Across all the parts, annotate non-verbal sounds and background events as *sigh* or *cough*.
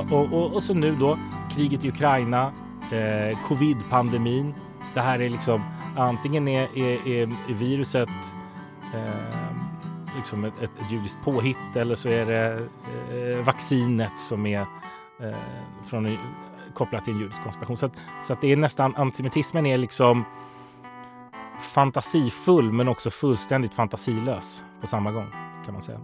Eh, och, och, och så nu då kriget i Ukraina, eh, covid-pandemin. Det här är liksom antingen är, är, är viruset eh, liksom ett, ett, ett judiskt påhitt eller så är det eh, vaccinet som är eh, från, kopplat till en judisk konspiration. Så, att, så att det är nästan antisemitismen är liksom fantasifull men också fullständigt fantasilös på samma gång kan man säga.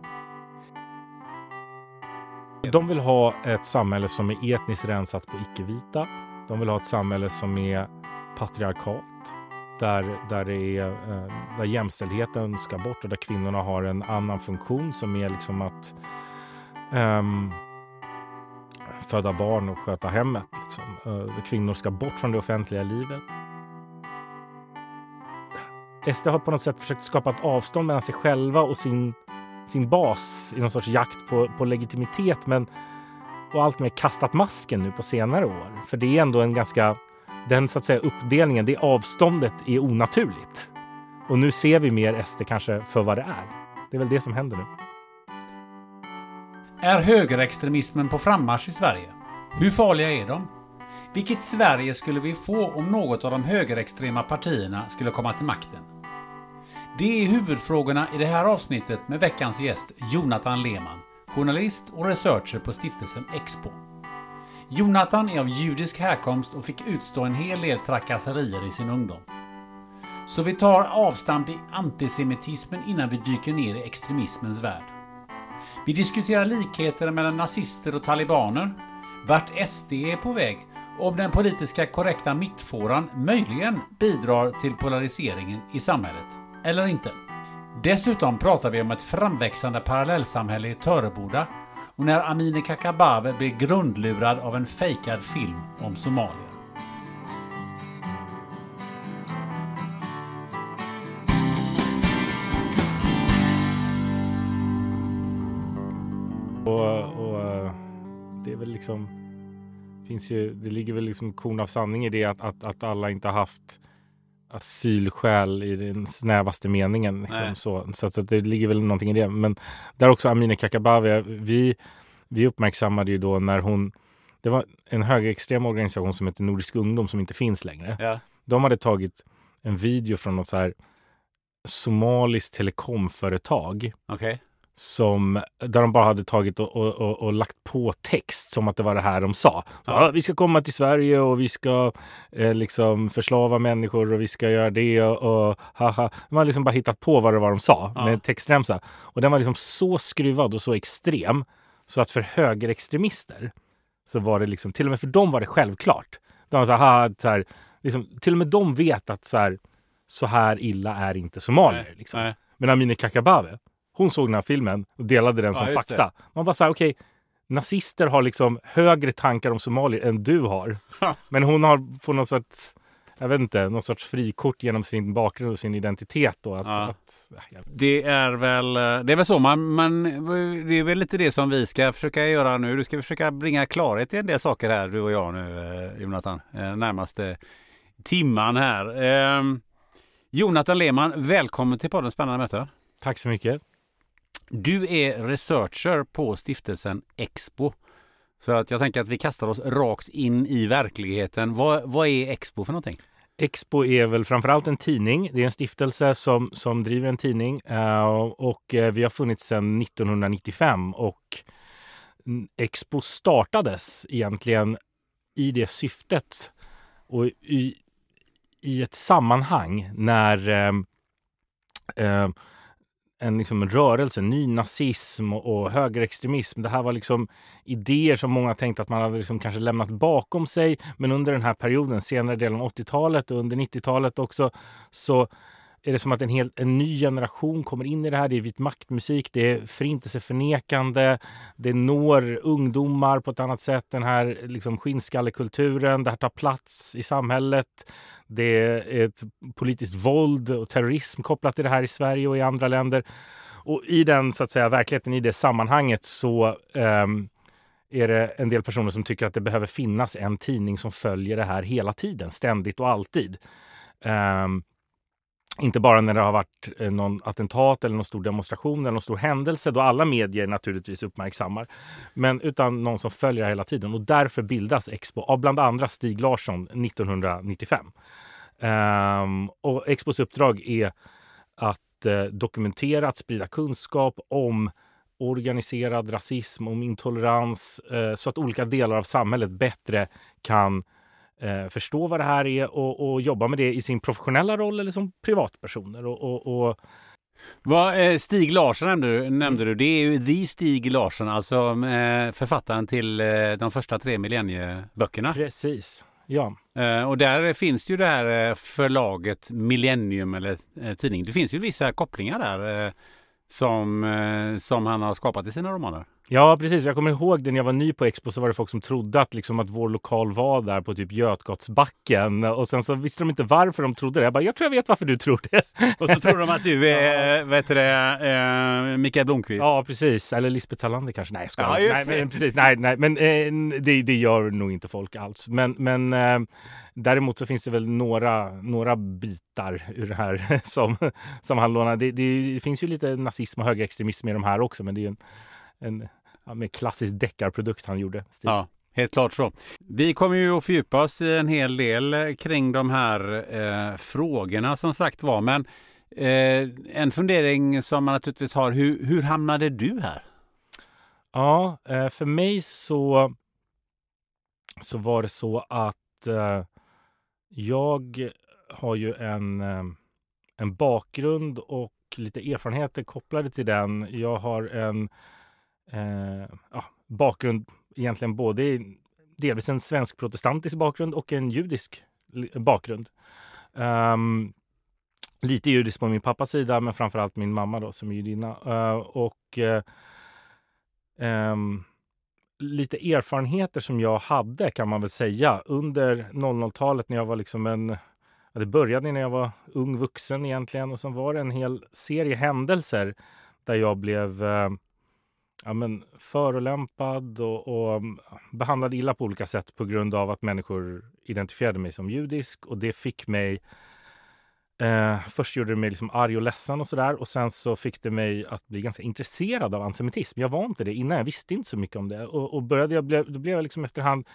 De vill ha ett samhälle som är etniskt rensat på icke-vita. De vill ha ett samhälle som är patriarkalt. Där, där, det är, eh, där jämställdheten ska bort och där kvinnorna har en annan funktion som är liksom att um, föda barn och sköta hemmet. Liksom. Eh, kvinnor ska bort från det offentliga livet. SD har på något sätt försökt skapa ett avstånd mellan sig själva och sin sin bas i någon sorts jakt på, på legitimitet men och allt mer kastat masken nu på senare år. För det är ändå en ganska, den så att säga uppdelningen, det avståndet är onaturligt. Och nu ser vi mer SD kanske för vad det är. Det är väl det som händer nu. Är högerextremismen på frammarsch i Sverige? Hur farliga är de? Vilket Sverige skulle vi få om något av de högerextrema partierna skulle komma till makten? Det är huvudfrågorna i det här avsnittet med veckans gäst Jonathan Lehmann, journalist och researcher på stiftelsen Expo. Jonathan är av judisk härkomst och fick utstå en hel del trakasserier i sin ungdom. Så vi tar avstamp i antisemitismen innan vi dyker ner i extremismens värld. Vi diskuterar likheter mellan nazister och talibaner, vart SD är på väg och om den politiska korrekta mittfåran möjligen bidrar till polariseringen i samhället eller inte. Dessutom pratar vi om ett framväxande parallellsamhälle i Töreboda och när Amineh Kakabaveh blir grundlurad av en fejkad film om Somalia. Och, och det är väl liksom finns ju, det ligger väl liksom korn av sanning i det att, att, att alla inte haft asylskäl i den snävaste meningen. Liksom, så så, så att det ligger väl någonting i det. Men där också Amineh Kakabaveh, vi, vi uppmärksammade ju då när hon det var en högerextrem organisation som heter Nordisk ungdom som inte finns längre. Ja. De hade tagit en video från något så här somaliskt telekomföretag Okej. Som, där de bara hade tagit och, och, och, och lagt på text som att det var det här de sa. Ja. Ja. vi ska komma till Sverige och vi ska eh, liksom förslava människor och vi ska göra det och, och haha. De hade liksom bara hittat på vad det var de sa Ja. med textremsa. Och den var liksom så skruvad och så extrem så att för högerextremister så var det liksom, till och med för dem var det självklart. De var så här, så här liksom, till och med de vet att så här, så här illa är inte somalier. Liksom. nej. Men Amineh Kakabaveh, hon såg den här filmen och delade den som fakta. Man bara såhär, okej, nazister har liksom högre tankar om somalier än du har. Men hon har på något sorts, jag vet inte, någon sorts frikort genom sin bakgrund och sin identitet. Då, att, Ja. att, ja, jag- Det är väl, det är väl så man, man, det är väl lite det som vi ska försöka göra nu. Du ska försöka bringa klarhet i en del saker här, du och jag nu, eh, Jonathan, eh, närmaste timman här. Eh, Jonathan Lehmann, välkommen till podden Spännande möten. Tack så mycket. Du är researcher på stiftelsen Expo. Så att jag tänker att vi kastar oss rakt in i verkligheten. Vad, vad är Expo för någonting? Expo är väl framförallt en tidning. Det är en stiftelse som, som driver en tidning uh, och uh, vi har funnits sedan 1995 och Expo startades egentligen i det syftet och i, i ett sammanhang när uh, en liksom rörelse, nynazism och, och högerextremism. Det här var liksom idéer som många tänkte att man hade liksom kanske lämnat bakom sig. Men under den här perioden, senare delen av 80-talet och under 90-talet också, så är det som att en, helt, en ny generation kommer in i det här. Det är vit maktmusik, det är förintelseförnekande, det når ungdomar på ett annat sätt. Den här liksom skinnskallekulturen, det här tar plats i samhället. Det är ett politiskt våld och terrorism kopplat till det här i Sverige och i andra länder. Och i den så att säga, verkligheten, i det sammanhanget så um, är det en del personer som tycker att det behöver finnas en tidning som följer det här hela tiden, ständigt och alltid. Um, inte bara när det har varit eh, någon attentat eller någon stor demonstration eller någon stor händelse då alla medier naturligtvis uppmärksammar. Men utan någon som följer hela tiden. Och därför bildas Expo av bland andra Stig Larsson 1995. Um, ehm, och Expos uppdrag är att uh, dokumentera, att sprida kunskap om organiserad rasism, om intolerans uh, så att olika delar av samhället bättre kan eh, förstå vad det här är och, och, jobba med det i sin professionella roll eller som privatpersoner. Och, och, och... Vad, eh, Stig Larsson nämnde du, nämnde du. Det är ju the Stig Larsson, alltså eh, författaren till eh, de första tre millennieböckerna. Precis, ja. Och där finns ju det här förlaget Millennium eller tidning. Det finns ju vissa kopplingar där som, som han har skapat i sina romaner. Ja, precis. Jag kommer ihåg det när jag var ny på Expo så var det folk som trodde att, liksom, att vår lokal var där på typ Götgatsbacken. Och sen så visste de inte varför de trodde det. Jag bara, jag tror jag vet varför du tror det. Och så tror de att du är, ja. vet du det, eh, Mikael Blomqvist. Ja, precis. Eller Lisbeth Talander kanske. Nej, jag skojar. Ja, nej, men, precis. Nej, nej. Men eh, det, det gör nog inte folk alls. Men, men eh, däremot så finns det väl några, några bitar ur det här *laughs* som, som han lånar. Det, det, det finns ju lite nazism och högerextremism i de här också, men det är ju en, en ja, med klassisk deckarprodukt han gjorde. Stil. Ja, helt klart så. Vi kommer ju att fördjupa oss i en hel del eh, kring de här eh, frågorna som sagt var. Men eh, en fundering som man naturligtvis har, hur, hur hamnade du här? Ja, eh, för mig så, så var det så att eh, jag har ju en, eh, en bakgrund och lite erfarenheter kopplade till den. Jag har en eh, ja, bakgrund egentligen både i delvis en svensk protestantisk bakgrund och en judisk bakgrund. Um, lite judisk på min pappas sida, men framförallt min mamma då som är judinna. Uh, och uh, um, lite erfarenheter som jag hade kan man väl säga under 00-talet när jag var liksom en det började när jag var ung vuxen egentligen och sen var det en hel serie händelser där jag blev uh, ja, men förolämpad och, och mm, behandlad illa på olika sätt på grund av att människor identifierade mig som judisk. Och det fick mig... Eh, först gjorde det mig liksom arg och ledsen och sådär. Och sen så fick det mig att bli ganska intresserad av antisemitism. Jag var inte det innan. Jag visste inte så mycket om det. Och, och började jag, då blev jag liksom efterhand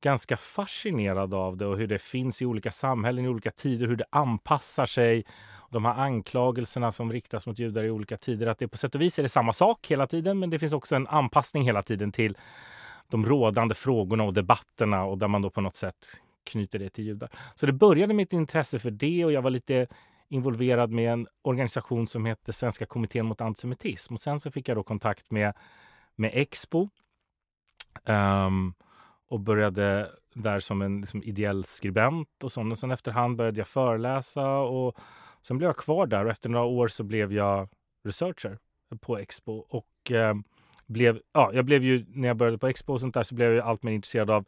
ganska fascinerad av det och hur det finns i olika samhällen i olika tider, hur det anpassar sig de här anklagelserna som riktas mot judar i olika tider, att det på sätt och vis är det samma sak hela tiden, men det finns också en anpassning hela tiden till de rådande frågorna och debatterna och där man då på något sätt knyter det till judar. Så det började med ett intresse för det och jag var lite involverad med en organisation som heter Svenska kommittén mot antisemitism. Och sen så fick jag då kontakt med, med Expo um, och började där som en liksom, ideell skribent och sånt. Och sen efterhand började jag föreläsa och Sen blev jag kvar där och efter några år så blev jag researcher på Expo. Och eh, blev, ja, jag blev ju, när jag började på Expo och sånt där så blev jag allt mer intresserad av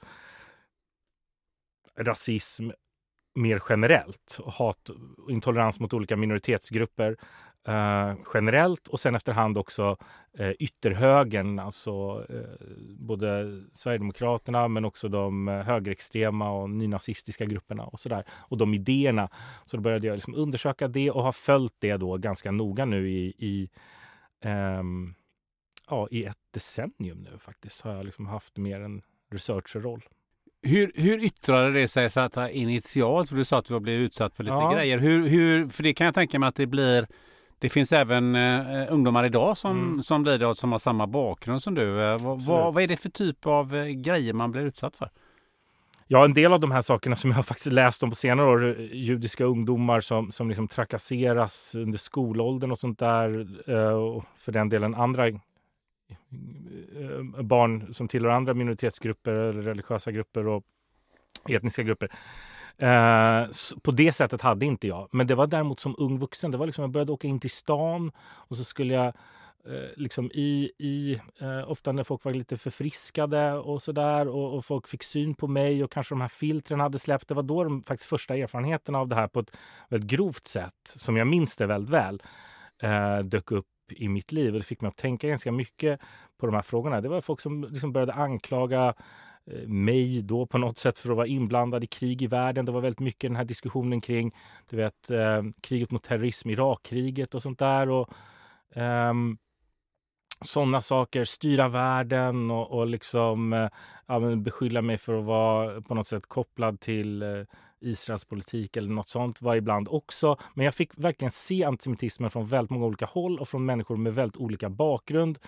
rasism mer generellt. Och hat och intolerans mot olika minoritetsgrupper eh, generellt och sen efterhand också eh, ytterhögern, alltså eh, både Sverigedemokraterna men också de eh, högerextrema och nynazistiska grupperna och sådär. Och de idéerna. Så då började jag liksom undersöka det och har följt det då ganska noga nu i, i ehm, ja, i ett decennium nu faktiskt har jag liksom haft mer en researcherroll. Hur, hur yttrade det sig så att initialt? För du sa att du har blivit utsatt för lite Ja. grejer. Hur, hur, för det kan jag tänka mig att det blir det finns även eh, ungdomar idag som, Mm. som blir det som har samma bakgrund som du. Eh, vad, vad, vad är det för typ av eh, grejer man blir utsatt för? Ja, en del av de här sakerna som jag har *laughs* faktiskt läst om på senare år, eh, judiska ungdomar som, som liksom trakasseras under skolåldern och sånt där. eh, Och för den delen andra eh, barn som tillhör andra minoritetsgrupper eller religiösa grupper och etniska grupper. Eh, på det sättet hade inte jag. Men det var däremot som ung vuxen. Det var liksom, jag började åka in till stan och så skulle jag eh, liksom i, i eh, ofta när folk var lite förfriskade och sådär och, och folk fick syn på mig och kanske de här filtren hade släppt. Det var då de faktiskt första erfarenheterna av det här på ett väldigt grovt sätt, som jag minns det väldigt väl, eh, dök upp i mitt liv. Och det fick mig att tänka ganska mycket på de här frågorna. Det var folk som liksom började anklaga Eh, mig då på något sätt för att vara inblandad i krig i världen. Det var väldigt mycket den här diskussionen kring du vet, eh, kriget mot terrorism, Irakkriget och sånt där. Och, eh, sådana saker, styra världen och, och liksom eh, ja, beskylla mig för att vara på något sätt kopplad till eh, Israels politik eller något sånt var ibland också. Men jag fick verkligen se antisemitismen från väldigt många olika håll och från människor med väldigt olika bakgrund.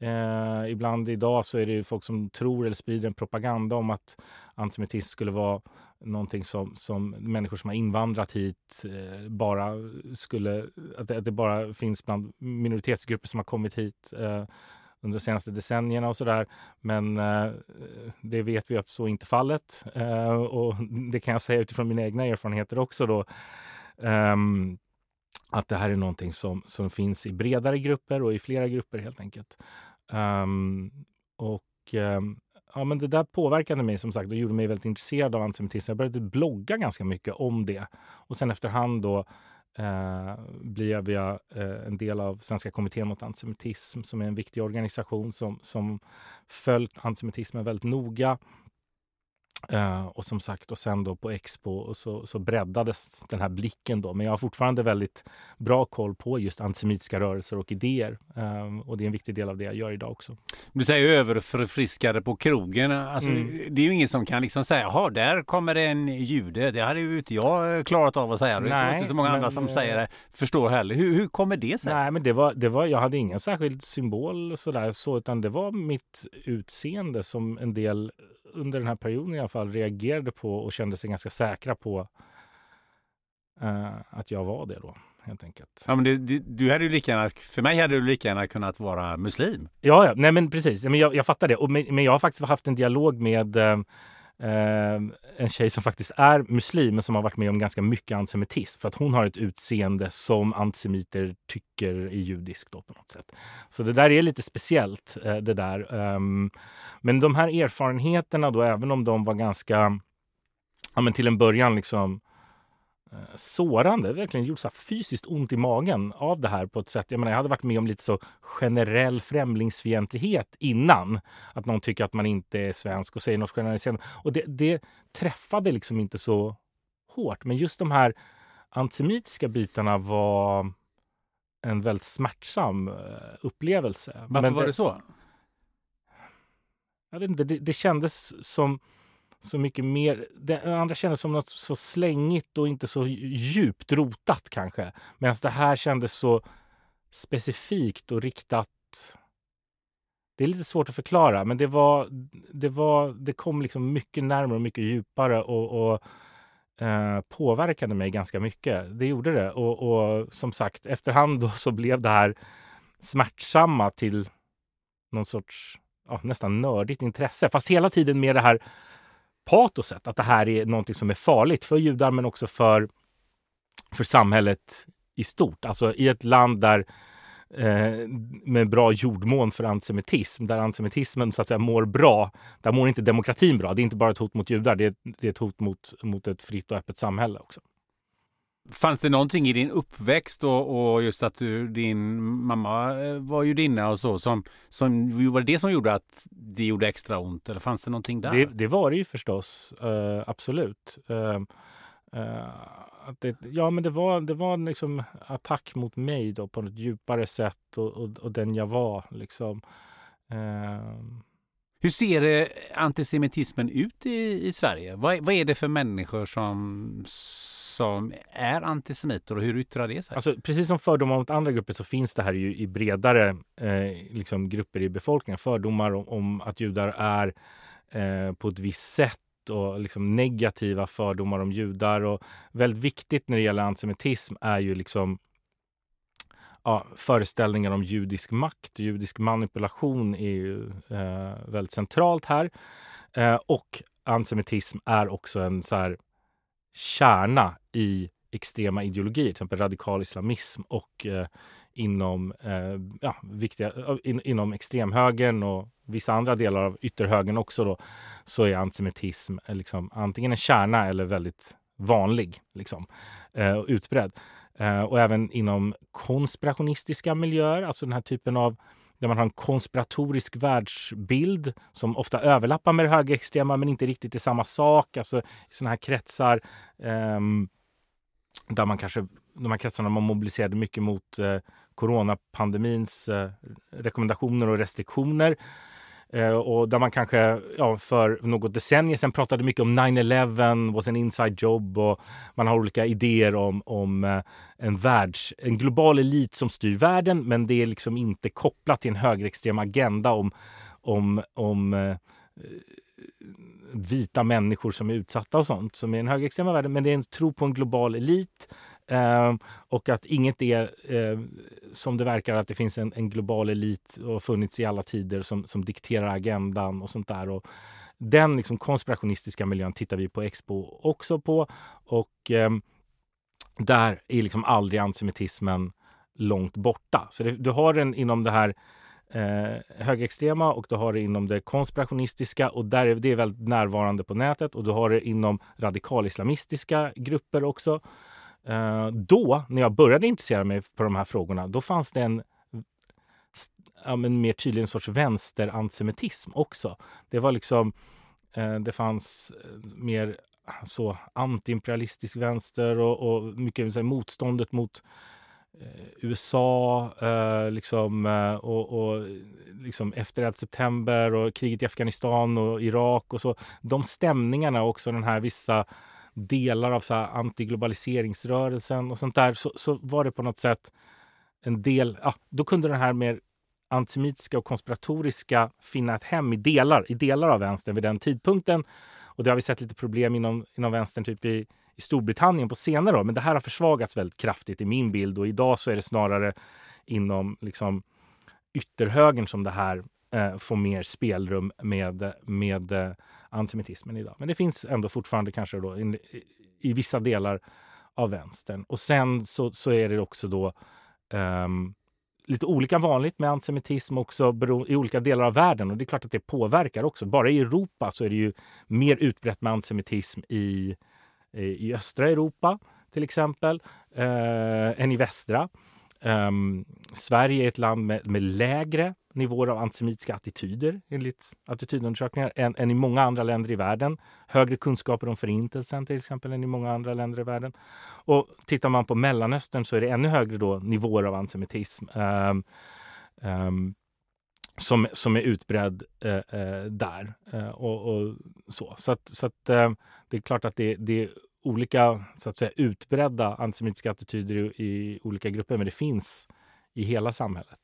Eh, ibland idag så är det ju folk som tror eller sprider en propaganda om att antisemitism skulle vara någonting som, som människor som har invandrat hit eh, bara skulle... Att det, att det bara finns bland minoritetsgrupper som har kommit hit eh, under de senaste decennierna och sådär. Men eh, det vet vi att så är inte fallet. Eh, och *laughs* det kan jag säga utifrån mina egna erfarenheter också då. Ehm, att det här är någonting som, som finns i bredare grupper och i flera grupper helt enkelt. Um, och um, ja, men det där påverkade mig som sagt och gjorde mig väldigt intresserad av antisemitism. Jag började blogga ganska mycket om det. Och sen efterhand då eh, blev jag eh, en del av Svenska kommittén mot antisemitism som är en viktig organisation som, som följt antisemitismen väldigt noga. Eh, och som sagt, och sen då på Expo så, så breddades den här blicken då. Men jag har fortfarande väldigt bra koll på just antisemitiska rörelser och idéer. Eh, och det är en viktig del av det jag gör idag också. Du säger överförfriskade på krogen. Alltså, Mm. Det är ju ingen som kan liksom säga, jaha, där kommer det en jude. Det hade ju inte jag klarat av att säga. Det Nej, inte så många andra men, som eh, säger det förstår heller. Hur, hur kommer det sig? Nej, men det var, det var, jag hade ingen särskild symbol sådär, så, utan det var mitt utseende som en del under den här perioden alla fall reagerade på och kände sig ganska säkra på eh, att jag var det då, helt enkelt. Ja, men det, det, du hade ju lika gärna, för mig hade du lika gärna kunnat vara muslim. Ja, ja. Nej, men precis. Men jag, jag fattar det. Och, men, men jag har faktiskt haft en dialog med eh, eh, Ehm, en tjej som faktiskt är muslim men som har varit med om ganska mycket antisemitism. För att hon har ett utseende som antisemiter tycker är judiskt då på något sätt. Så det där är lite speciellt. Eh, det där. Ehm, men de här erfarenheterna då, även om de var ganska, ja men till en början liksom eh, sårande, verkligen gjort så fysiskt ont i magen av det här på ett sätt. Jag menar, jag hade varit med om lite så generell främlingsfientlighet innan. Att någon tycker att man inte är svensk och säger något generaliserande. Och det, det träffade liksom inte så hårt. Men just de här antisemitiska bitarna var en väldigt smärtsam eh, upplevelse. Varför Men var det så? jag vet inte, det, det kändes som så mycket mer. Det andra kändes som något så slängigt och inte så djupt rotat kanske. Medan det här kändes så specifikt och riktat. Det är lite svårt att förklara, men det var. Det var. Det kom liksom mycket närmare och mycket djupare och, och eh, påverkade mig ganska mycket. Det gjorde det och, och som sagt efterhand då så blev det här smärtsamma till någon sorts ja, nästan nördigt intresse. Fast hela tiden med det här patoset, att det här är någonting som är farligt för judar men också för, för samhället i stort. Alltså i ett land där eh, med bra jordmån för antisemitism, där antisemitismen så att säga mår bra, där mår inte demokratin bra. Det är inte bara ett hot mot judar, det är, det är ett hot mot, mot ett fritt och öppet samhälle också. Fanns det någonting i din uppväxt och, och just att du, din mamma eh, var judinna och så som, som var det det som gjorde att det gjorde extra ont eller fanns det någonting där? Det, det var det ju förstås, eh, absolut. Eh, att det, ja, men det var, det var liksom attack mot mig då på ett djupare sätt och, och, och den jag var. Liksom. Eh, Hur ser antisemitismen ut i, i Sverige? Vad, vad är det för människor som, som är antisemiter och hur yttrar det sig? Alltså, precis som fördomar mot andra grupper så finns det här ju i bredare eh, liksom grupper i befolkningen. Fördomar om, om att judar är eh, på ett visst sätt och liksom negativa fördomar om judar. Och väldigt viktigt när det gäller antisemitism är ju liksom ja, föreställningar om judisk makt. Judisk manipulation är ju eh, väldigt centralt här. Eh, och antisemitism är också en så här kärna i extrema ideologier, till exempel radikal islamism och eh, inom, eh, ja, viktiga, eh, in, inom extremhögern och vissa andra delar av ytterhögern också då, så är antisemitism eh, liksom, antingen en kärna eller väldigt vanlig liksom, eh, och utbredd. Eh, och även inom konspirationistiska miljöer, alltså den här typen av där man har en konspiratorisk världsbild som ofta överlappar med det högerextrema men inte riktigt är samma sak. Alltså i sådana här kretsar eh, där man kanske, de här kretsarna man mobiliserade mycket mot eh, coronapandemins eh, rekommendationer och restriktioner. Eh, och där man kanske ja, för något decennium sedan pratade mycket om 9-11 was an inside job och man har olika idéer om, om eh, en, världs, en global elit som styr världen men det är liksom inte kopplat till en högerextrem agenda om, om, om eh, vita människor som är utsatta och sånt som är den högerextrema världen. Men det är en tro på en global elit eh, och att inget är eh, som det verkar att det finns en, en, global elit och funnits i alla tider som, som dikterar agendan och sånt där. Och den liksom konspirationistiska miljön tittar vi på Expo också på och eh, där är liksom aldrig antisemitismen långt borta. Så det, du har den inom det här eh, högerextrema och du har det inom det konspirationistiska och där är det väldigt närvarande på nätet och du har det inom radikalislamistiska grupper också. Eh, då, när jag började intressera mig för de här frågorna, då fanns det en ja, men mer tydlig en sorts vänsterantisemitism också. Det var liksom, eh, det fanns eh, mer så antiimperialistisk vänster och, och mycket så här, motståndet mot Eh, USA eh, liksom, eh, och, och liksom efter 11 september och kriget i Afghanistan och Irak och så. De stämningarna och också den här vissa delar av så här antiglobaliseringsrörelsen och sånt där så, så var det på något sätt en del, ja, då kunde den här mer antisemitiska och konspiratoriska finna ett hem i delar, i delar av vänstern vid den tidpunkten. Och det har vi sett lite problem inom, inom vänstern typ i i Storbritannien på senare år. Men det här har försvagats väldigt kraftigt i min bild och idag så är det snarare inom liksom, ytterhögern som det här eh, får mer spelrum med, med eh, antisemitismen idag. Men det finns ändå fortfarande kanske då i, i vissa delar av vänstern. Och sen så, så är det också då um, lite olika vanligt med antisemitism också i olika delar av världen. Och det är klart att det påverkar också. Bara i Europa så är det ju mer utbrett med antisemitism i i östra Europa till exempel eh, än i västra. Um, Sverige är ett land med, med, lägre nivåer av antisemitiska attityder enligt attitydundersökningar än, än, i många andra länder i världen. Högre kunskaper om förintelsen till exempel än i många andra länder i världen. Och tittar man på Mellanöstern så är det ännu högre då nivåer av antisemitism. Um, um, som, som är utbredd eh, eh, där. Eh, och, och, så så, att, så att, eh, det är klart att det, det, är olika så att säga, utbredda antisemitiska attityder i, i, olika grupper, men det finns i hela samhället.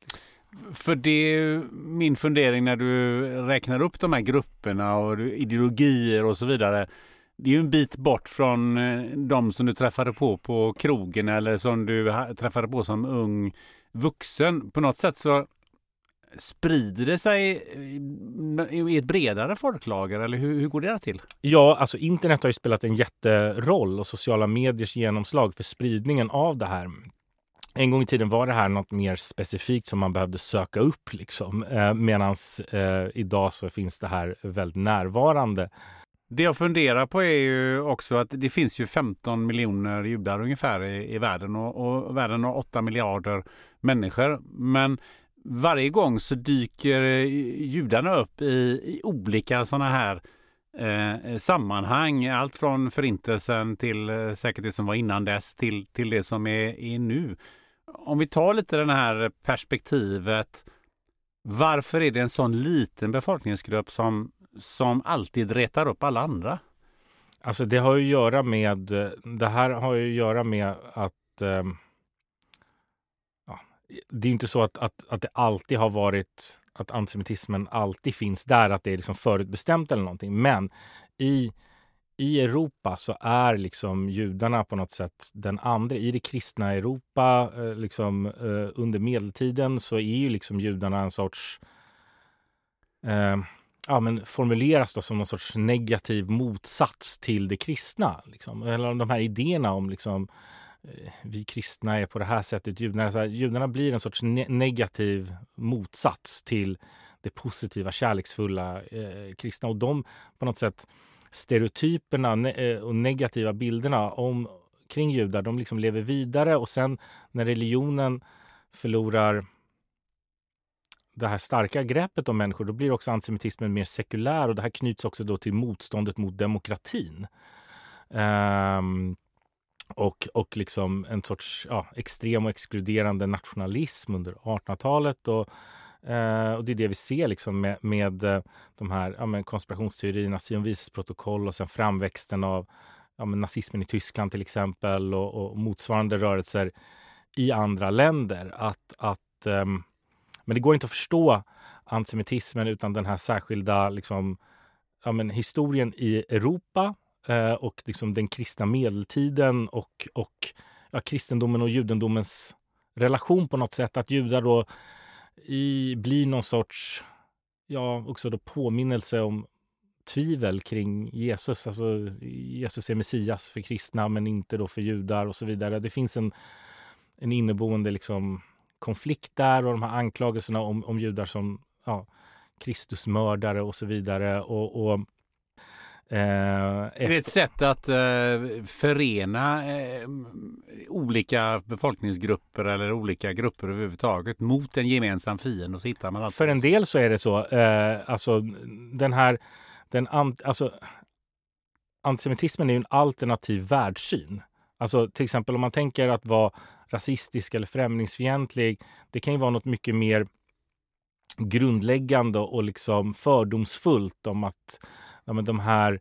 För det är min fundering när du räknar upp de här grupperna och ideologier och så vidare. Det är ju en bit bort från eh, de som du träffade på på krogen eller som du träffade på som ung vuxen. På något sätt så Sprider det sig eh, i ett bredare folklager eller hur, hur går det till? Ja, alltså internet har ju spelat en jätteroll och sociala mediers genomslag för spridningen av det här. En gång i tiden var det här något mer specifikt som man behövde söka upp liksom. Eh, Medan eh, idag så finns det här väldigt närvarande. Det jag funderar på är ju också att det finns ju 15 miljoner judar ungefär i, i världen och, och världen har 8 miljarder människor. Men varje gång så dyker eh, judarna upp i, i olika sådana här eh, sammanhang. Allt från förintelsen till eh, säkert det som var innan dess till, till det som är, är nu. Om vi tar lite det här perspektivet. Varför är det en sån liten befolkningsgrupp som, som alltid retar upp alla andra? Alltså det har ju att göra med, det här har ju att göra med att eh, ja, det är inte så att, att, att det alltid har varit att antisemitismen alltid finns där, att det är liksom förutbestämt eller någonting. Men i, i Europa så är liksom judarna på något sätt den andra. I det kristna Europa, eh, liksom, eh, under medeltiden så är ju liksom judarna en sorts eh, ja, men formuleras då som någon sorts negativ motsats till det kristna. Liksom. Eller de här idéerna om liksom, eh, vi kristna är på det här sättet. Judarna, så här, judarna blir en sorts ne negativ motsats till det positiva, kärleksfulla eh, kristna. Och de på något sätt stereotyperna eh, och negativa bilderna om, kring judar, de liksom lever vidare och sen när religionen förlorar det här starka greppet om människor, då blir också antisemitismen mer sekulär och det här knyts också då till motståndet mot demokratin. Um, och, och liksom en sorts ja, extrem och exkluderande nationalism under 1800-talet. Och, Eh, och det är det vi ser liksom med, med eh, de här ja, men konspirationsteorierna, Sionvises protokoll och sen framväxten av ja, nazismen i Tyskland till exempel och, och, motsvarande rörelser i andra länder. Att, att eh, men det går inte att förstå antisemitismen utan den här särskilda liksom, ja, men, historien i Europa eh, och liksom den kristna medeltiden och, och ja, kristendomen och judendomens relation på något sätt. Att judar då i, blir någon sorts ja, också då påminnelse om tvivel kring Jesus. Alltså Jesus är Messias för kristna men inte då för judar och så vidare. Det finns en, en inneboende liksom konflikt där och de här anklagelserna om, om judar som ja, Kristusmördare och så vidare. Och, och Eh, efter... Det är ett sätt att eh, förena eh, olika befolkningsgrupper eller olika grupper överhuvudtaget mot en gemensam fiende. Och så hittar man. För en del så är det så. Eh, alltså den här... Den, alltså, antisemitismen är ju en alternativ världssyn. Alltså till exempel om man tänker att vara rasistisk eller främlingsfientlig. Det kan ju vara något mycket mer grundläggande och liksom fördomsfullt om att ja, men de här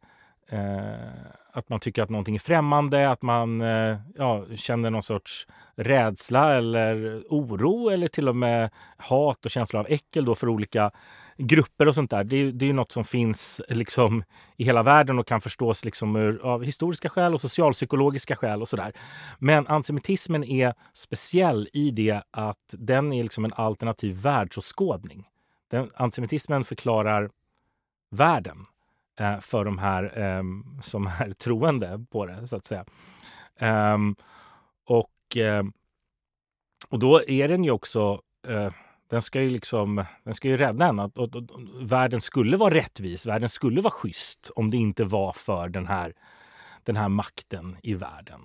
eh, att man tycker att någonting är främmande, att man eh, ja, känner någon sorts rädsla eller oro eller till och med hat och känsla av äckel då för olika grupper och sånt där. Det är, det är något som finns liksom i hela världen och kan förstås liksom ur, av historiska skäl och socialpsykologiska skäl och sådär. Men antisemitismen är speciell i det att den är liksom en alternativ världsåskådning. Den, antisemitismen förklarar världen eh, för de här eh, som är troende på det, så att säga. Ehm, och, eh, och då är den ju också eh, den ska ju liksom, den ska ju rädda en. Att, att, att, världen skulle vara rättvis, världen skulle vara schysst om det inte var för den här, den här makten i världen.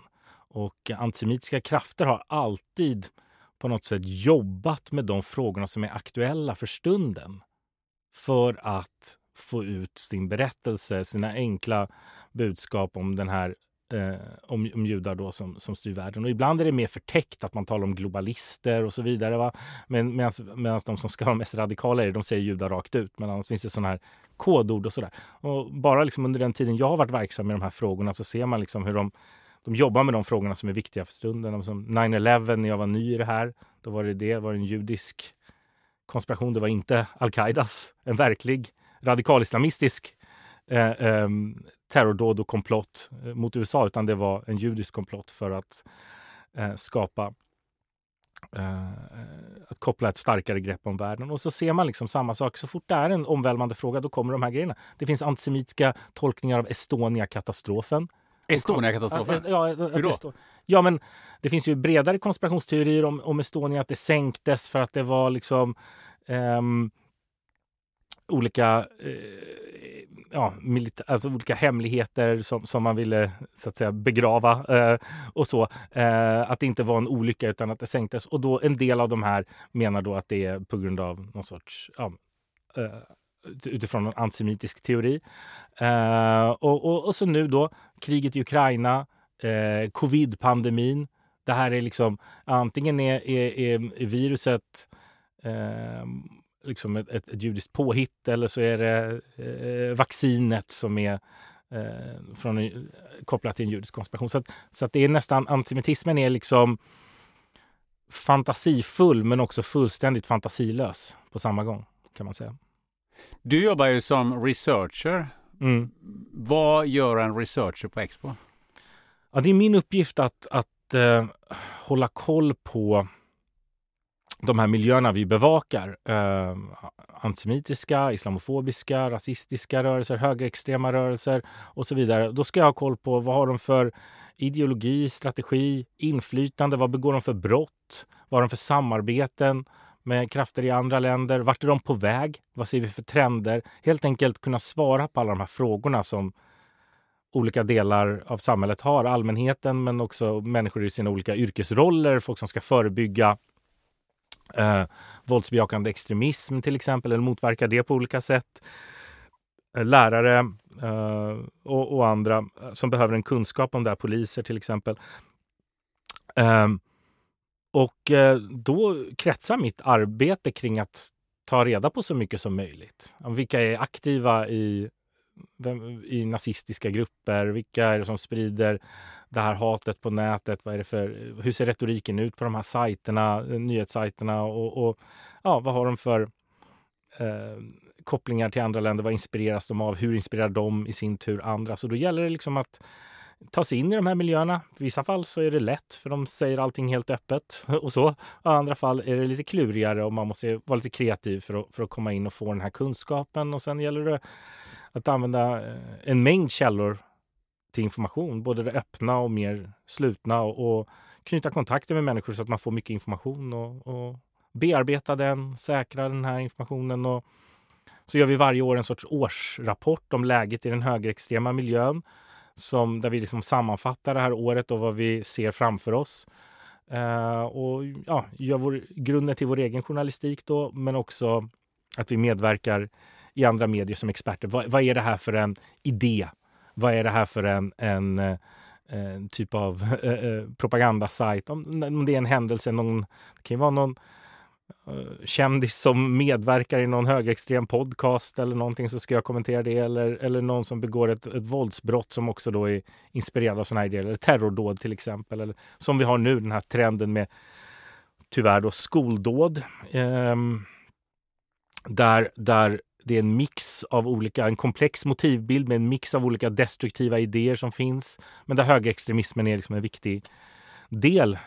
Och antisemitiska krafter har alltid på något sätt jobbat med de frågorna som är aktuella för stunden. För att få ut sin berättelse, sina enkla budskap om den här eh, om, om judar då som, som styr världen. Och ibland är det mer förtäckt att man talar om globalister och så vidare. Va? Men medan de som ska vara mest radikala är de säger judar rakt ut. Men annars finns det sådana här kodord och sådär. Och bara liksom under den tiden jag har varit verksam med de här frågorna så ser man liksom hur de de jobbar med de frågorna som är viktiga för stunden. Som 9-11 när jag var ny i det här. Då var det det, var en judisk konspiration. Det var inte al-Qaidas, en verklig radikalislamistisk eh, eh, terrordåd och komplott eh, mot USA utan det var en judisk komplott för att eh, skapa eh, att koppla ett starkare grepp om världen. Och så ser man liksom samma sak. Så fort det är en omvälvande fråga, då kommer de här grejerna. Det finns antisemitiska tolkningar av Estonia-katastrofen. Estonia-katastrofen? Ja, Hur då? Ja, men det finns ju bredare konspirationsteorier om, om Estonia, att det sänktes för att det var liksom um, olika eh, ja, alltså olika hemligheter som, som man ville så att säga begrava eh, och så. Eh, att det inte var en olycka utan att det sänktes. Och då en del av de här menar då att det är på grund av någon sorts ja, eh, utifrån en antisemitisk teori. Eh, och, och, och, så nu då kriget i Ukraina, eh, covid-pandemin. Det här är liksom antingen är, är, är viruset eh, liksom ett, ett, ett judiskt påhitt eller så är det eh, vaccinet som är eh, från, kopplat till en judisk konspiration. Så, att, så att det är nästan antisemitismen är liksom fantasifull men också fullständigt fantasilös på samma gång kan man säga. Du jobbar ju som researcher. Mm. Vad gör en researcher på Expo? Ja, det är min uppgift att, att uh, hålla koll på de här miljöerna vi bevakar. eh, antisemitiska, islamofobiska, rasistiska rörelser, högerextrema rörelser och så vidare. Då ska jag ha koll på vad har de för ideologi, strategi, inflytande, vad begår de för brott, vad har de för samarbeten med krafter i andra länder, vart är de på väg, vad ser vi för trender? Helt enkelt kunna svara på alla de här frågorna som olika delar av samhället har. Allmänheten men också människor i sina olika yrkesroller, folk som ska förebygga eh, våldsbejakande extremism till exempel, eller motverka det på olika sätt. Eh, lärare eh, och, och, andra eh, som behöver en kunskap om det här, poliser till exempel. Eh, och eh, då kretsar mitt arbete kring att ta reda på så mycket som möjligt. Vilka är aktiva i i nazistiska grupper? Vilka är det som sprider det här hatet på nätet? Vad är det för, hur ser retoriken ut på de här sajterna, eh, nyhetssajterna? Och, och ja, vad har de för eh, kopplingar till andra länder? Vad inspireras de av? Hur inspirerar de i sin tur andra? Så då gäller det liksom att ta sig in i de här miljöerna. I vissa fall så är det lätt för de säger allting helt öppet *laughs* och så. I andra fall är det lite klurigare och man måste vara lite kreativ för att, för att komma in och få den här kunskapen. Och sen gäller det att använda eh, en mängd källor till information, både det öppna och mer slutna och, och knyta kontakter med människor så att man får mycket information och, och bearbeta den, säkra den här informationen. Och så gör vi varje år en sorts årsrapport om läget i den högerextrema miljön som, där vi liksom sammanfattar det här året och vad vi ser framför oss. Eh, och ja, gör vår, grunden till vår egen journalistik då, men också att vi medverkar i andra medier som experter. Vad, vad är det här för en idé? Vad är det här för en, en, en typ av *laughs* eh, eh, propagandasajt? Om, om det är en händelse, någon, det kan ju vara någon eh, kändis som medverkar i någon högerextrem podcast eller någonting så ska jag kommentera det. Eller, eller någon som begår ett, ett våldsbrott som också då är inspirerad av sådana här idéer. Eller terrordåd till exempel. Eller, som vi har nu, den här trenden med tyvärr då skoldåd. Eh, där, där det är en mix av olika, en komplex motivbild med en mix av olika destruktiva idéer som finns. Men där högerextremismen är liksom en viktig del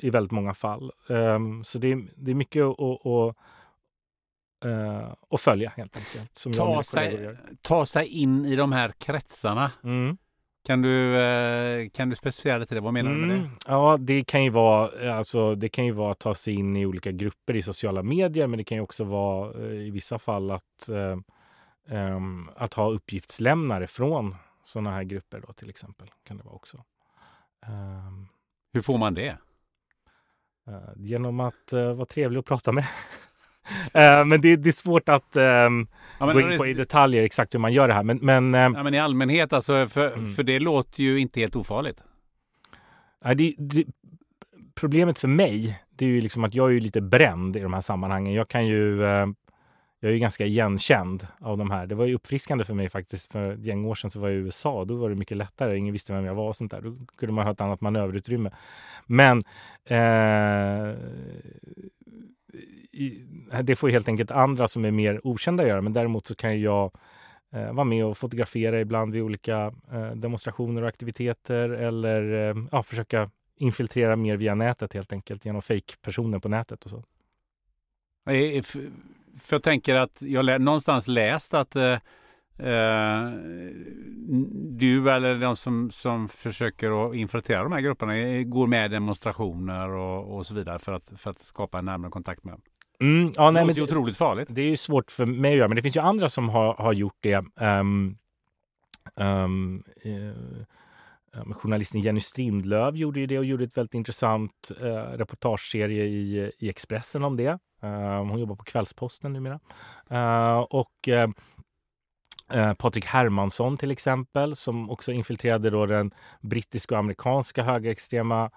i väldigt många fall. Um, så det är, det är mycket att, att, uh, att följa helt enkelt. Som ta, sig, ta sig in i de här kretsarna. Mm. Kan du, eh, kan du specificera lite det? Vad menar du med det? Mm, ja, det kan ju vara alltså, det kan ju vara att ta sig in i olika grupper i sociala medier, men det kan ju också vara eh, i vissa fall att, eh, att ha uppgiftslämnare från sådana här grupper då, till exempel. Kan det vara också. Um, Hur får man det? genom att vara trevlig att prata med. *laughs* Uh, men det, det, är svårt att um, ja, gå in på i detaljer exakt hur man gör det här. Men, men, uh, ja, men i allmänhet, alltså, för, mm. för det låter ju inte helt ofarligt. Uh, det, det, problemet för mig, det är ju liksom att jag är lite bränd i de här sammanhangen. Jag kan ju ehm, jag är ju ganska igenkänd av de här. Det var ju uppfriskande för mig faktiskt. För ett gäng år sedan så var jag i USA. Då var det mycket lättare. Ingen visste vem jag var och sånt där. Då kunde man ha ett annat manöverutrymme. Men eh, Eh, det får helt enkelt andra som är mer okända göra. Men däremot så kan jag eh, vara med och fotografera ibland vid olika eh, demonstrationer och aktiviteter eller eh, ja, försöka infiltrera mer via nätet helt enkelt genom fake-personer på nätet och så. För jag tänker att jag någonstans läst att eh, eh, du eller de som, som försöker att infiltrera de här grupperna eh, går med i demonstrationer och, och så vidare för att, för att skapa en närmare kontakt med dem. Mm, ja, nej, det låter ju otroligt farligt. Det är ju svårt för mig att göra, men det finns ju andra som har, har gjort det. Um, um, uh, journalisten Jenny Strindlöv gjorde ju det och gjorde ett väldigt intressant uh, reportageserie i, i Expressen om det. Eh, hon jobbar på Kvällsposten numera. Eh, och eh, Patrik Hermansson till exempel som också infiltrerade då den brittiska och amerikanska högerextrema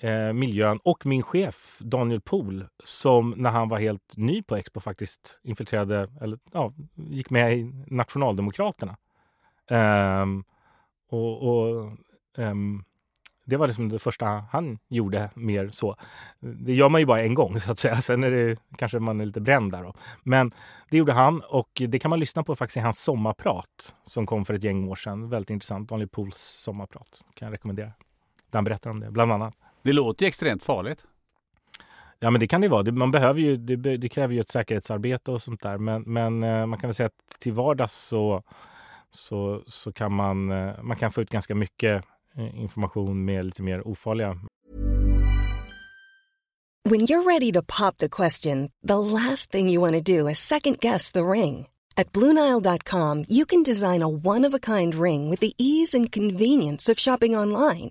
eh, miljön och min chef Daniel Pohl som när han var helt ny på Expo faktiskt infiltrerade eller ja, gick med i Nationaldemokraterna. Um, och, och um, det var liksom det första han gjorde mer så. Det gör man ju bara en gång så att säga. Sen är det kanske man är lite bränd där då. Men det gjorde han och det kan man lyssna på faktiskt i hans sommarprat som kom för ett gäng år sedan. Väldigt intressant. Daniel Pools sommarprat kan jag rekommendera. Där han berättar om det bland annat. Det låter ju extremt farligt. Ja, men det kan det vara. man behöver ju, det, det, kräver ju ett säkerhetsarbete och sånt där. Men, men eh, man kan väl säga att till vardags så, så, så kan man, eh, man kan få ut ganska mycket eh, information med lite mer ofarliga. When you're ready to pop the question, the last thing you want to do is second guess the ring. At BlueNile.com you can design a one-of-a-kind ring with the ease and convenience of shopping online.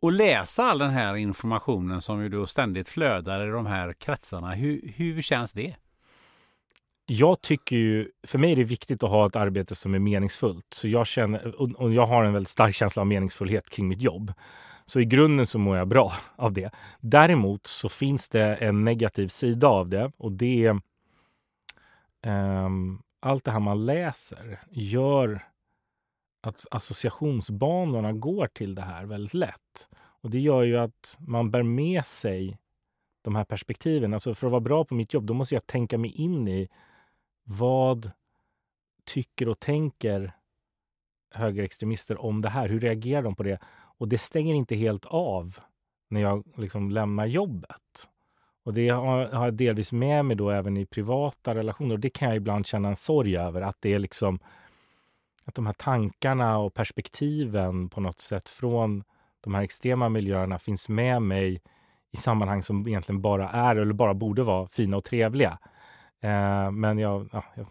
Och läsa all den här informationen som ju då ständigt flödar i de här kretsarna, hur, hur känns det? Jag tycker ju, för mig är det viktigt att ha ett arbete som är meningsfullt. Så jag känner, och jag har en väldigt stark känsla av meningsfullhet kring mitt jobb. Så i grunden så mår jag bra *laughs* av det. Däremot så finns det en negativ sida av det och det är um, allt det här man läser gör att associationsbanorna går till det här väldigt lätt. Och det gör ju att man bär med sig de här perspektiven. Alltså för att vara bra på mitt jobb, då måste jag tänka mig in i vad tycker och tänker högerextremister om det här? Hur reagerar de på det? Och det stänger inte helt av när jag liksom lämnar jobbet. Och det har, jag delvis med mig då även i privata relationer. Och det kan jag ibland känna en sorg över, att det är liksom att de här tankarna och perspektiven på något sätt från de här extrema miljöerna finns med mig i sammanhang som egentligen bara är eller bara borde vara fina och trevliga. Eh, men jag, ja, jag,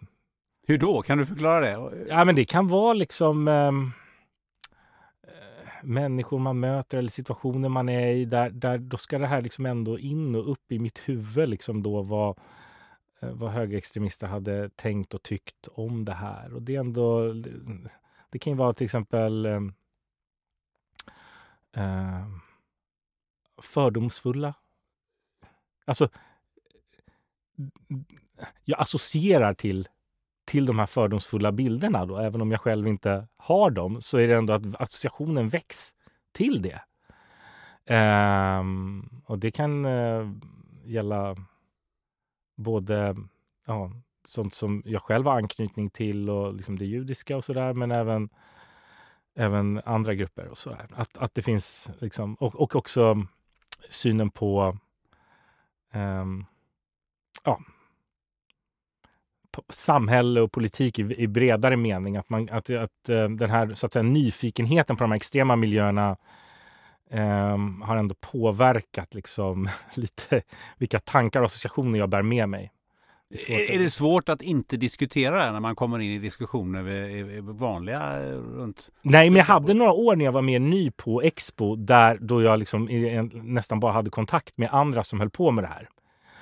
Hur då? Kan du förklara det? Ja, men det kan vara liksom ehm, eh, människor man möter eller situationer man är i där, där då ska det här liksom ändå in och upp i mitt huvud liksom då Eh, Eh, vad högerextremister hade tänkt och tyckt om det här. Och det är ändå... Det kan ju vara till exempel eh, eh, fördomsfulla. Alltså, jag associerar till, till de här fördomsfulla bilderna då, även om jag själv inte har dem, så är det ändå att associationen väcks till det. Eh, och det kan eh, gälla både ja, sånt som jag själv har anknytning till och liksom det judiska och sådär, men även, även andra grupper och sådär. Att, att det finns liksom, och, och också synen på um, ja, samhälle och politik i, i, bredare mening. Att, man, att, att eh, den här så att säga, nyfikenheten på de här extrema miljöerna um, har ändå påverkat liksom, *laughs* lite vilka tankar och associationer jag bär med mig. Det är, är, det svårt att inte diskutera det här när man kommer in i diskussioner vid, vanliga runt? Nej, men jag hade några år när jag var mer ny på Expo där då jag liksom nästan bara hade kontakt med andra som höll på med det här.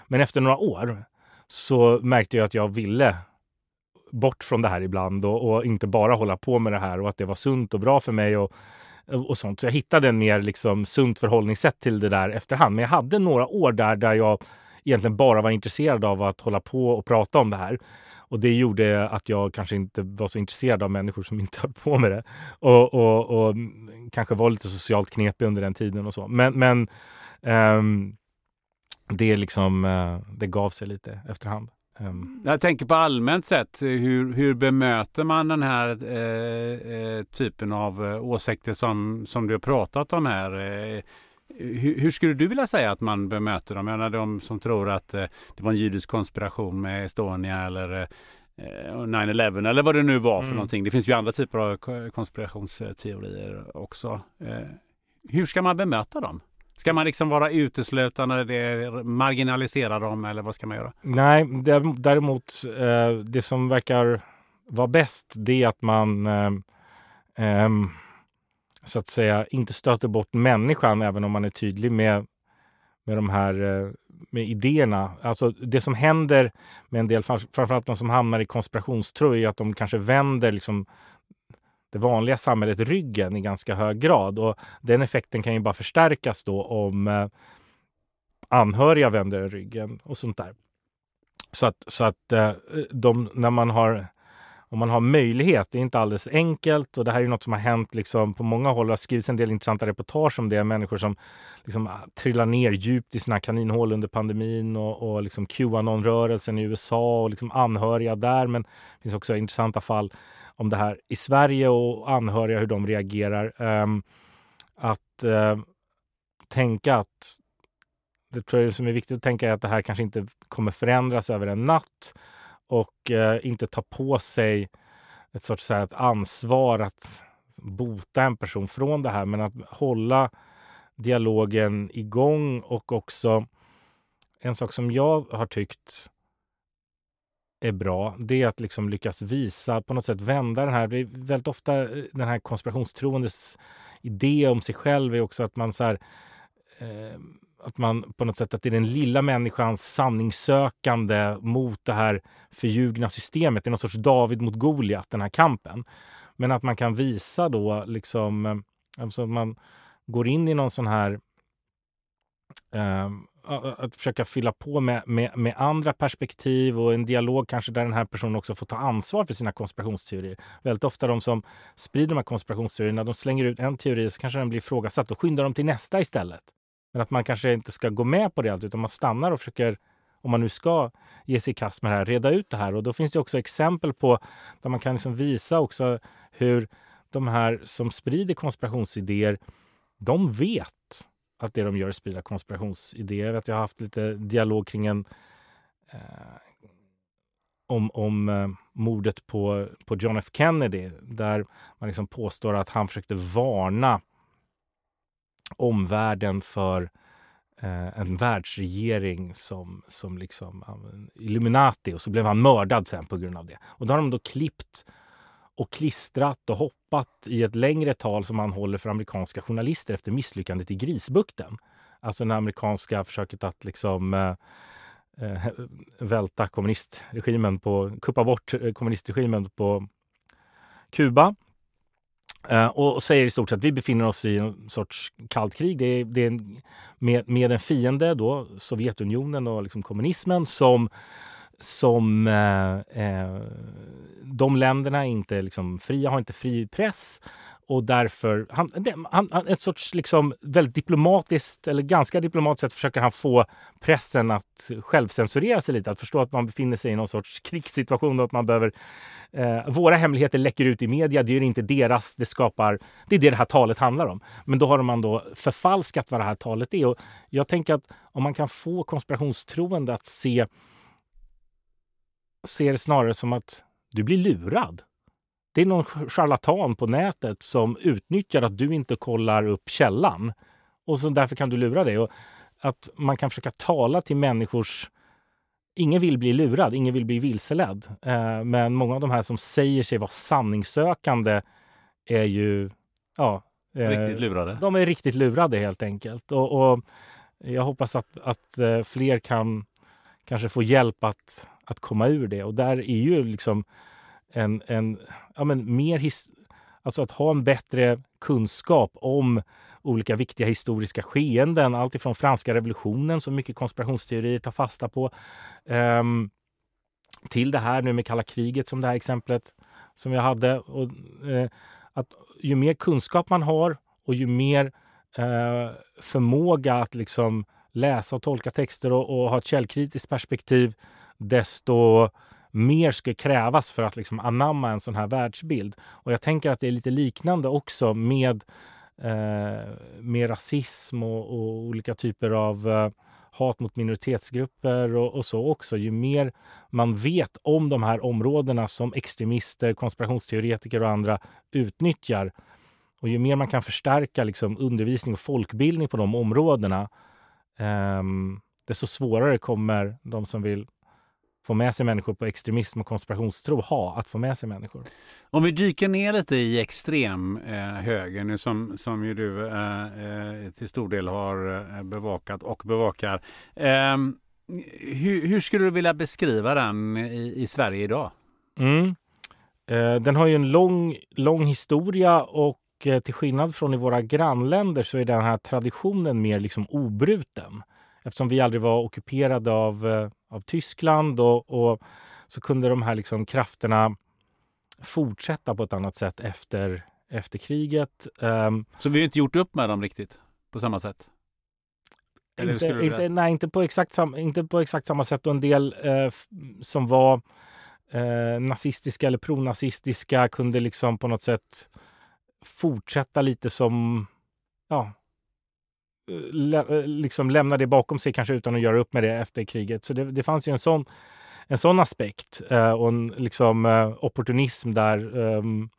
Men efter några år så märkte jag att jag ville bort från det här ibland och, och, inte bara hålla på med det här och att det var sunt och bra för mig och, Eh, och sånt. Så jag hittade en mer liksom sunt förhållningssätt till det där efterhand. Men jag hade några år där, där jag egentligen bara var intresserad av att hålla på och prata om det här. Och det gjorde att jag kanske inte var så intresserad av människor som *laughs* inte höll på med det. Och, och, och kanske var lite socialt knepig under den tiden och så. Men, men um, det, liksom, uh, det gav sig lite efterhand. Um. Jag tänker på allmänt sett, hur, hur bemöter man den här eh, eh, typen av eh, åsikter som, som du har pratat om här? Eh, hur, hur, skulle du vilja säga att man bemöter dem? Jag menar de som tror att eh, det var en judisk konspiration med Estonia eller 9-11 eh, eller vad det nu var för mm. någonting. Det finns ju andra typer av konspirationsteorier också. Hur ska man bemöta dem? Ska man liksom vara uteslutande, marginalisera dem eller vad ska man göra? Nej, däremot eh, det som verkar vara bäst det är att man eh, ehm, så att säga inte stöter bort människan även om man är tydlig med, med de här eh, med idéerna. Alltså det som händer med en del, framförallt de som hamnar i konspirationstro, är att de kanske vänder liksom det vanliga samhället ryggen i ganska hög grad. Och den effekten kan ju bara förstärkas då om eh, anhöriga vänder ryggen och sånt där. Så att, så att eh, de, när man har om man har möjlighet, det är inte alldeles enkelt och det här är något som har hänt liksom på många håll. Det har skrivits en del intressanta reportage om det. Människor som liksom ah, trillar ner djupt i sina kaninhål under pandemin och, och liksom Qanon-rörelsen i USA och liksom anhöriga där. Men det finns också intressanta fall om det här i Sverige och anhöriga hur de reagerar. Ehm, att ehm, tänka att det tror jag som är viktigt att tänka är att det här kanske inte kommer förändras över en natt och eh, inte ta på sig ett sorts så här, ett ansvar att bota en person från det här, men att hålla dialogen igång och också en sak som jag har tyckt är bra, det är att liksom lyckas visa, på något sätt vända den här, det är väldigt ofta eh, den här konspirationstroendes idé om sig själv är också att man så här, eh, att man på något sätt att det är den lilla människans sanningssökande mot det här förljugna systemet. Det är någon sorts David mot Goliat, den här kampen. Men att man kan visa då liksom, eh, alltså man går in i någon sån här eh, att försöka fylla på med, med, med, andra perspektiv och en dialog kanske där den här personen också får ta ansvar för sina konspirationsteorier. Väldigt ofta de som sprider de här konspirationsteorierna, de slänger ut en teori så kanske den blir ifrågasatt och skyndar de till nästa istället. Men att man kanske inte ska gå med på det utan man stannar och försöker, om man nu ska ge sig i kast med det här, reda ut det här. Och då finns det också exempel på där man kan liksom visa också hur de här som sprider konspirationsidéer, de vet att det de gör är sprida konspirationsidéer. Jag, vet, jag har haft lite dialog kring en eh, om, om eh, mordet på, på John F Kennedy där man liksom påstår att han försökte varna omvärlden för eh, en världsregering som, som liksom Illuminati och så blev han mördad sen på grund av det. Och då har de då klippt och klistrat och hoppat i ett längre tal som han håller för amerikanska journalister efter misslyckandet i Grisbukten. Alltså det amerikanska försöket att liksom eh, eh, välta kommunistregimen på, kuppa bort eh, kommunistregimen på Kuba. Eh, och säger i stort sett att vi befinner oss i en sorts kallt krig. Det är, det är en, med, med en fiende, då, Sovjetunionen och liksom kommunismen, som som eh, eh, de länderna är inte liksom fria, har inte fri press och därför, han, han, han, ett sorts liksom väldigt diplomatiskt, eller ganska diplomatiskt sätt försöker han få pressen att självcensurera sig lite, att förstå att man befinner sig i någon sorts krigssituation och att man behöver... Eh, våra hemligheter läcker ut i media, det är inte deras, det skapar... Det är det det här talet handlar om. Men då har man då förfalskat vad det här talet är och jag tänker att om man kan få konspirationstroende att se ser det snarare som att du blir lurad. Det är någon charlatan på nätet som utnyttjar att du inte kollar upp källan. Och så därför kan du lura dig. Och att man kan försöka tala till människors ingen vill bli lurad, ingen vill bli vilseledd. Eh, men många av de här som säger sig vara sanningssökande är ju ja, eh, riktigt lurade. De är riktigt lurade helt enkelt. Och, och jag hoppas att, att eh, fler kan kanske få hjälp att, att komma ur det. Och där är ju liksom en, en ja, men mer his, alltså att ha en bättre kunskap om olika viktiga historiska skeenden. Allt ifrån franska revolutionen som mycket konspirationsteorier tar fasta på. Um, till det här nu med kalla kriget som det här exemplet som jag hade. Och, eh, att ju mer kunskap man har och ju mer eh, förmåga att liksom läsa och tolka texter och, och ha ett källkritiskt perspektiv, desto mer ska krävas för att liksom anamma en sån här världsbild. Och jag tänker att det är lite liknande också med, eh, med rasism och, och, olika typer av eh, hat mot minoritetsgrupper och, och, så också. Ju mer man vet om de här områdena som extremister, konspirationsteoretiker och andra utnyttjar och ju mer man kan förstärka liksom, undervisning och folkbildning på de områdena eh, desto svårare kommer de som vill få med sig människor på extremism och konspirationstro ha att få med sig människor. Om vi dyker ner lite i extremhögern eh, som, som ju du eh, eh, till stor del har eh, bevakat och bevakar. Eh, hur, hur, skulle du vilja beskriva den i, i Sverige idag? Mm. Eh, den har ju en lång, lång historia och till skillnad från i våra grannländer så är den här traditionen mer liksom obruten eftersom vi aldrig var ockuperade av, eh, av Tyskland och, och så kunde de här liksom krafterna fortsätta på ett annat sätt efter, efter kriget. Um, så vi har inte gjort upp med dem riktigt på samma sätt? Inte, inte, nej, inte på, exakt sam, inte på exakt samma sätt. Och en del eh, som var eh, nazistiska eller pronazistiska kunde liksom på något sätt fortsätta lite som ja, liksom lämna det bakom sig kanske utan att göra upp med det efter kriget. Så det, det fanns ju en sån, en sån aspekt eh, och en liksom, eh, opportunism där ehm,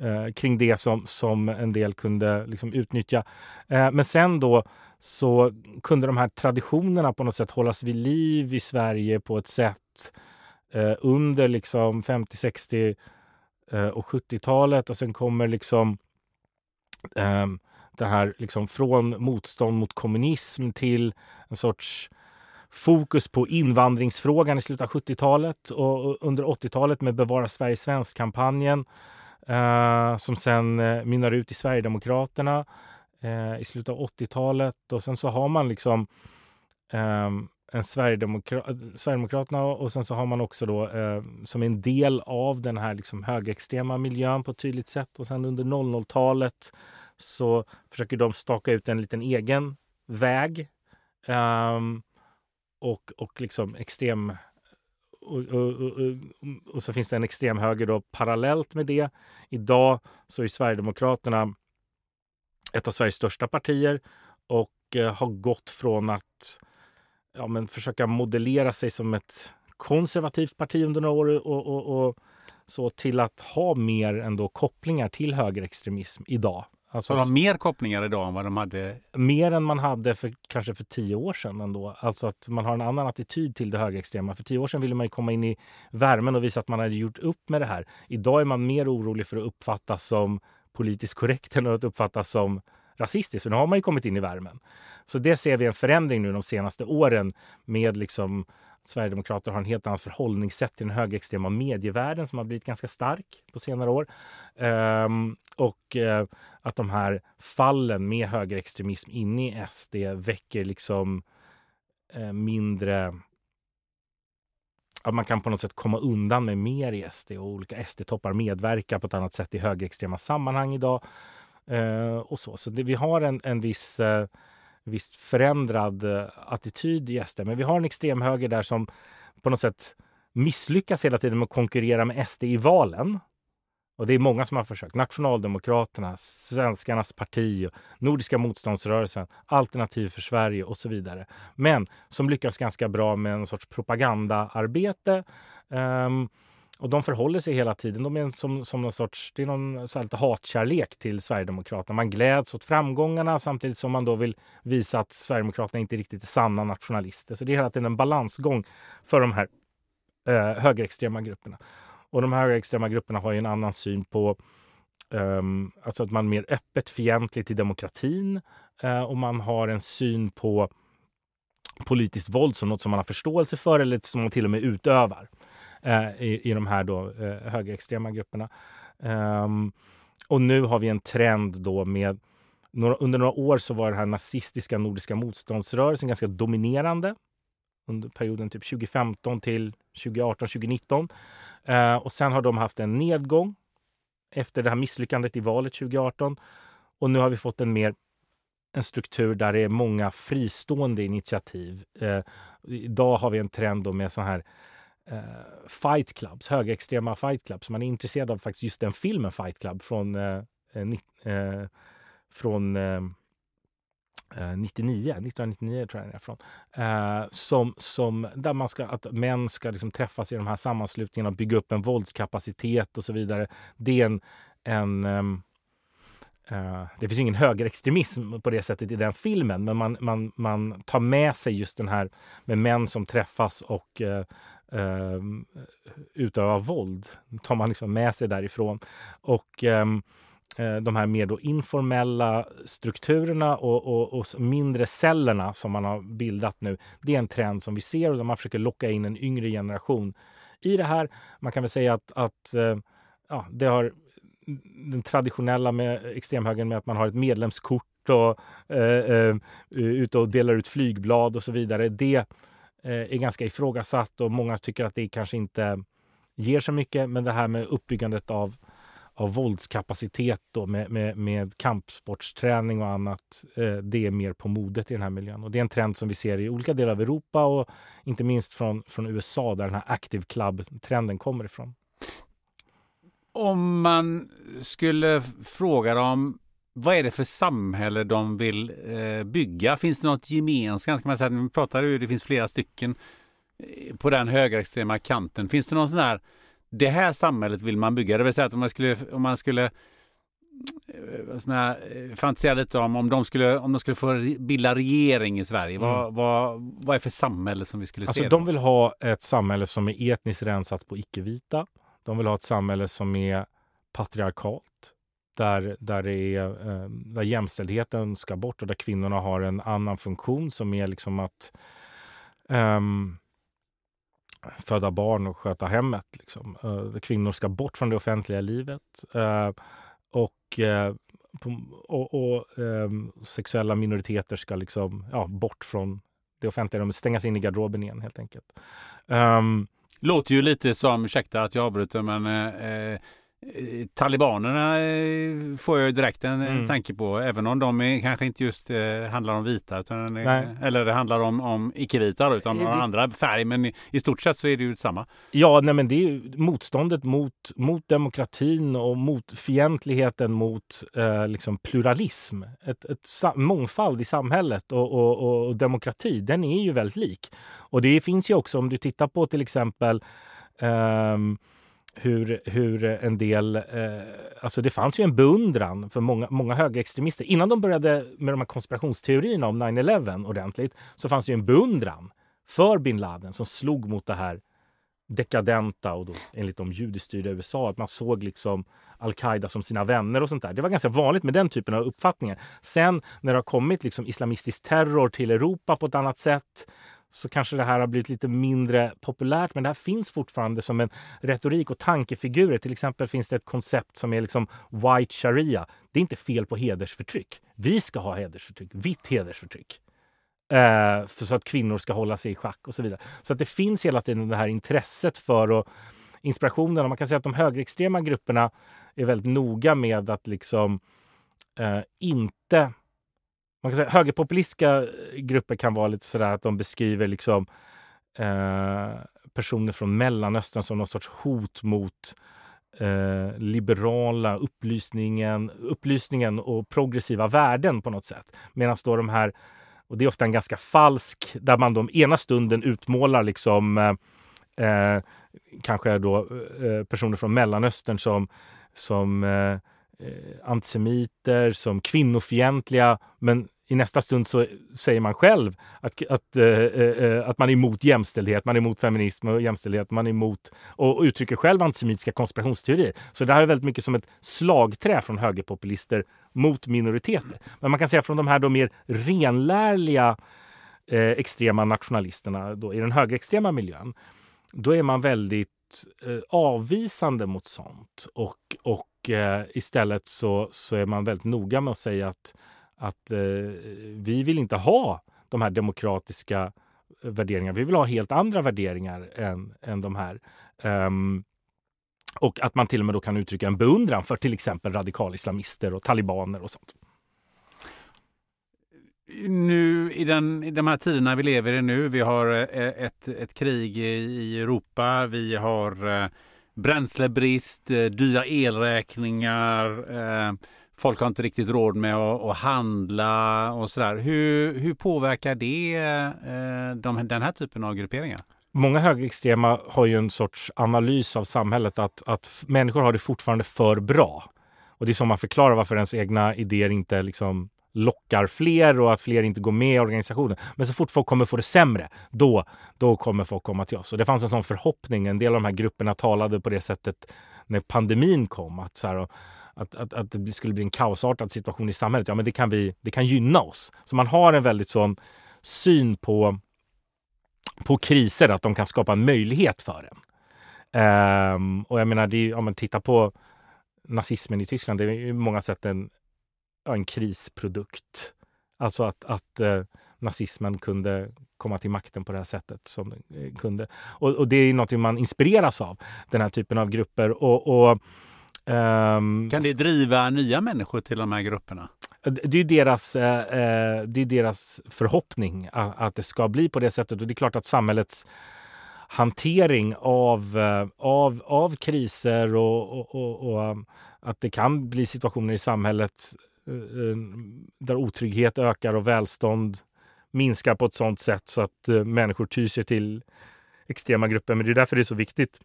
eh, kring det som, som en del kunde liksom, utnyttja. Eh, men sen då så kunde de här traditionerna på något sätt hållas vid liv i Sverige på ett sätt eh, under liksom 50, 60 eh, och 70-talet och sen kommer liksom ehm, det här liksom från motstånd mot kommunism till en sorts fokus på invandringsfrågan i slutet av 70-talet och under 80-talet med Bevara Sverige svensk-kampanjen eh, som sen eh, mynnar ut i Sverigedemokraterna eh, i slutet av 80-talet och sen så har man liksom eh, en Sverigedemokra Sverigedemokraterna och sen så har man också då eh, som en del av den här liksom högerextrema miljön på ett tydligt sätt. Och sen under 00-talet så försöker de staka ut en liten egen väg. Um, och, och liksom extrem... Och, och, och, och, så finns det en extrem höger då parallellt med det. Idag så är Sverigedemokraterna ett av Sveriges största partier och eh, har gått från att ja, men försöka modellera sig som ett konservativt parti under några år och, och, och, så till att ha mer ändå kopplingar till högerextremism idag. Alltså de har mer kopplingar idag än vad de hade? Mer än man hade för kanske för tio år sedan ändå. Alltså att man har en annan attityd till det högerextrema. För tio år sedan ville man komma in i värmen och visa att man hade gjort upp med det här. Idag är man mer orolig för att uppfattas som politiskt korrekt än att uppfattas som rasistiskt. För nu har man ju kommit in i värmen. Så det ser vi en förändring nu de senaste åren med liksom Sverigedemokrater har en helt annat förhållningssätt till den högerextrema medievärlden som har blivit ganska stark på senare år. Um, och uh, att de här fallen med högerextremism inne i SD väcker liksom uh, mindre att man kan på något sätt komma undan med mer i SD och olika SD-toppar medverkar på ett annat sätt i högerextrema sammanhang idag. Uh, och så så det, vi har en, en viss visst förändrad eh, attityd i SD. Men vi har en extremhöger där som på något sätt misslyckas hela tiden med att konkurrera med SD i valen. Och det är många som har försökt. Nationaldemokraterna, Svenskarnas parti, Nordiska motståndsrörelsen, Alternativ för Sverige och så vidare. Men som lyckas ganska bra med en sorts propagandaarbete. Um, och de förhåller sig hela tiden. De är som, som någon sorts, det är någon så här lite hatkärlek till Sverigedemokraterna. Man gläds åt framgångarna samtidigt som man då vill visa att Sverigedemokraterna inte riktigt är sanna nationalister. Så det är hela tiden en balansgång för de här eh, högerextrema grupperna. Och de här högerextrema grupperna har ju en annan syn på um, alltså att man är mer öppet fientlig till demokratin uh, och man har en syn på politiskt våld som något som man har förståelse för eller som man till och med utövar uh, Eh, i, i de här då, eh, högerextrema grupperna. Um, och nu har vi en trend då med några, under några år så var den här nazistiska nordiska motståndsrörelsen ganska dominerande under perioden typ 2015 till 2018, 2019. Eh, och sen har de haft en nedgång efter det här misslyckandet i valet 2018. Och nu har vi fått en mer en struktur där det är många fristående initiativ. Eh, idag har vi en trend med så här eh, fight clubs, högerextrema fight clubs. Man är intresserad av faktiskt just den filmen Fight Club från, eh, eh, eh, från 99, 1999 tror jag den är från. Eh, som, som, där man ska, att män ska liksom träffas i de här sammanslutningarna och bygga upp en våldskapacitet och så vidare. Det är en, en ehm, Eh, det finns ingen högerextremism på det sättet i den filmen, men man, man, man tar med sig just den här med män som träffas och uh, uh, utövar våld. tar man liksom med sig därifrån. Och um, de här mer då informella strukturerna och, och, och, mindre cellerna som man har bildat nu. Det är en trend som vi ser och man försöker locka in en yngre generation i det här. Man kan väl säga att, att ja, det har den traditionella med extremhögern med att man har ett medlemskort och eh, eh ute och delar ut flygblad och så vidare. Det eh, är ganska ifrågasatt och många tycker att det kanske inte ger så mycket. Men det här med uppbyggandet av av våldskapacitet då med, med, med kampsportsträning och annat. Eh, det är mer på modet i den här miljön. Och det är en trend som vi ser i olika delar av Europa och inte minst från, från USA där den här Active Club-trenden kommer ifrån. Om man skulle fråga dem vad är det för samhälle de vill eh, bygga? Finns det något gemensamt? Kan man säga, vi pratar ju, det finns flera stycken eh, på den högerextrema kanten. Finns det någon sån här det här samhället vill man bygga. Det vill säga att om man skulle, om man skulle eh, fantisera lite om, om de skulle, om de skulle få bilda regering i Sverige. Mm. Vad, vad, vad är för samhälle som vi skulle alltså, se? De vill ha ett samhälle som är etniskt rensat på icke-vita. De vill ha ett samhälle som är patriarkalt. Där, där, det är, ehm, där jämställdheten ska bort och där kvinnorna har en annan funktion som är liksom att um, föda barn och sköta hemmet. Liksom. Uh, kvinnor ska bort från det offentliga livet. Uh, och, uh, och, och um, sexuella minoriteter ska liksom, ja, bort från det offentliga rummet, stängas in i garderoben igen helt enkelt. Um, Låter ju lite som, ursäkta att jag avbryter, men eh, eh talibanerna eh, får jag direkt en mm. tanke på, även om de är, kanske inte just eh, handlar om vita, utan, eller det handlar om, om icke-vita, utan några andra färg. Men i, i, stort sett så är det ju samma. Ja, nej, men det är ju motståndet mot, mot demokratin och mot fientligheten mot eh, liksom pluralism. Ett, ett mångfald i samhället och, och, och, demokrati, den är ju väldigt lik. Och det finns ju också, om du tittar på till exempel um, hur, hur en del... Eh, alltså det fanns ju en beundran för många, många högerextremister. Innan de började med de här konspirationsteorierna om 9-11 ordentligt så fanns det ju en beundran för bin Laden som slog mot det här dekadenta och då, enligt de judistyrda USA, att man såg liksom al-Qaida som sina vänner och sånt där. Det var ganska vanligt med den typen av uppfattningar. Sen när det har kommit liksom islamistisk terror till Europa på ett annat sätt så kanske det här har blivit lite mindre populärt. Men det här finns fortfarande som en retorik och tankefigurer. Till exempel finns det ett koncept som är liksom white sharia. Det är inte fel på hedersförtryck. Vi ska ha hedersförtryck, vitt hedersförtryck. Eh, så att kvinnor ska hålla sig i schack och så vidare. Så att det finns hela tiden det här intresset för och inspirationen. Och man kan säga att de högerextrema grupperna är väldigt noga med att liksom eh, inte man kan säga, högerpopulistiska grupper kan vara lite sådär att de beskriver liksom eh, personer från Mellanöstern som någon sorts hot mot eh, liberala upplysningen, upplysningen och progressiva värden på något sätt. Medan då de här, och det är ofta en ganska falsk, där man de ena stunden utmålar liksom eh, eh, kanske då eh, personer från Mellanöstern som, som eh, Eh, antisemiter, som kvinnofientliga, men i nästa stund så säger man själv att, att, äh, att man är emot jämställdhet, man är emot feminism och jämställdhet, man är emot och, och uttrycker själv antisemitiska konspirationsteorier. Så det här är väldigt mycket som ett slagträ från högerpopulister mot minoriteter. Men man kan säga från de här då mer renlärliga eh, extrema nationalisterna då, i den högerextrema miljön, då är man väldigt eh, avvisande mot sånt och, och eh, istället så, så är man väldigt noga med att säga att att eh, vi vill inte ha de här demokratiska eh, värderingarna. Vi vill ha helt andra värderingar än, än de här. Um, och att man till och med då kan uttrycka en beundran för till exempel radikalislamister och talibaner och sånt. Nu i, den, i de här tiderna vi lever i nu, vi har eh, ett, ett krig i Europa, vi har eh, bränslebrist, eh, dyra elräkningar, eh, folk har inte riktigt råd med att, handla och sådär. Hur, hur påverkar det eh, de, den här typen av grupperingar? Många högerextrema har ju en sorts analys av samhället att, att människor har det fortfarande för bra. Och det är så man förklarar varför ens egna idéer inte liksom lockar fler och att fler inte går med i organisationen. Men så fort folk kommer få det sämre, då, då kommer folk komma till oss. Och det fanns en sån förhoppning. En del av de här grupperna talade på det sättet när pandemin kom. Att så här, att, att, att det skulle bli en kaosartad situation i samhället, ja men det kan, vi, det kan gynna oss. Så man har en väldigt sån syn på, på kriser, att de kan skapa en möjlighet för en. Um, och jag menar, det är, om man tittar på nazismen i Tyskland, det är ju många sätt en, en krisprodukt. Alltså att, att uh, nazismen kunde komma till makten på det här sättet som den eh, kunde. Och, och, det är något man inspireras av, den här typen av grupper. och, och Um, kan det driva nya människor till de här grupperna? Det är deras, eh, eh, det är deras förhoppning att, att, det ska bli på det sättet. Och det är klart att samhällets hantering av, eh, av, av kriser och, och, och, och, att det kan bli situationer i samhället eh, Eh, eh, där otrygghet ökar och välstånd minskar på ett sådant sätt så att eh, människor tyr sig till extrema grupper. Men det är därför det är så viktigt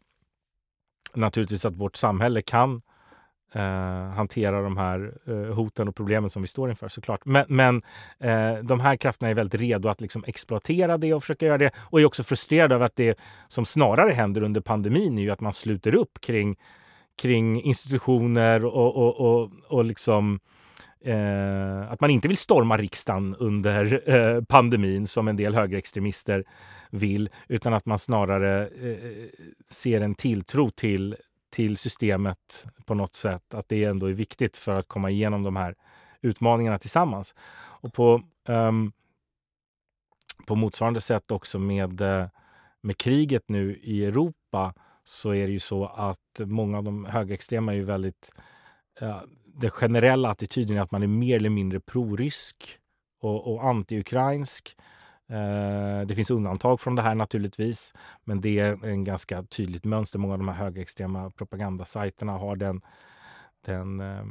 naturligtvis att vårt samhälle kan eh, hantera de här eh, hoten och problemen som vi står inför såklart. Men, men eh, de här krafterna är väldigt redo att liksom exploatera det och försöka göra det och är också frustrerade över att det som snarare händer under pandemin är ju att man sluter upp kring, kring institutioner och, och, och, och liksom Eh, att man inte vill storma riksdagen under eh, pandemin som en del högerextremister vill, utan att man snarare eh, ser en tilltro till, till systemet på något sätt. Att det ändå är viktigt för att komma igenom de här utmaningarna tillsammans. Och på, um, på motsvarande sätt också med, eh, med kriget nu i Europa så är det ju så att många av de högerextrema är ju väldigt uh, den generella attityden är att man är mer eller mindre prorysk och, och anti-ukrainsk. Eh, det finns undantag från det här naturligtvis, men det är en ganska tydligt mönster. Många av de här högerextrema propagandasajterna har den, den eh,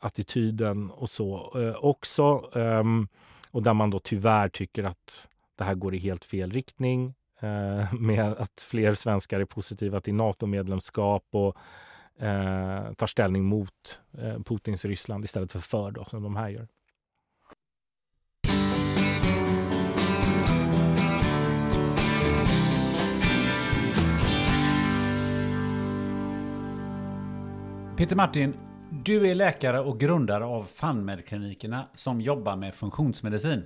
attityden och så eh, också. Ehm, och där man då tyvärr tycker att det här går i helt fel riktning eh, med att fler svenskar är positiva till NATO-medlemskap och eh, tar ställning mot eh, Putins Ryssland istället för för, då, som de här gör. Peter Martin, du är läkare och grundare av FunMed-klinikerna som jobbar med funktionsmedicin.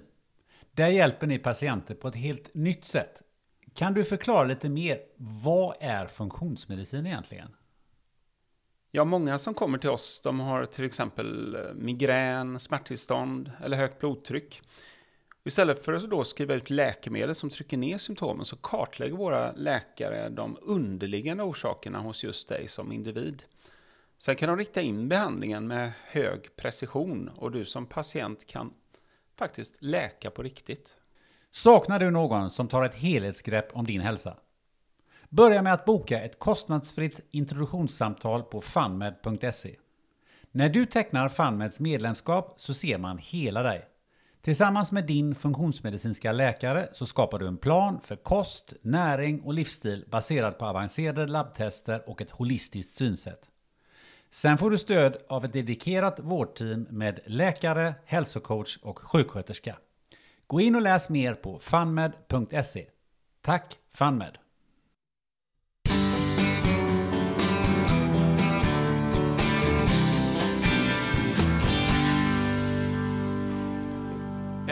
Där hjälper ni patienter på ett helt nytt sätt. Kan du förklara lite mer, vad är funktionsmedicin egentligen? Ja, många som kommer till oss, de har till exempel eh, migrän, smärttillstånd eller högt blodtryck. Istället för att då skriva ut läkemedel som trycker ner symptomen så kartlägger våra läkare de underliggande orsakerna hos just dig som individ. Sen kan de rikta in behandlingen med hög precision och du som patient kan faktiskt läka på riktigt. Saknar du någon som tar ett helhetsgrepp om din hälsa? Börja med att boka ett kostnadsfritt introduktionssamtal på funmed.se. När du tecknar Funmeds medlemskap så ser man hela dig. Tillsammans med din funktionsmedicinska läkare så skapar du en plan för kost, näring och livsstil baserad på avancerade labbtester och ett holistiskt synsätt. Sen får du stöd av ett dedikerat vårdteam med läkare, hälsocoach och sjuksköterska. Gå in och läs mer på funmed.se. Tack Funmed!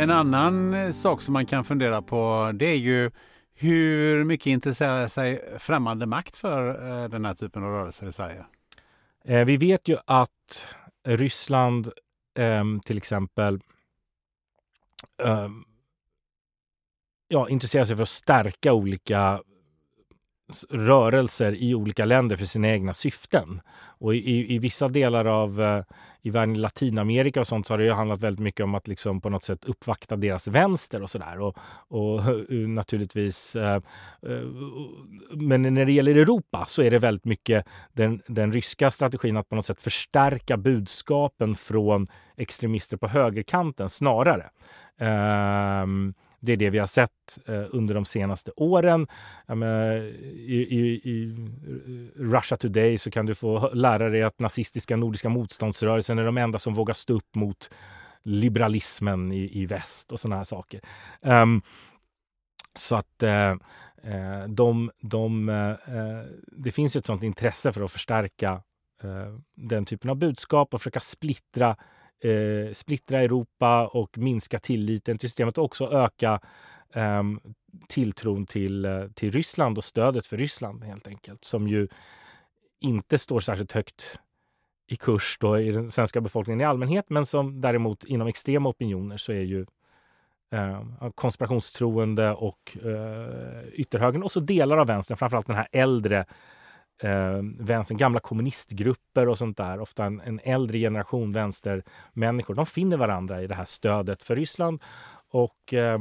En annan eh, sak som man kan fundera på det är ju hur mycket intresserar sig främmande makt för eh, den här typen av rörelser i Sverige? Eh, vi vet ju att Ryssland ehm, till exempel ehm, ja, intresserar sig för att stärka olika rörelser i olika länder för sina egna syften. Och i, i vissa delar av eh, i världen, i Latinamerika och sånt, så har det ju handlat väldigt mycket om att liksom på något sätt uppvakta deras vänster och sådär. Och, och naturligtvis, eh, eh, men när det gäller Europa så är det väldigt mycket den, den ryska strategin att på något sätt förstärka budskapen från extremister på högerkanten snarare. Um, det är det vi har sett eh, under de senaste åren. Menar, i, i, i, Russia Today så kan du få lära dig att nazistiska nordiska motståndsrörelsen är de enda som vågar stå upp mot liberalismen i, i väst och såna här saker. Um, så att eh, eh, de, de, eh, eh det finns ett sånt intresse för att förstärka eh, den typen av budskap och försöka splittra eh, splittra Europa och minska tilliten till systemet och också öka eh, tilltron till, eh, till Ryssland och stödet för Ryssland helt enkelt. Som ju inte står särskilt högt i kurs då i den svenska befolkningen i allmänhet men som däremot inom extrema opinioner så är ju eh, konspirationstroende och eh, ytterhögern och så delar av vänstern, framförallt den här äldre eh, vänstern, gamla kommunistgrupper och sånt där, ofta en, en äldre generation vänstermänniskor, de finner varandra i det här stödet för Ryssland och eh,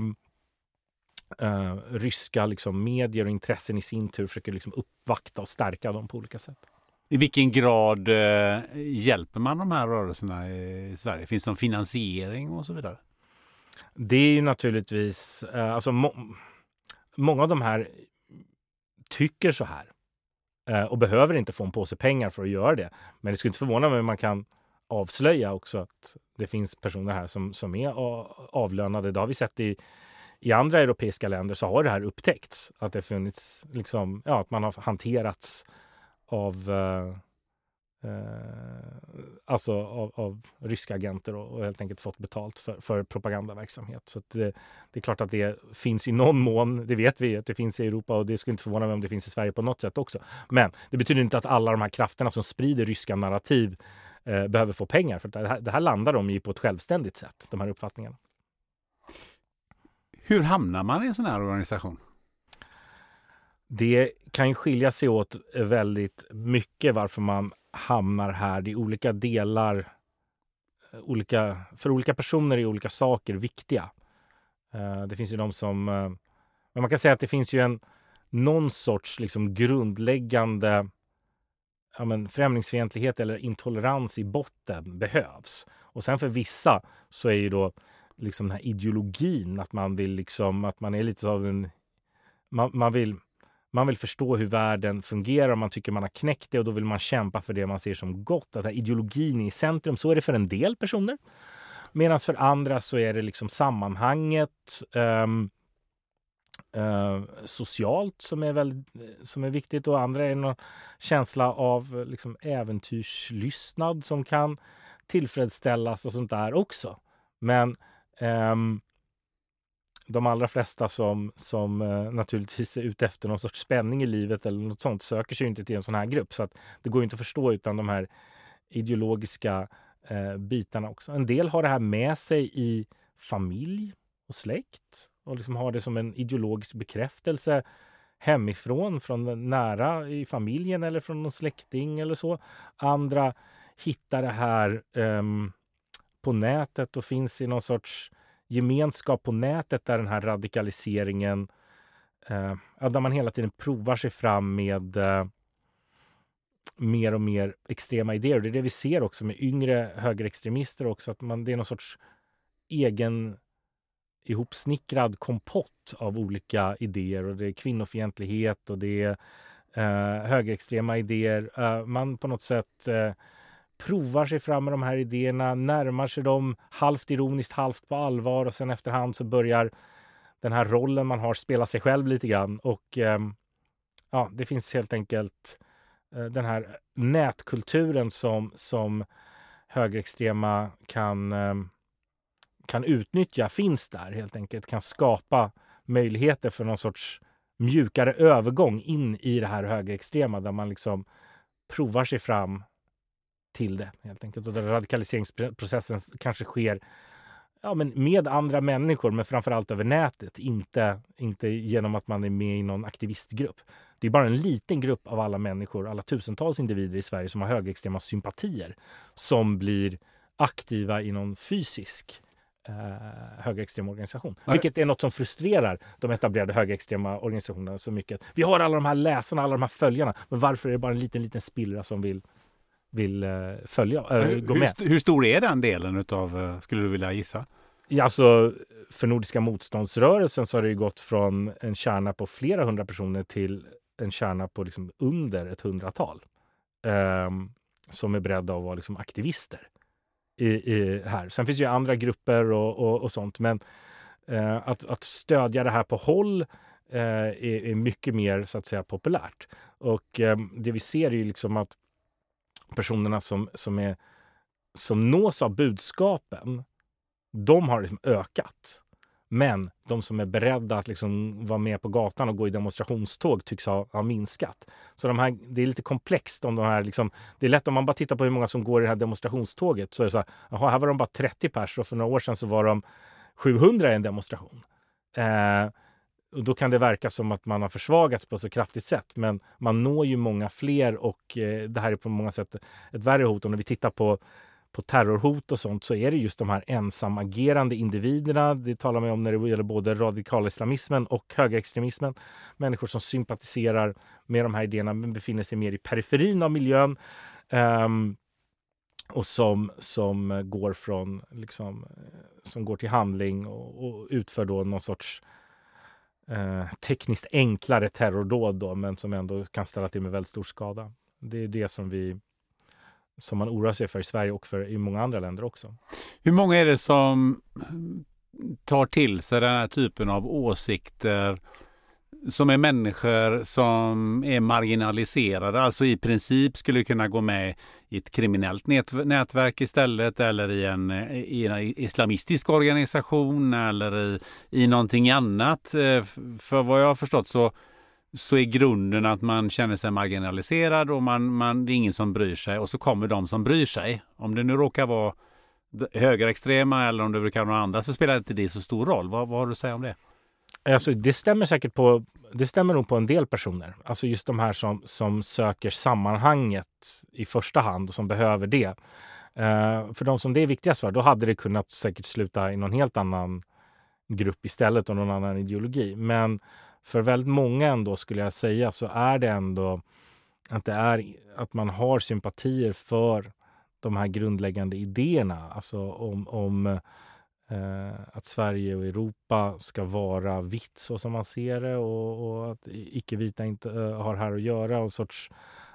eh, ryska liksom, medier och intressen i sin tur försöker liksom uppvakta och stärka dem på olika sätt. I vilken grad eh, hjälper man de här rörelserna i Sverige? Finns det någon finansiering och så vidare? Det är ju naturligtvis, eh, alltså må många av de här tycker så här. Eh, och behöver inte få en påse pengar för att göra det. Men det skulle inte förvåna mig om man kan avslöja också att det finns personer här som, som är avlönade. Det har vi sett i, i andra europeiska länder så har det här upptäckts. Att det funnits, liksom, ja, att man har hanterats av eh, Eh, alltså av, av, ryska agenter och, och, helt enkelt fått betalt för, för propagandaverksamhet. Så det, det, är klart att det finns i någon mån, det vet vi att det finns i Europa och det skulle inte förvåna mig om det finns i Sverige på något sätt också. Men det betyder inte att alla de här krafterna som sprider ryska narrativ eh, behöver få pengar. För det här, det här landar de i på ett självständigt sätt, de här uppfattningarna. Hur hamnar man i en sån här organisation? Det kan ju skilja sig åt väldigt mycket varför man hamnar här. Det är olika delar. Eh, olika, för olika personer är olika saker viktiga. Eh, det finns ju de som... Eh, men man kan säga att det finns ju en någon sorts liksom grundläggande ja, men främlingsfientlighet eller intolerans i botten behövs. Och sen för vissa så är ju då liksom den här ideologin att man vill liksom att man är lite av en man, man vill man vill förstå hur världen fungerar, man tycker man har knäckt det och då vill man kämpa för det man ser som gott. Att ideologin är i centrum. Så är det för en del personer. Medan för andra så är det liksom sammanhanget um, uh, socialt som är, väldigt, som är viktigt och andra är någon känsla av liksom äventyrslystnad som kan tillfredsställas och sånt där också. Men um, de allra flesta som, som eh, naturligtvis är ute efter någon sorts spänning i livet eller något sånt söker sig inte till en sån här grupp. Så att det går inte att förstå utan de här ideologiska eh, bitarna också. En del har det här med sig i familj och släkt och liksom har det som en ideologisk bekräftelse hemifrån, från nära i familjen eller från någon släkting eller så. Andra hittar det här eh, på nätet och finns i någon sorts gemenskap på nätet där den här radikaliseringen, eh, där man hela tiden provar sig fram med eh, mer och mer extrema idéer. Det är det vi ser också med yngre högerextremister också, att man, det är någon sorts egen ihopsnickrad kompott av olika idéer och det är kvinnofientlighet och det är eh, högerextrema idéer. Eh, man på något sätt eh, provar sig fram med de här idéerna, närmar sig dem halvt ironiskt, halvt på allvar och sen efterhand så börjar den här rollen man har spela sig själv lite grann. Och eh, ja, det finns helt enkelt eh, den här nätkulturen som, som högerextrema kan, eh, kan utnyttja finns där helt enkelt, kan skapa möjligheter för någon sorts mjukare övergång in i det här högerextrema där man liksom provar sig fram till det helt enkelt. Och radikaliseringsprocessen kanske sker ja, men med andra människor, men framförallt över nätet. Inte, inte genom att man är med i någon aktivistgrupp. Det är bara en liten grupp av alla människor, alla tusentals individer i Sverige som har högerextrema sympatier som blir aktiva i någon fysisk eh, högerextrem organisation. Nej. Vilket är något som frustrerar de etablerade högerextrema organisationerna så mycket. Vi har alla de här läsarna, alla de här följarna, men varför är det bara en liten, liten spillra som vill vill eh, följa, äh, gå med. Hur, hur stor är den delen utav, eh, skulle du vilja gissa? Ja, alltså, för Nordiska motståndsrörelsen så har det gått från en kärna på flera hundra personer till en kärna på liksom under ett hundratal. Eh, som är beredda att vara liksom aktivister i, i, här. Sen finns det ju andra grupper och, och, och sånt, men eh, att, att stödja det här på håll eh, är, är, mycket mer så att säga populärt. Och ehm, det vi ser är ju liksom att personerna som, som, är, som nås av budskapen, de har liksom ökat. Men de som är beredda att liksom vara med på gatan och gå i demonstrationståg tycks ha, ha minskat. Så de här, det är lite komplext. om de här liksom, Det är lätt om man bara tittar på hur många som går i det här demonstrationståget. Så är det så här, aha, här var de bara 30 pers och för några år sedan så var de 700 i en demonstration. Eh, och då kan det verka som att man har försvagats på ett så kraftigt sätt. Men man når ju många fler och eh, det här är på många sätt ett värre hot. Om vi tittar på, på terrorhot och sånt så är det just de här ensamagerande individerna. Det talar man om när det gäller både radikalislamismen och högerextremismen. Människor som sympatiserar med de här idéerna men befinner sig mer i periferin av miljön. Um, och som, som går från liksom, eh, som går till handling och, och utför då någon sorts eh, tekniskt enklare terrordåd då, men som ändå kan ställa till med väldigt stor skada. Det är det som vi som man oroar sig för i Sverige och för i många andra länder också. Hur många är det som tar till sig den här typen av åsikter som är människor som är marginaliserade, alltså i princip skulle kunna gå med i ett kriminellt nätverk istället eller i en, i en islamistisk organisation eller i, i någonting annat. Eh, för vad jag har förstått så, så är grunden att man känner sig marginaliserad och man, man, det är ingen som bryr sig och så kommer de som bryr sig. Om det nu råkar vara högerextrema eller om det brukar vara andra så spelar inte det så stor roll. Vad, vad har du att säga om det? Alltså, det stämmer säkert på, det stämmer nog på en del personer. Alltså just de här som, som söker sammanhanget i första hand och som behöver det. Uh, för de som det är viktigast för, då hade det kunnat säkert sluta i någon helt annan grupp istället och någon annan ideologi. Men för väldigt många ändå skulle jag säga så är det ändå att, det är, att man har sympatier för de här grundläggande idéerna. Alltså om, om Eh, att Sverige och Europa ska vara vitt så som man ser det och, och att icke-vita inte eh, har här att göra. Och sorts,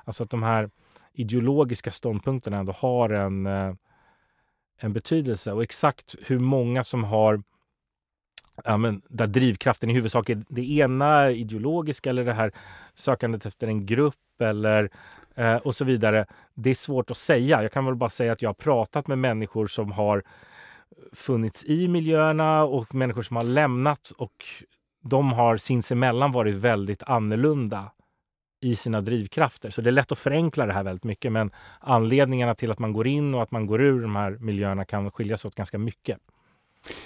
alltså att de här ideologiska ståndpunkterna ändå har en, eh, en betydelse. Och exakt hur många som har ja, men där drivkraften i huvudsak är det ena ideologiska eller det här sökandet efter en grupp eller eh, och så vidare. Det är svårt att säga. Jag kan väl bara säga att jag har pratat med människor som har funnits i miljöerna och människor som har lämnat och de har sinsemellan varit väldigt annorlunda i sina drivkrafter. Så det är lätt att förenkla det här väldigt mycket men anledningarna till att man går in och att man går ur de här miljöerna kan skilja sig åt ganska mycket.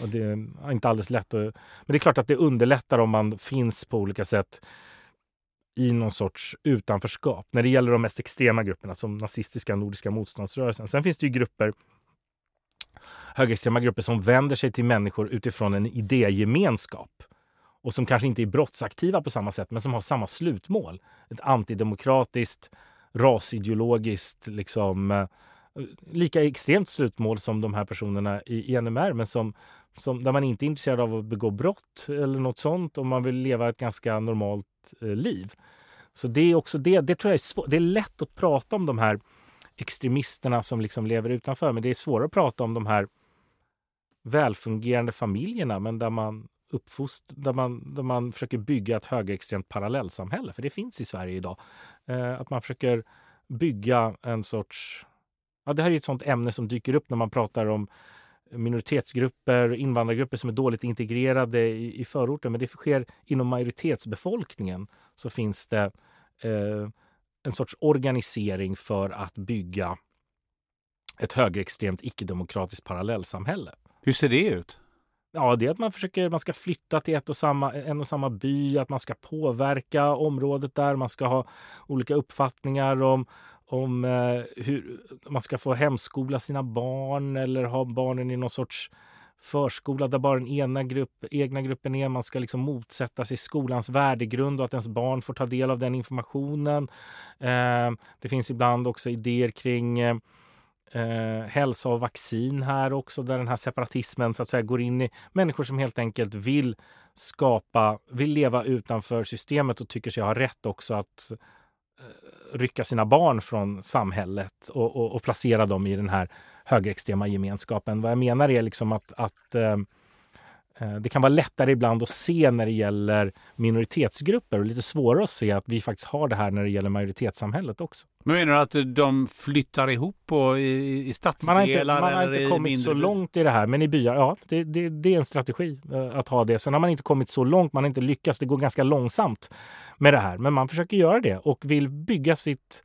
Och det är inte alldeles lätt. Att, men det är klart att det underlättar om man finns på olika sätt i någon sorts utanförskap. När det gäller de mest extrema grupperna som nazistiska nordiska motståndsrörelsen. Sen finns det ju grupper högerextrema grupper som vänder sig till människor utifrån en idégemenskap och som kanske inte är brottsaktiva på samma sätt men som har samma slutmål. Ett antidemokratiskt, rasideologiskt, liksom, eh, lika extremt slutmål som de här personerna i NMR men som, som, där man inte är intresserad av att begå brott eller något sånt och man vill leva ett ganska normalt eh, liv. Så det är också det. Det tror jag är svårt. Det är lätt att prata om de här extremisterna som liksom lever utanför, men det är svårare att prata om de här välfungerande familjerna, men där man uppfost, där man, där man försöker bygga ett högerextremt parallellsamhälle, för det finns i Sverige idag. Eh, att man försöker bygga en sorts... Ja, det här är ett sånt ämne som dyker upp när man pratar om minoritetsgrupper, invandrargrupper som är dåligt integrerade i, i förorten. Men det sker inom majoritetsbefolkningen så finns det eh, en sorts organisering för att bygga ett högerextremt icke-demokratiskt parallellsamhälle. Hur ser det ut? Ja, det är att man försöker, man ska flytta till ett och samma, en och samma by, att man ska påverka området där, man ska ha olika uppfattningar om, om eh, hur man ska få hemskola sina barn eller ha barnen i någon sorts förskola där bara den ena grupp, egna gruppen är. Man ska liksom motsätta sig skolans värdegrund och att ens barn får ta del av den informationen. Eh, det finns ibland också idéer kring eh, eh, hälsa och vaccin här också, där den här separatismen så att säga går in i människor som helt enkelt vill skapa, vill leva utanför systemet och tycker sig ha rätt också att eh, rycka sina barn från samhället och, och, och, placera dem i den här högerextrema gemenskapen. Vad jag menar är liksom att, att eh, Eh, det kan vara lättare ibland att se när det gäller minoritetsgrupper och lite svårare att se att vi faktiskt har det här när det gäller majoritetssamhället också. Men menar du att de flyttar ihop på, i, i stadsdelar? Man har inte, man har inte kommit så långt i det här, men i byar, ja, det, det, det, är en strategi eh, att ha det. Sen har man inte kommit så långt, man har inte lyckats, det går ganska långsamt med det här. Men man försöker göra det och vill bygga sitt,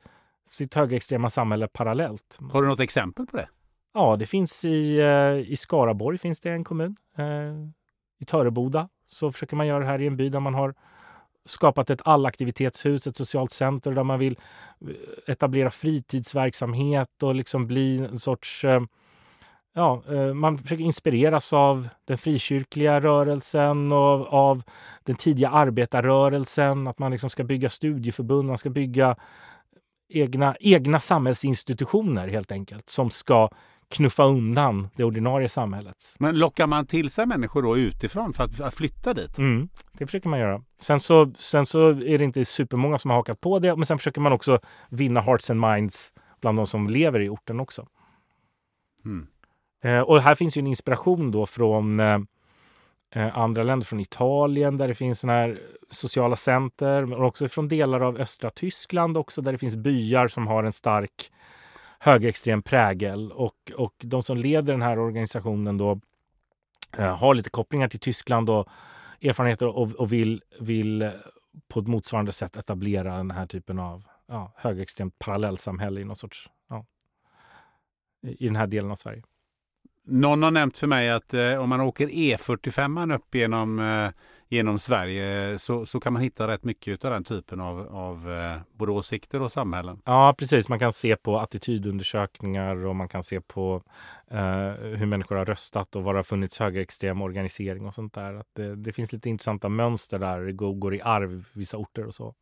sitt högerextrema samhälle parallellt. Har du något exempel på det? Ja, det finns i, eh, i Skaraborg finns det en kommun eh, i Töreboda så försöker man göra det här i en by där man har skapat ett allaktivitetshus, ett socialt center där man vill eh, etablera fritidsverksamhet och liksom bli en sorts Ja, man försöker inspireras av den frikyrkliga rörelsen och av den tidiga arbetarrörelsen. Att man liksom ska bygga studieförbund, man ska bygga egna, egna samhällsinstitutioner helt enkelt som ska knuffa undan det ordinarie samhället. Men lockar man till sig människor då utifrån för att, att flytta dit? Mm, det försöker man göra. Sen så, sen så är det inte supermånga som har hakat på det, men sen försöker man också vinna hearts and minds bland de som lever i orten också. Mm. Eh, och här finns ju en inspiration då från eh, eh andra länder, från Italien där det finns såna här sociala center, men också från delar av östra Tyskland också där det finns byar som har en stark högerextrem prägel och, och de som leder den här organisationen då eh, har lite kopplingar till Tyskland och erfarenheter och, och vill, vill eh, på ett motsvarande sätt etablera den här typen av ja, högerextremt parallellsamhälle i någon sorts, ja, i den här delen av Sverige. Någon har nämnt för mig att eh, om man åker E45 upp genom eh, genom Sverige så, så kan man hitta rätt mycket av den typen av, av eh, både åsikter och samhällen. Ja, precis. Man kan se på attitydundersökningar och man kan se på eh, hur människor har röstat och var det har funnits högerextrem organisering och sånt där. Att det, det finns lite intressanta mönster där. Det går, går i arv vissa orter och så.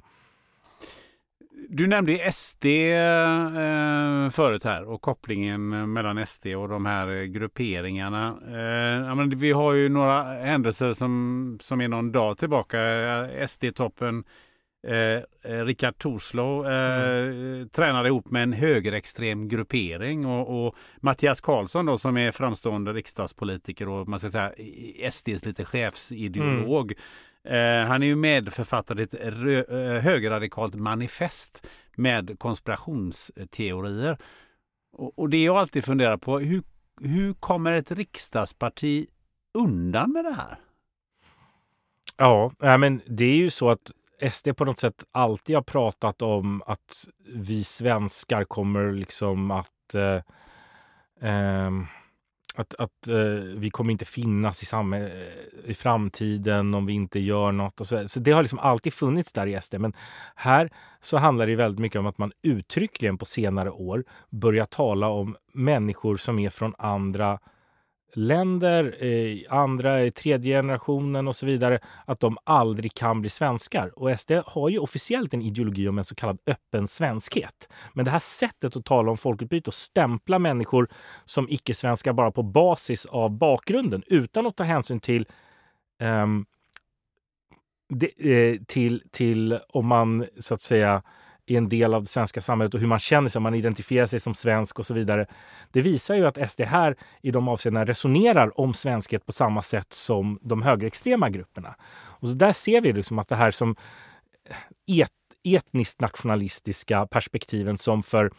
Du nämnde SD eh, förut här och kopplingen mellan SD och de här grupperingarna. Eh, men vi har ju några händelser som, som är någon dag tillbaka. SD-toppen eh, Rickard Torslow eh, mm. tränade ihop med en högerextrem gruppering och, och Mattias Karlsson då som är framstående riksdagspolitiker och man ska säga SDs lite chefsideolog. Mm Eh, han är ju medförfattare till ett eh, högerradikalt manifest med konspirationsteorier. Och, och det jag alltid funderar på, hur, hur kommer ett riksdagsparti undan med det här? Ja, men det är ju så att SD på något sätt alltid har pratat om att vi svenskar kommer liksom att eh, eh, att, att eh, vi kommer inte finnas i, samma, eh, i framtiden om vi inte gör något. Och så, så det har liksom alltid funnits där i SD. Men här så handlar det väldigt mycket om att man uttryckligen på senare år börjar tala om människor som är från andra länder, eh, andra i tredje generationen och så vidare, att de aldrig kan bli svenskar. Och SD har ju officiellt en ideologi om en så kallad öppen svenskhet. Men det här sättet att tala om folkutbyte och stämpla människor som icke-svenskar bara på basis av bakgrunden utan att ta hänsyn till um, det, eh, till, till om man så att säga är en del av det svenska samhället och hur man känner sig, om man identifierar sig som svensk och så vidare. Det visar ju att SD här i de avseendena resonerar om svenskhet på samma sätt som de högerextrema grupperna. Och så där ser vi liksom att det här som eh, et, etniskt nationalistiska perspektiven som för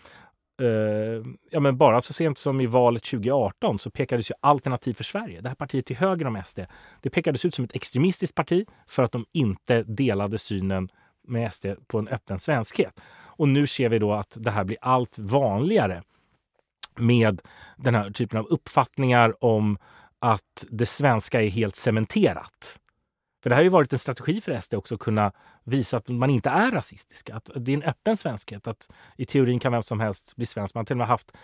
Uh, ja, men bara så sent som i valet 2018 så pekades ju Alternativ för Sverige, det här partiet till höger om SD, det pekades ut som ett extremistiskt parti för att de inte delade synen med SD på en öppen svenskhet. Och nu ser vi då att det här blir allt vanligare med den här typen av uppfattningar om att det svenska är helt cementerat. För det har ju varit en strategi för SD också att kunna visa att man inte är rasistiska. Att det är en öppen svenskhet. Att I teorin kan vem som helst bli svensk. Man har till och med haft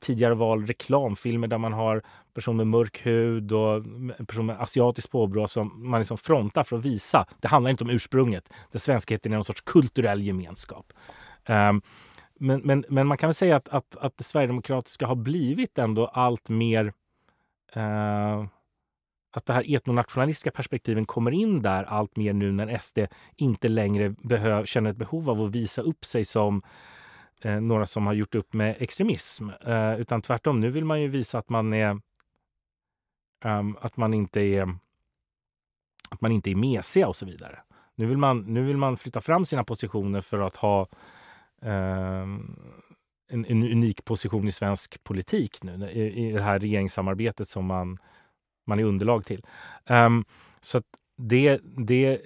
tidigare val reklamfilmer där man har personer med mörk hud och personer med asiatiskt påbrå som man liksom frontar för att visa. Det handlar inte om ursprunget. Det svenskheten är någon sorts kulturell gemenskap. Um, men, men, men man kan väl säga att, att, att det sverigedemokratiska har blivit ändå allt mer uh, att det här etnonationalistiska perspektiven kommer in där allt mer nu när SD inte längre behöv, känner ett behov av att visa upp sig som eh, några som har gjort upp med extremism. Eh, utan tvärtom, nu vill man ju visa att man är um, att man inte är att man inte är mesiga och så vidare. Nu vill man, nu vill man flytta fram sina positioner för att ha eh, en, en, unik position i svensk politik nu i, i det här regeringssamarbetet som man man är underlag till. Um, så det, det,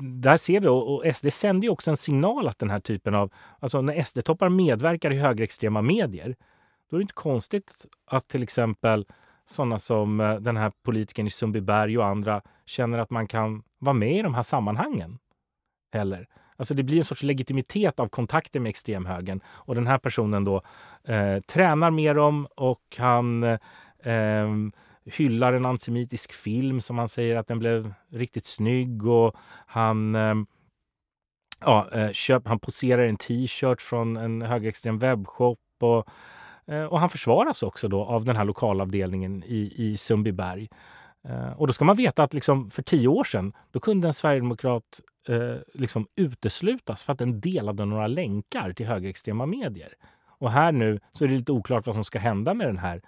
där ser vi, och, och SD sänder ju också en signal att den här typen av... Alltså när SD-toppar medverkar i högerextrema medier, då är det inte konstigt att till exempel sådana som eh, den här politikern i Sundbyberg och andra känner att man kan vara med i de här sammanhangen. Eller? Alltså det blir en sorts legitimitet av kontakter med extremhögern. Och den här personen då eh, tränar med dem och han eh, ehm, hyllar en antisemitisk film som han säger att den blev riktigt snygg och han eh, ja, eh, köp, han poserar en t-shirt från en högerextrem webbshop och, eh, och han försvaras också då av den här lokalavdelningen i, i Sundbyberg. Eh, och då ska man veta att liksom för tio år sedan då kunde en sverigedemokrat eh, liksom uteslutas för att den delade några länkar till högerextrema medier. Och här nu så är det lite oklart vad som ska hända med den här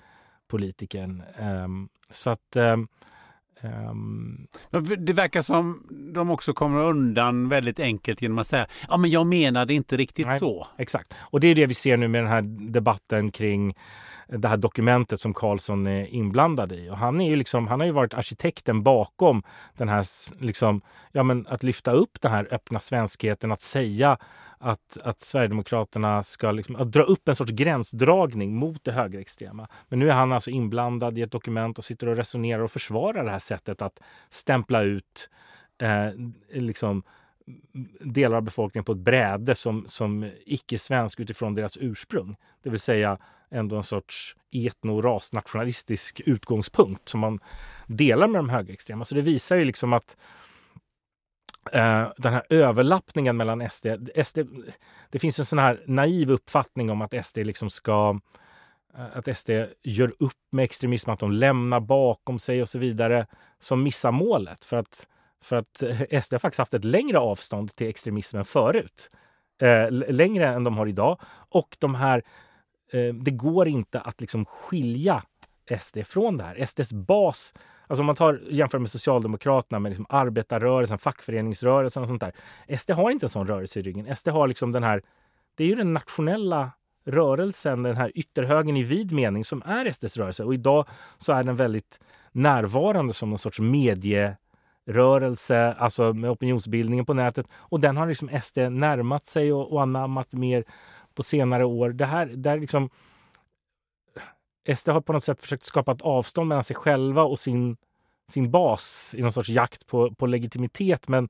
politikern. Um, så att um, det verkar som de också kommer undan väldigt enkelt genom att säga ja men jag menade inte riktigt nej, så. Exakt. Och det är det vi ser nu med den här debatten kring det här dokumentet som Karlsson är inblandad i. Och han, är ju liksom, han har ju varit arkitekten bakom den här, liksom, ja, men att lyfta upp den här öppna svenskheten, att säga att, att Sverigedemokraterna ska liksom, att dra upp en sorts gränsdragning mot det högerextrema. Men nu är han alltså inblandad i ett dokument och sitter och resonerar och försvarar det här sättet att stämpla ut eh, liksom, delar av befolkningen på ett bräde som, som icke-svensk utifrån deras ursprung. Det vill säga ändå en sorts etno-rasnationalistisk utgångspunkt som man delar med de högerextrema. Så det visar ju liksom att Uh, den här överlappningen mellan SD, SD... Det finns en sån här naiv uppfattning om att SD liksom ska... Eh, att SD gör upp med extremism, att de lämnar bakom sig och så vidare, som missar målet. För att, för att eh, SD har faktiskt haft ett längre avstånd till extremismen förut. Uh, längre än de har idag. Och de här... det går inte att liksom skilja SD från det här. SDs bas Alltså om man tar, jämför med Socialdemokraterna med liksom arbetarrörelsen, fackföreningsrörelsen och sånt där. SD har inte en sån rörelse i ryggen. SD har liksom den här, det är ju den nationella rörelsen, den här ytterhögern i vid mening som är SDs rörelse. Och idag så är den väldigt närvarande som någon sorts medierörelse, alltså med opinionsbildningen på nätet. Och den har liksom SD närmat sig och, och anammat mer på senare år. Det här, där liksom SD har på något sätt försökt skapa ett avstånd mellan sig själva och sin, sin bas i någon sorts jakt på, på legitimitet. Men,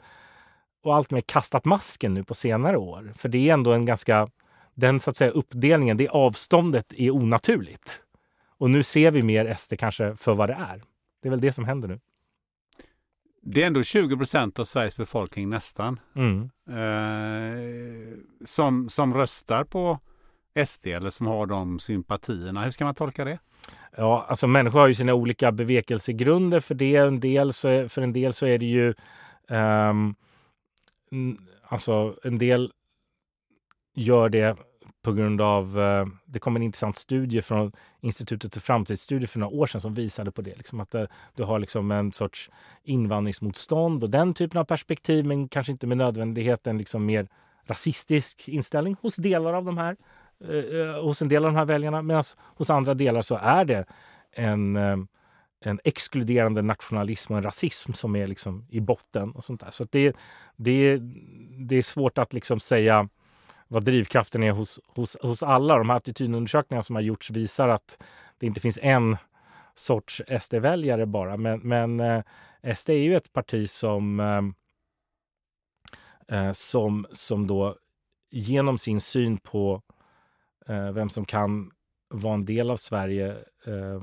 och allt mer kastat masken nu på senare år. För det är ändå en ganska... Den så att säga uppdelningen, det avståndet är onaturligt. och nu ser vi mer SD kanske för vad det är. Det är väl det som händer nu. Det är ändå 20 procent av Sveriges befolkning nästan Mm. eh, som, som röstar på SD eller som har de sympatierna. Hur ska man tolka det? Ja, alltså människor har ju sina olika bevekelsegrunder för det. En del så är, för en del så är det ju... um, alltså en del gör det på grund av... Uh, det kom en intressant studie från Institutet för framtidsstudier för några år sedan som visade på det. Liksom att det, du har liksom en sorts invandringsmotstånd och den typen av perspektiv men kanske inte med nödvändighet en liksom mer rasistisk inställning hos delar av de här Eh, eh, hos en del av de här väljarna medan hos andra delar så är det en, eh, en exkluderande nationalism och en rasism som är liksom i botten. och sånt där. Så att det, det, det är svårt att liksom säga vad drivkraften är hos, hos, hos alla. De här attitydundersökningarna som har gjorts visar att det inte finns en sorts SD-väljare bara. Men, men eh, SD är ju ett parti som, eh, eh, som, som då genom sin syn på eh, vem som kan vara en del av Sverige, eh,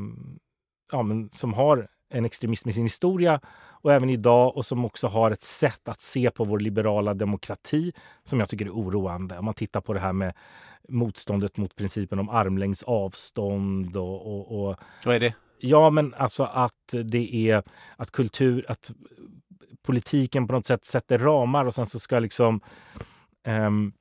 ja, men som har en extremism i sin historia och även idag och som också har ett sätt att se på vår liberala demokrati som jag tycker är oroande. Om man tittar på det här med motståndet mot principen om armlängds avstånd och, och, och Vad är det? Ja, men alltså att det är att kultur, att politiken på något sätt sätter ramar och sen så ska liksom ehm,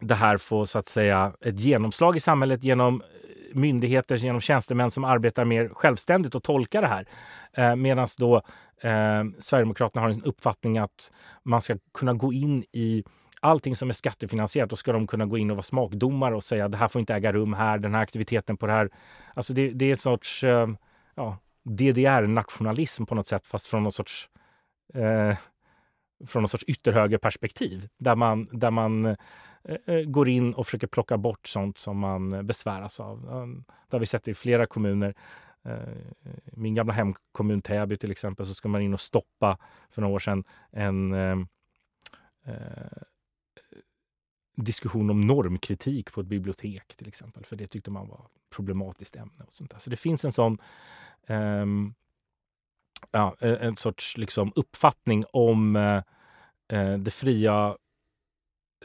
det här får så att säga ett genomslag i samhället genom eh, myndigheter, genom tjänstemän som arbetar mer självständigt och tolkar det här. Eh, Medan då eh, Sverigedemokraterna har en uppfattning att man ska kunna gå in i allting som är skattefinansierat. Då ska de kunna gå in och vara smakdomare och säga det här får inte äga rum här, den här aktiviteten på det här. Alltså det, det är en sorts eh, ja, DDR-nationalism på något sätt, fast från någon sorts eh, från någon sorts ytterhögerperspektiv där man, där man Eh, eh, går in och försöker plocka bort sånt som man eh, besväras av. Det har vi sett i flera kommuner. Eh, Min gamla hemkommun Täby till exempel så ska man in och stoppa för några år sedan en eh, eh, diskussion om normkritik på ett bibliotek till exempel. För det tyckte man var problematiskt ämne. och sånt där. Så det finns en sån ehm, eh, ja, en sorts liksom uppfattning om eh, det fria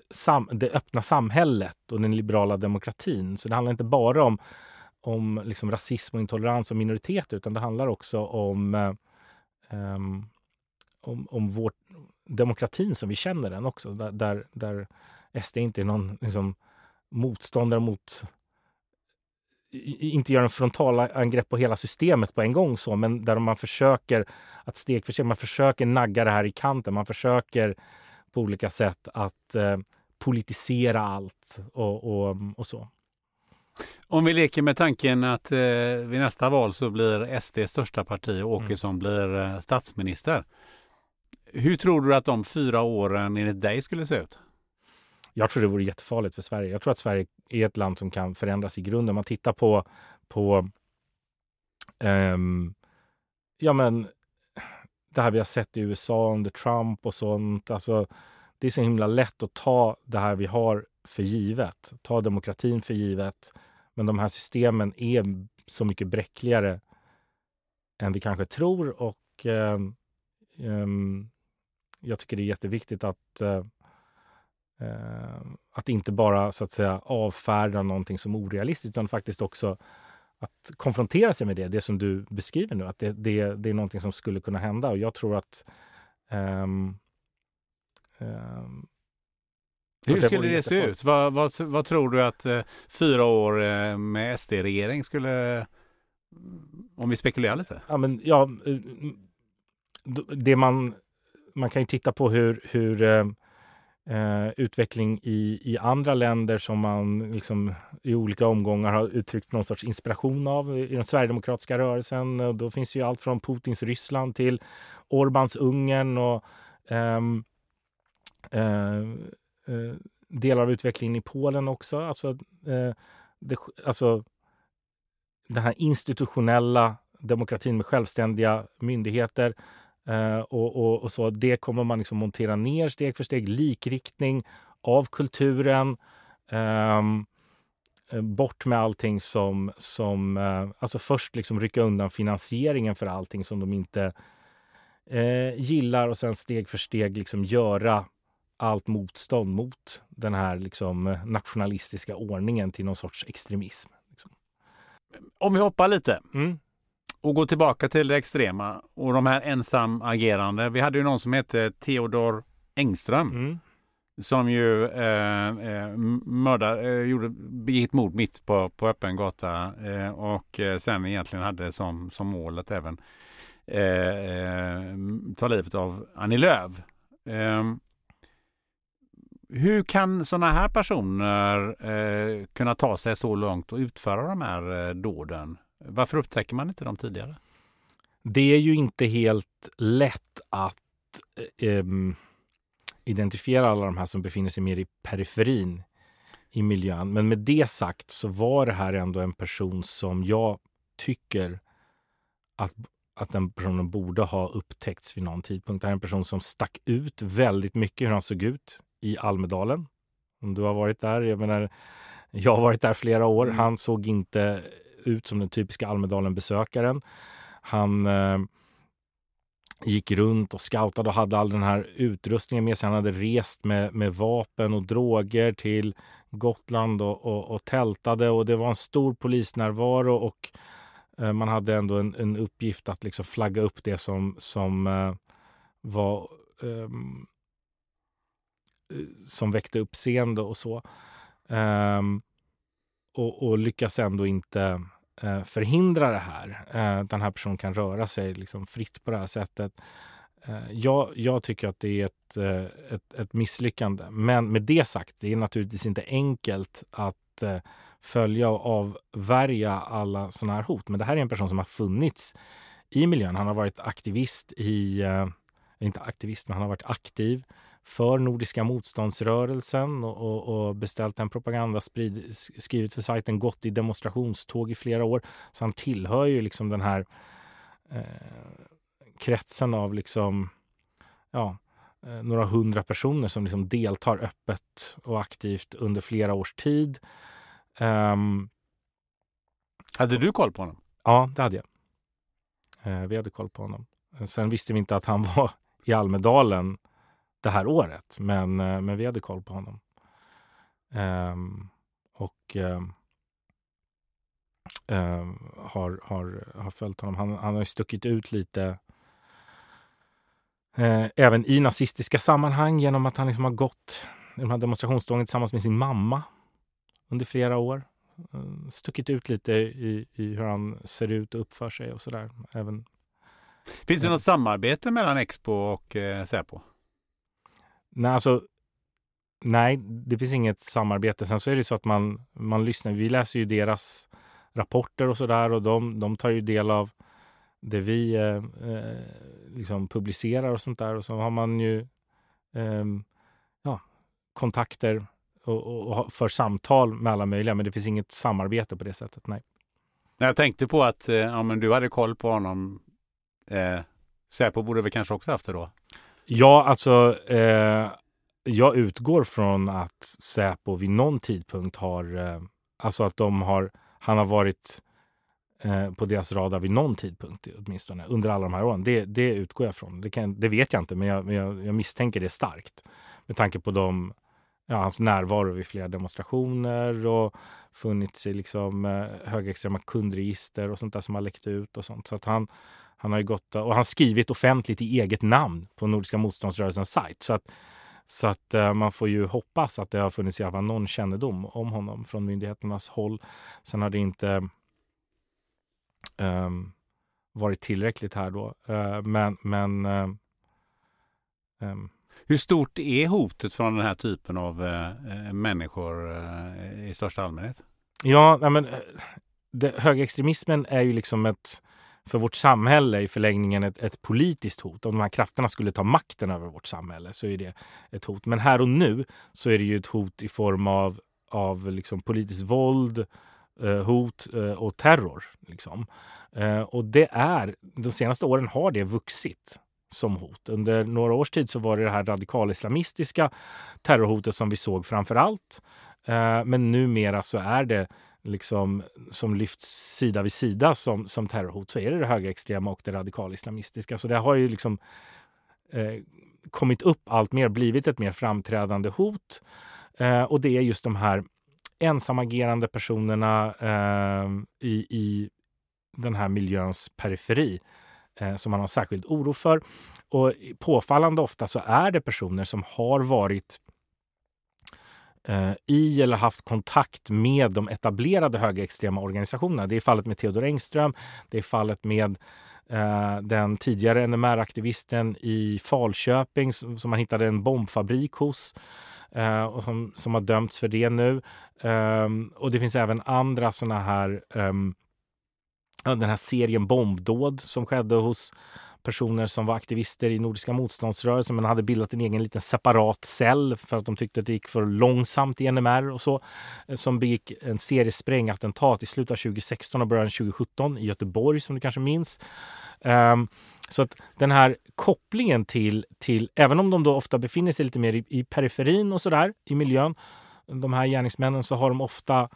sam det öppna samhället och den liberala demokratin. Så det handlar inte bara om, om liksom rasism och intolerans och minoriteter utan det handlar också om, eh, ehm, om, om vår, demokratin som vi känner den också. Där, där, där SD inte är någon liksom, motståndare mot inte gör en frontalangrepp på hela systemet på en gång så, men där man försöker att steg för steg, man försöker nagga det här i kanten. Man försöker på olika sätt att eh, politisera allt och, och, och så. Om vi leker med tanken att eh, vid nästa val så blir SD största parti och Åkesson blir eh, statsminister. Hur tror du att de fyra åren enligt dig skulle se ut? Jag tror det vore jättefarligt för Sverige. Jag tror att Sverige är ett land som kan förändras i grunden. Om man tittar på, på ehm, ja men det här vi har sett i USA under Trump och sånt. Alltså, det är så himla lätt att ta det här vi har för givet. Ta demokratin för givet. Men de här systemen är så mycket bräckligare än vi kanske tror och eh, eh, jag tycker det är jätteviktigt att eh, eh, att inte bara så att säga avfärda någonting som orealistiskt utan faktiskt också att konfrontera sig med det, det som du beskriver nu. Att det, det, det är någonting som skulle kunna hända och jag tror att ehm, ehm, Hur skulle det se ut? Vad, vad, vad tror du att eh, fyra år eh, med SD-regering skulle... Om vi spekulerar lite. Ja, men ja, eh, det man, man kan ju titta på hur, hur eh, utveckling i, i andra länder som man liksom i olika omgångar har uttryckt någon sorts inspiration av i den sverigedemokratiska rörelsen. Och då finns det ju allt från Putins Ryssland till Orbans Ungern och ehm, eh, eh, delar av utvecklingen i Polen också. Alltså, eh, det, alltså den här institutionella demokratin med självständiga myndigheter eh, och, och, och så. Det kommer man liksom montera ner steg för steg. Likriktning av kulturen. ehm, eh, bort med allting som, som eh, alltså först liksom rycka undan finansieringen för allting som de inte eh, gillar och sen steg för steg liksom göra allt motstånd mot den här liksom nationalistiska ordningen till någon sorts extremism. Liksom. Om vi hoppar lite Mm. Och går tillbaka till det extrema och de här ensamagerande. Vi hade ju någon som hette Theodor Engström Mm. som ju eh, eh, mördar, eh, gjorde, begick ett mord mitt på, på öppen gata eh, och eh, sen egentligen hade som, som målet även eh, ta livet av Annie Lööf. Eh, hur kan sådana här personer kunna ta sig så långt och utföra de här dåden? Varför upptäcker man inte dem tidigare? Det är ju inte helt lätt att eh, identifiera alla de här som befinner sig mer i periferin i miljön. Men med det sagt så var det här ändå en person som jag tycker att, att den personen borde ha upptäckts vid någon tidpunkt. Det här är en person som stack ut väldigt mycket hur han såg ut i Almedalen. Om du har varit där, jag menar, jag har varit där flera år. Han såg inte ut som den typiska Almedalen-besökaren. Han eh, gick runt och scoutade och hade all den här utrustningen med sig. Han hade rest med, med vapen och droger till Gotland och, och, och tältade och det var en stor polisnärvaro och eh, man hade ändå en, en uppgift att liksom flagga upp det som, som eh, var ehm, eh, som väckte uppseende och så. Ehm, och, och lyckas ändå inte eh, förhindra det här. Eh, den här personen kan röra sig liksom fritt på det här sättet. Eh, jag, jag tycker att det är ett, eh, ett, ett misslyckande. Men med det sagt, det är naturligtvis inte enkelt att eh, följa och avvärja alla sådana här hot. Men det här är en person som har funnits i miljön. Han har varit aktivist i, eh, inte aktivist, men han har varit aktiv för Nordiska motståndsrörelsen och, och, och beställt en propaganda, sprid, skrivit för sajten, gått i demonstrationståg i flera år. Så han tillhör ju liksom den här eh, kretsen av liksom, ja, eh, några hundra personer som liksom deltar öppet och aktivt under flera års tid. Ehm, Hade du koll på honom? Ja, det hade jag. Eh, vi hade koll på honom. Sen visste vi inte att han *laughs* var i Almedalen det här året, men, eh, men vi hade koll på honom. Ehm, och ehm, ehm, har, har, har följt honom. Han, han har ju stuckit ut lite eh, även i nazistiska sammanhang genom att han liksom har gått i de här demonstrationstågen tillsammans med sin mamma under flera år eh, stuckit ut lite i, i hur han ser ut och uppför sig och sådär. Även, Finns det något samarbete mellan Expo och eh, Säpo? Nej, alltså, nej, det finns inget samarbete. Sen så är det så att man, man lyssnar. Vi läser ju deras rapporter och så där och de, de tar ju del av det vi eh, eh, liksom publicerar och sånt där. Och så har man ju eh, ja, kontakter och, och, och för samtal med alla möjliga. Men det finns inget samarbete på det sättet, nej. Nej, Jag tänkte på att eh, ja, men du hade koll på honom. Eh, Säpo borde väl kanske också haft det då? Ja, alltså eh, jag utgår från att Säpo vid någon tidpunkt har, eh, alltså att de har, han har varit eh, på deras radar vid någon tidpunkt åtminstone under alla de här åren. Det, det utgår jag från. Det, kan, det vet jag inte, men jag, jag, jag misstänker det starkt med tanke på de, ja, hans närvaro vid flera demonstrationer och funnits i liksom, eh, högerextrema kundregister och sånt där som har läckt ut och sånt. Så att han, han har ju gått och han skrivit offentligt i eget namn på Nordiska motståndsrörelsens sajt. Så att, så att eh, man får ju hoppas att det har funnits i alla fall någon kännedom om honom från myndigheternas håll. Sen har det inte ehm, varit tillräckligt här då. Eh, men men ehm, Hur stort är hotet från den här typen av eh, människor eh, i största allmänhet? Ja, men det, högerextremismen är ju liksom ett, för vårt samhälle i förlängningen ett, ett politiskt hot. Om de här krafterna skulle ta makten över vårt samhälle så är det ett hot. Men här och nu så är det ju ett hot i form av, av liksom politiskt våld, eh, hot eh, och terror. Liksom. Eh, och det är, de senaste åren har det vuxit som hot. Under några års tid så var det det här radikalislamistiska terrorhotet som vi såg framför allt. Eh, men numera så är det liksom som lyfts sida vid sida som, som terrorhot så är det det högerextrema och det radikalislamistiska. Så det har ju liksom eh, kommit upp allt mer, blivit ett mer framträdande hot. Eh, och det är just de här ensamagerande personerna eh, i, i den här miljöns periferi eh, som man har särskild oro för. Och påfallande ofta så är det personer som har varit eh, Eh, i eller haft kontakt med de etablerade högerextrema organisationerna. Det är fallet med Theodor Engström, det är fallet med eh, den tidigare NMR-aktivisten i Falköping som, man hittade en bombfabrik hos eh, och som, som har dömts för det nu. Ehm, och det finns även andra såna här ehm, den här serien bombdåd som skedde hos personer som var aktivister i Nordiska motståndsrörelsen men hade bildat en egen liten separat cell för att de tyckte att det gick för långsamt i NMR och så. Eh, som begick en serie sprängattentat i slutet av 2016 och början av 2017 i Göteborg som du kanske minns. Um, så att den här kopplingen till, till, även om de då ofta befinner sig lite mer i, i periferin och sådär i miljön, de här gärningsmännen, så har de ofta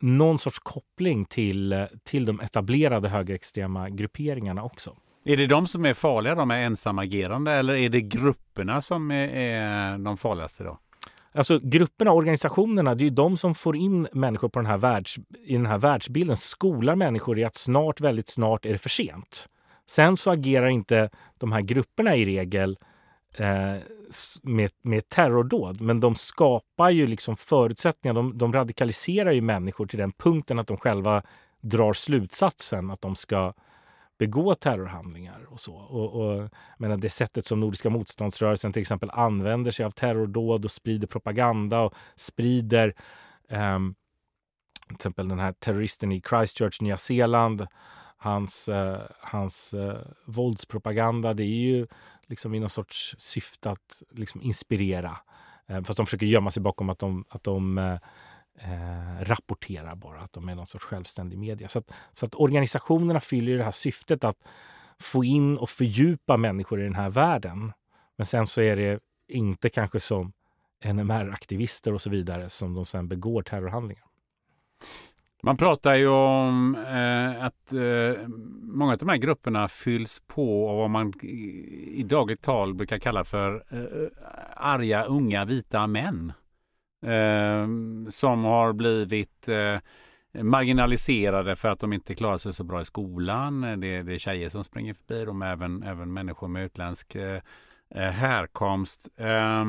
någon sorts koppling till, eh, till de etablerade högerextrema grupperingarna också. Är det de som är farliga, de är ensamagerande, eller är det grupperna som är, är de farligaste då? Alltså grupperna, organisationerna, det är de som får in människor på den här världs, i den här världsbilden, skolar människor i att snart, väldigt snart är det för sent. Sen så agerar inte de här grupperna i regel eh, med, med terrordåd, men de skapar ju liksom förutsättningar. De, de radikaliserar ju människor till den punkten att de själva drar slutsatsen att de ska begå terrorhandlingar och så. Och, och, men det sättet som Nordiska motståndsrörelsen till exempel använder sig av terrordåd och sprider propaganda och sprider um, till exempel den här terroristen i Christchurch, Nya Zeeland, hans, uh, hans uh, våldspropaganda, det är ju liksom i någon sorts syfte att liksom inspirera. Uh, fast de försöker gömma sig bakom att de, att de uh, eh, rapporterar bara, att de är någon sorts självständig media. Så att, så att organisationerna fyller det här syftet att få in och fördjupa människor i den här världen. Men sen så är det inte kanske som NMR-aktivister och så vidare som de sen begår terrorhandlingar. Man pratar ju om eh, att eh, många av de här grupperna fylls på av vad man i dagligt tal brukar kalla för eh, arga unga vita män. Ehm, som har blivit eh, marginaliserade för att de inte klarar sig så bra i skolan. Det, det är tjejer som springer förbi dem, även, även människor med utländsk eh, eh härkomst. Eh,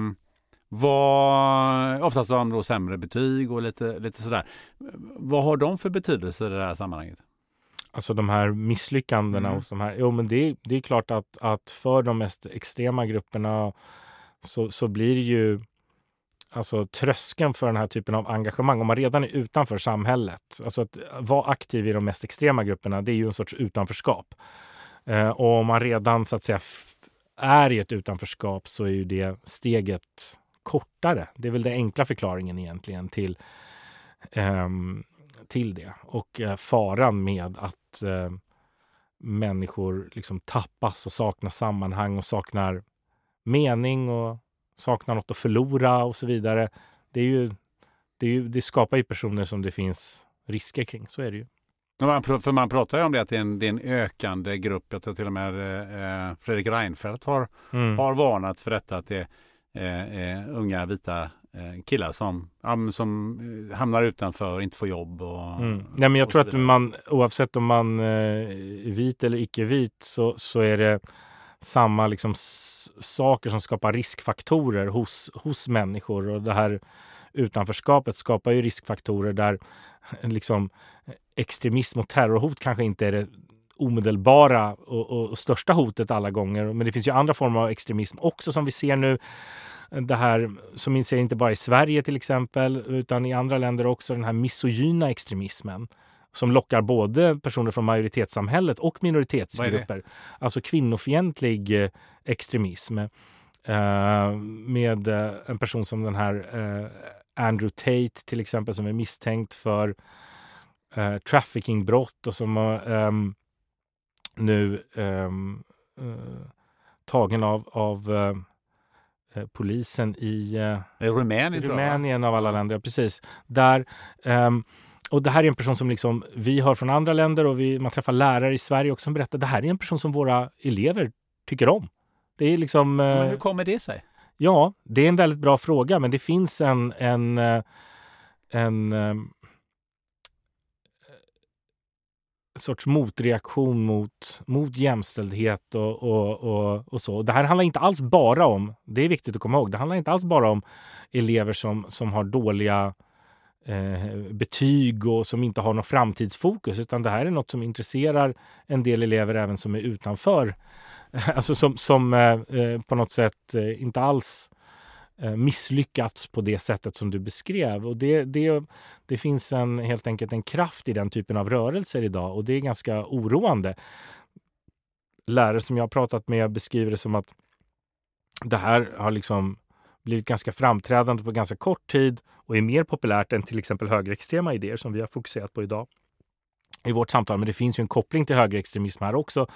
vad, oftast har de då sämre betyg och lite, lite sådär. Vad har de för betydelse i det här sammanhanget? Alltså de här misslyckandena mm. hos de här. Jo, men det, det är klart att, att för de mest extrema grupperna så, så blir det ju alltså tröskeln för den här typen av engagemang, om man redan är utanför samhället, alltså att vara aktiv i de mest extrema grupperna, det är ju en sorts utanförskap. Eh, och om man redan så att säga är i ett utanförskap så är ju det steget kortare. Det är väl den enkla förklaringen egentligen till, eh, till det. Och eh, faran med att eh, människor liksom tappas och saknar sammanhang och saknar mening och saknar något att förlora och så vidare. Det, är ju, det, ju, det skapar ju personer som det finns risker kring. Så är det ju. För man pratar ju om det att det är en, det är en ökande grupp. Jag tror till och med eh, Fredrik Reinfeldt har, mm. har varnat för detta. Att det är eh, unga vita eh, killar som, som eh, hamnar utanför inte får jobb. Och, mm. Nej, men jag tror att man oavsett om man eh, är vit eller icke vit så, så är det samma liksom saker som skapar riskfaktorer hos, hos människor. Och det här utanförskapet skapar ju riskfaktorer där *laughs* liksom, extremism och terrorhot kanske inte är det omedelbara och, och, och, största hotet alla gånger. Men det finns ju andra former av extremism också som vi ser nu. Det här som vi ser inte bara i Sverige till exempel utan i andra länder också, den här misogyna extremismen som lockar både personer från majoritetssamhället och minoritetsgrupper. Alltså kvinnofientlig eh, extremism. Eh, med eh, en person som den här Andrew Tate till exempel som är misstänkt för traffickingbrott och som um, nu um, uh, tagen av, av uh, polisen i Rumänien? Rumänien av alla länder, ja, precis. Där, ehm, och det här är en person som liksom vi hör från andra länder och vi, man träffar lärare i Sverige också som berättar det här är en person som våra elever tycker om. Det är liksom... eh, Men hur kommer det sig? Ja, det är en väldigt bra fråga, men det finns en, en, eh, en, eh, sorts motreaktion mot, mot jämställdhet och, och, och, och så. Det här handlar inte alls bara om, det är viktigt att komma ihåg, det handlar inte alls bara om elever som, som har dåliga eh, betyg och som inte har något framtidsfokus, utan det här är något som intresserar en del elever även som är utanför *laughs* alltså som, som eh, eh, på något sätt eh, inte alls eh, misslyckats på det sättet som du beskrev. Och det, det, det finns en, helt enkelt en kraft i den typen av rörelser idag och det är ganska oroande. Lärare som jag har pratat med beskriver det som att det här har liksom blivit ganska framträdande på ganska kort tid och är mer populärt än till exempel högerextrema idéer som vi har fokuserat på idag i vårt samtal. Men det finns ju en koppling till högerextremism här också.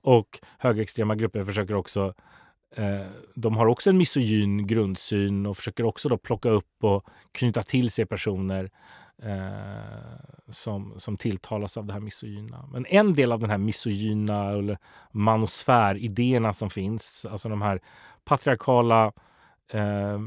Och högerextrema grupper försöker också eh, de har också en misogyn grundsyn och försöker också då plocka upp och knyta till sig personer eh, som, som tilltalas av det här misogyna. Men en del av den här misogyna eller manosfär-idéerna som finns, alltså de här patriarkala eh,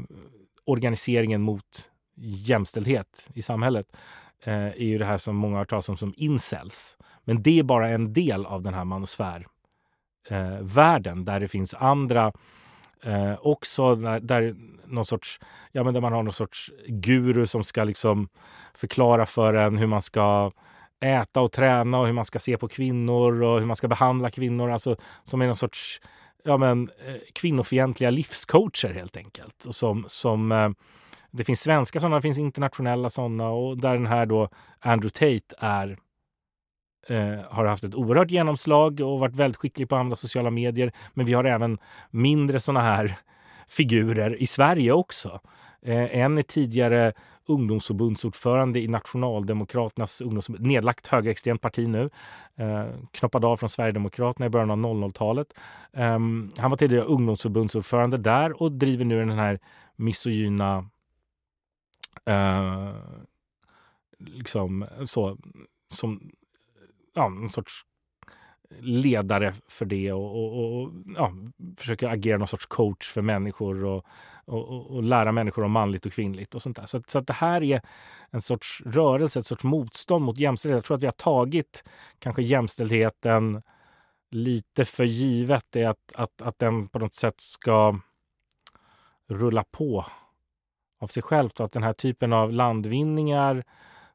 organiseringen mot jämställdhet i samhället eh, är ju det här som många har hört talas om som incels. Men det är bara en del av den här manosfärvärlden eh, där det finns andra eh, också där, där någon sorts, ja men där man har någon sorts guru som ska liksom förklara för en hur man ska äta och träna och hur man ska se på kvinnor och hur man ska behandla kvinnor. Alltså som är någon sorts ja, men, eh, kvinnofientliga livscoacher helt enkelt. Och som, som, eh, det finns svenska sådana, det finns internationella sådana och där den här då Andrew Tate är eh, har haft ett oerhört genomslag och varit väldigt skicklig på att använda sociala medier. Men vi har även mindre sådana här figurer i Sverige också. Eh, en är tidigare ungdomsförbundsordförande i Nationaldemokraternas ungdomsförbund, nedlagt högerextremt parti nu. Eh, knoppade av från Sverigedemokraterna i början av 00-talet. Eh, han var tidigare ungdomsförbundsordförande där och driver nu den här misogyna eh, liksom så som ja, en sorts ledare för det och, och, och ja, försöker agera någon sorts coach för människor och, och, och, lära människor om manligt och kvinnligt och sånt där. Så, så att det här är en sorts rörelse, ett sorts motstånd mot jämställdhet. Jag tror att vi har tagit kanske jämställdheten lite för givet. Det att, att, att den på något sätt ska rulla på av sig självt och att den här typen av landvinningar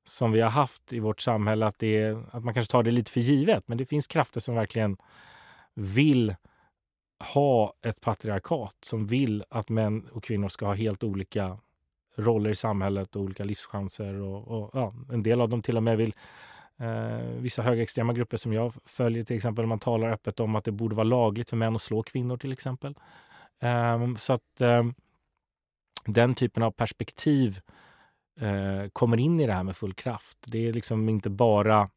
som vi har haft i vårt samhälle, att, det är, att man kanske tar det lite för givet. Men det finns krafter som verkligen vill ha ett patriarkat, som vill att män och kvinnor ska ha helt olika roller i samhället och olika livschanser. Och, och ja, en del av dem till och med vill eh, vissa högerextrema grupper som jag följer till exempel, man talar öppet om att det borde vara lagligt för män att slå kvinnor till exempel. Eh, så att eh, den typen av perspektiv eh, kommer in i det här med full kraft. Det är liksom inte bara,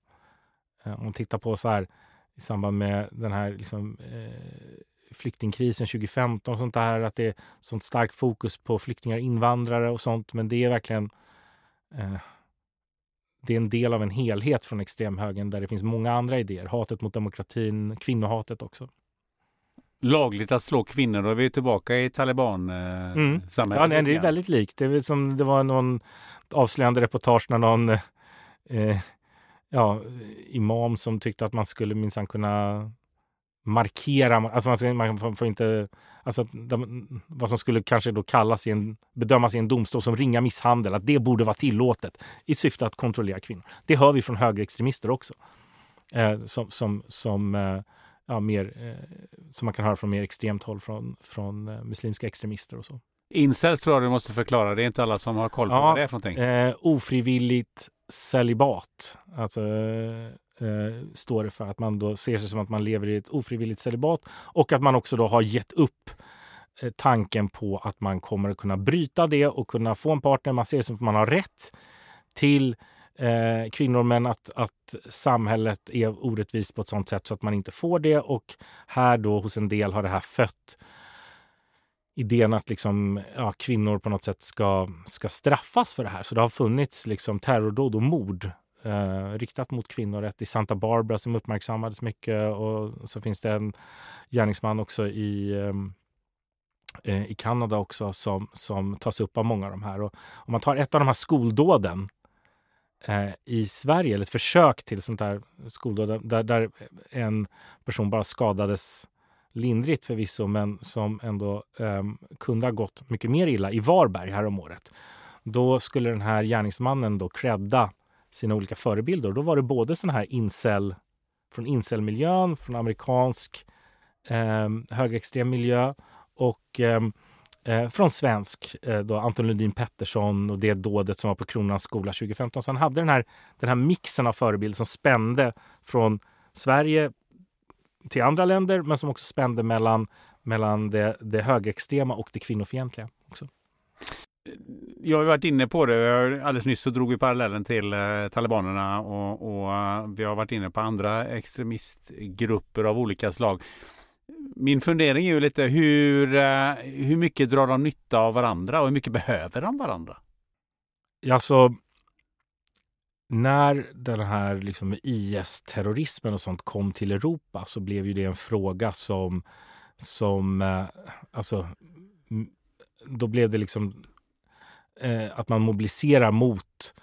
eh, om man tittar på så här i samband med den här liksom, eh, flyktingkrisen 2015 och sånt där, att det är sånt starkt fokus på flyktingar, invandrare och sånt. Men det är verkligen eh, det är en del av en helhet från extremhögern där det finns många andra idéer. Hatet mot demokratin, kvinnohatet också. Lagligt att slå kvinnor, då är vi tillbaka i taliban-samhället. Mm. Ja, nej, det är väldigt likt. Det, är som, det var någon avslöjande reportage när någon eh, ja, imam som tyckte att man skulle minsann kunna markera, alltså man, man får, inte, alltså de, vad som skulle kanske då kallas i en, bedömas i en domstol som ringa misshandel, att det borde vara tillåtet i syfte att kontrollera kvinnor. Det hör vi från högerextremister också. Eh, som, som, som eh, ja, mer, eh, som man kan höra från mer extremt håll från, från eh, muslimska extremister och så. Incels tror jag du måste förklara. Det är inte alla som har koll på Ja, vad det är för någonting. Eh, ofrivilligt celibat. Alltså eh, står det för att man då ser sig som att man lever i ett ofrivilligt celibat och att man också då har gett upp eh, tanken på att man kommer att kunna bryta det och kunna få en partner. Man ser det som att man har rätt till eh, kvinnor men att, att samhället är orättvist på ett sånt sätt så att man inte får det. Och här då hos en del har det här fött idén att liksom, ja, kvinnor på något sätt ska, ska straffas för det här. Så det har funnits liksom terrordåd och mord eh, riktat mot kvinnor. Ett i Santa Barbara som uppmärksammades mycket och så finns det en gärningsman också i ehm, eh, i Kanada också som, som tas upp av många av de här. Och om man tar ett av de här skoldåden eh, i Sverige, eller ett försök till sånt där skoldåd där, där en person bara skadades lindrigt förvisso, men som ändå eh, kunde ha gått mycket mer illa i Varberg häromåret. Då skulle den här gärningsmannen då credda sina olika förebilder. Och då var det både sån här incel, från incelmiljön, från amerikansk eh, högerextrem miljö och eh, eh, från svensk, eh, då Anton Lundin Pettersson och det dådet som var på Kronans skola 2015. Så han hade den här, den här mixen av förebilder som spände från Sverige till andra länder men som också spände mellan, mellan det, det högerextrema och det kvinnofientliga. Också. Jag har varit inne på det. Alldeles nyss så drog vi parallellen till eh, talibanerna och, och eh, vi har varit inne på andra extremistgrupper av olika slag. Min fundering är ju lite hur, eh, hur mycket drar de nytta av varandra och hur mycket behöver de varandra? Alltså, när den här liksom IS-terrorismen och sånt kom till Europa så blev ju det en fråga som, som alltså, då blev det liksom eh, att man mobiliserar mot,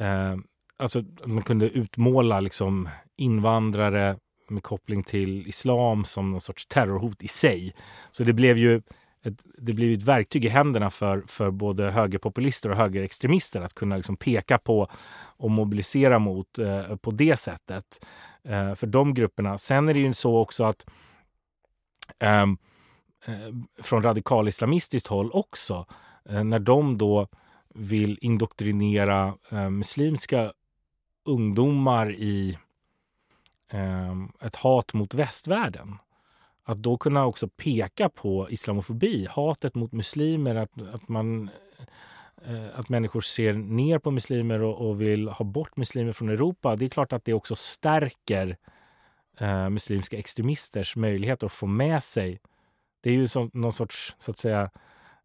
eh, alltså man kunde utmåla liksom invandrare med koppling till islam som någon sorts terrorhot i sig. Så det blev ju ett, det blev ett verktyg i händerna för, för både högerpopulister och högerextremister att kunna liksom peka på och mobilisera mot eh, på det sättet eh, för de grupperna. Sen är det ju så också att eh, eh från radikalislamistiskt håll också, eh, Eh, när de då vill indoktrinera eh, muslimska ungdomar i eh, ett hat mot västvärlden att då kunna också peka på islamofobi, hatet mot muslimer, att, att, man, eh, att människor ser ner på muslimer och, och, vill ha bort muslimer från Europa. Det är klart att det också stärker eh, muslimska extremisters möjligheter att få med sig det är ju som någon sorts så att säga eh,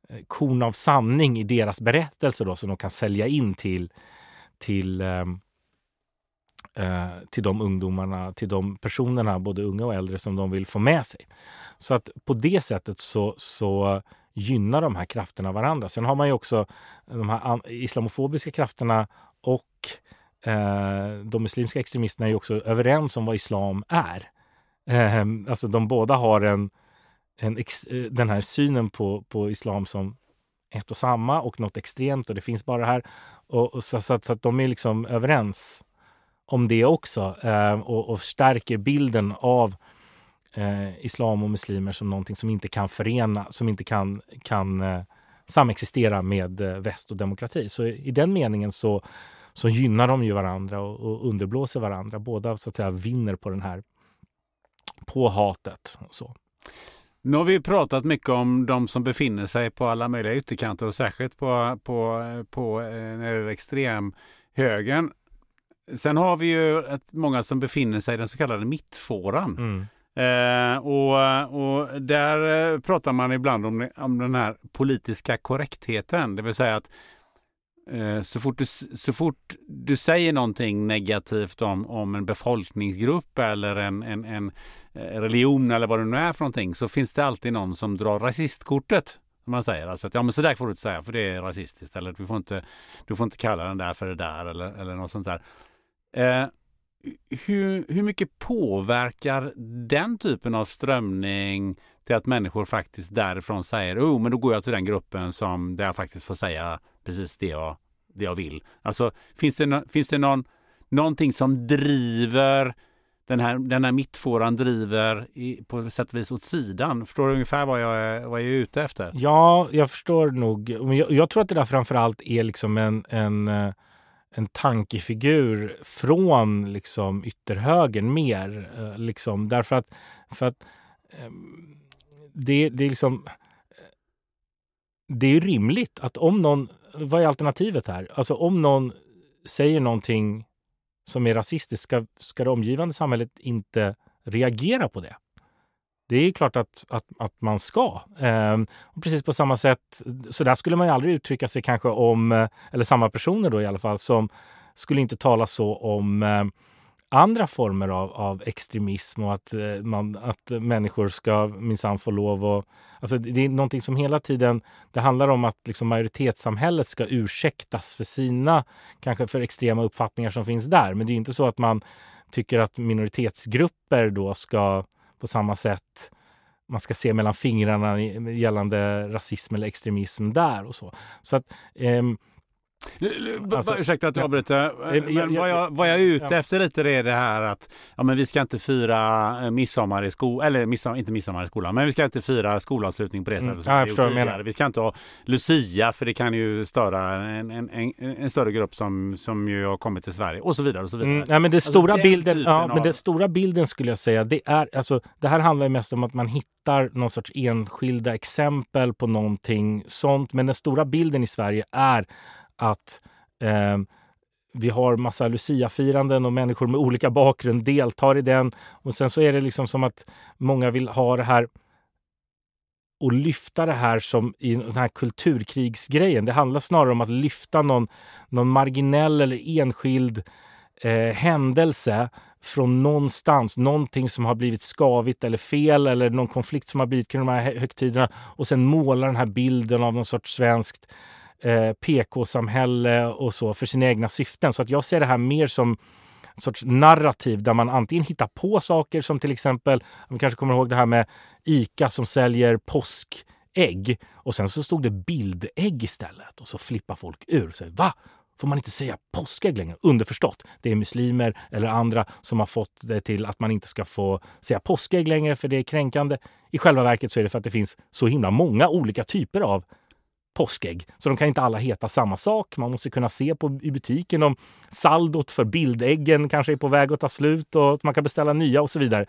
Eh, korn av sanning i deras berättelse då, som de kan sälja in till, till ehm, eh, till de ungdomarna, till de personerna, både unga och äldre, som de vill få med sig. Så att på det sättet så, så gynnar de här krafterna varandra. Sen har man ju också de här islamofobiska krafterna och eh, de muslimska extremisterna är ju också överens om vad islam är. Eh, alltså de båda har en, en ex, eh, den här synen på, på islam som ett och samma och något extremt och det finns bara här. Och, och så, så, så, att de är liksom överens om det också eh, och, och stärker bilden av eh, islam och muslimer som någonting som inte kan förena, som inte kan, kan eh, samexistera med eh, väst och demokrati. Så i den meningen så, så gynnar de ju varandra och, och underblåser varandra. Båda så att säga vinner på den här på hatet. Och så. Nu har vi pratat mycket om de som befinner sig på alla möjliga ytterkanter och särskilt på, på, på eh, när det extremhögern. Sen har vi ju många som befinner sig i den så kallade mittfåran. Mm. Eh, och, och där eh, pratar man ibland om, om den här politiska korrektheten, det vill säga att Eh, så, fort du, så fort du säger någonting negativt om, om en befolkningsgrupp eller en, en, en eh, religion eller vad det nu är för någonting så finns det alltid någon som drar rasistkortet. Man säger alltså att ja men så där får du inte säga för det är rasistiskt eller du får inte, du får inte kalla den där för det där eller, eller något sånt där. Eh, hur, hur mycket påverkar den typen av strömning till att människor faktiskt därifrån säger oh, men då går jag till den gruppen som där jag faktiskt får säga precis det jag, det jag vill. Alltså finns det, no, finns det någon, någonting som driver den här, den här mittfåran driver i, på sätt och vis åt sidan. Förstår du ungefär vad jag, är, vad jag är ute efter? Ja, jag förstår nog. Jag, jag tror att det där framförallt är liksom en, en eh, en tankefigur från liksom ytterhögern mer. Eh, liksom, därför att, för att ehm, det, det är liksom... Eh, det är rimligt att om någon... Vad är alternativet här? Alltså om någon säger någonting som är rasistiskt, ska, ska det omgivande samhället inte reagera på det? det är klart att, att, att man ska. Eh, och precis på samma sätt, så där skulle man ju aldrig uttrycka sig kanske om, eh, eller samma personer då i alla fall, som skulle inte tala så om eh, andra former av, av extremism och att, eh, man, att människor ska minsann få lov att... Alltså det är någonting som hela tiden... Det handlar om att liksom majoritetssamhället ska ursäktas för sina, kanske för extrema uppfattningar som finns där. Men det är inte så att man tycker att minoritetsgrupper då ska på samma sätt man ska se mellan fingrarna gällande rasism eller extremism där och så. Så att, ehm, Alltså, Ursäkta att jag avbryter. Men vad, jag, vad jag är ute ja. efter lite är det här att ja, men vi ska inte fira eh, midsommar i skolan, eller midsommar, inte midsommar i skolan, men vi ska inte fira skolavslutning på det mm. sättet mm. som ja, vi gjort Vi ska inte ha Lucia för det kan ju störa en, en, en, en, större grupp som, som ju har kommit till Sverige och så vidare. Och så vidare. Mm. Ja, men det alltså, stora bilden, ja, av... men den stora bilden skulle jag säga, det är alltså det här handlar mest om att man hittar någon sorts enskilda exempel på någonting sånt. Men den stora bilden i Sverige är att eh, vi har massa Lucia-firanden och människor med olika bakgrund deltar i den. Och sen så är det liksom som att många vill ha det här och lyfta det här som i den här kulturkrigsgrejen. Det handlar snarare om att lyfta någon, någon marginell eller enskild eh, händelse från någonstans, någonting som har blivit skavigt eller fel eller någon konflikt som har blivit kring de här högtiderna och sen måla den här bilden av någon sorts svenskt eh, PK-samhälle och så för sina egna syften. Så att jag ser det här mer som en sorts narrativ där man antingen hittar på saker som till exempel, om kanske kommer ihåg det här med ICA som säljer påskägg och sen så stod det bildägg istället och så flippar folk ur. Så, Va? Får man inte säga påskägg längre? Underförstått, det är muslimer eller andra som har fått det till att man inte ska få säga påskägg längre för det är kränkande. I själva verket så är det för att det finns så himla många olika typer av påskägg. Så de kan inte alla heta samma sak. Man måste kunna se på, i butiken om saldot för bildäggen kanske är på väg att ta slut och man kan beställa nya och så vidare.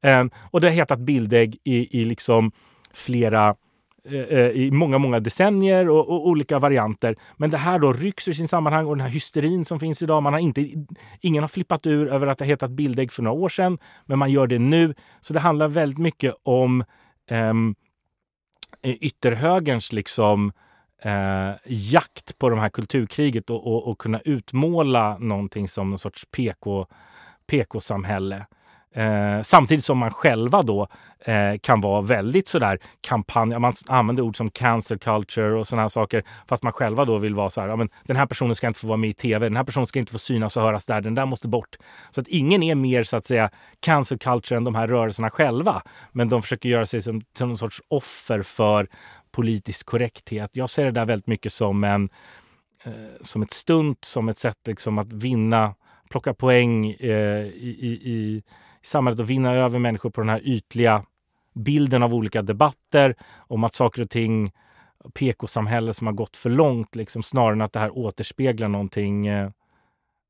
Eh, och det har hetat bildägg i, i liksom flera eh, eh, i många, många decennier och, och, olika varianter. Men det här då rycks ur sin sammanhang och den här hysterin som finns idag. Man har inte, ingen har flippat ur över att det hetat bildägg för några år sedan, men man gör det nu. Så det handlar väldigt mycket om um, ytterhögerns liksom eh, jakt på det här kulturkriget och, och, och, kunna utmåla någonting som någon sorts PK, PK-samhälle. Eh, samtidigt som man själva då eh, kan vara väldigt sådär kampanj, man använder ord som cancer culture och sådana här saker fast man själva då vill vara så här, ja, men den här personen ska inte få vara med i tv, den här personen ska inte få synas och höras där, den där måste bort. Så att ingen är mer så att säga cancer culture än de här rörelserna själva. Men de försöker göra sig som, till någon sorts offer för politisk korrekthet. Jag ser det där väldigt mycket som, en, eh, som ett stunt, som ett sätt liksom att vinna, plocka poäng eh, i, i, i samhället och vinna över människor på den här ytliga bilden av olika debatter om att saker och ting PK-samhälle som har gått för långt liksom, snarare än att det här återspeglar någonting, eh,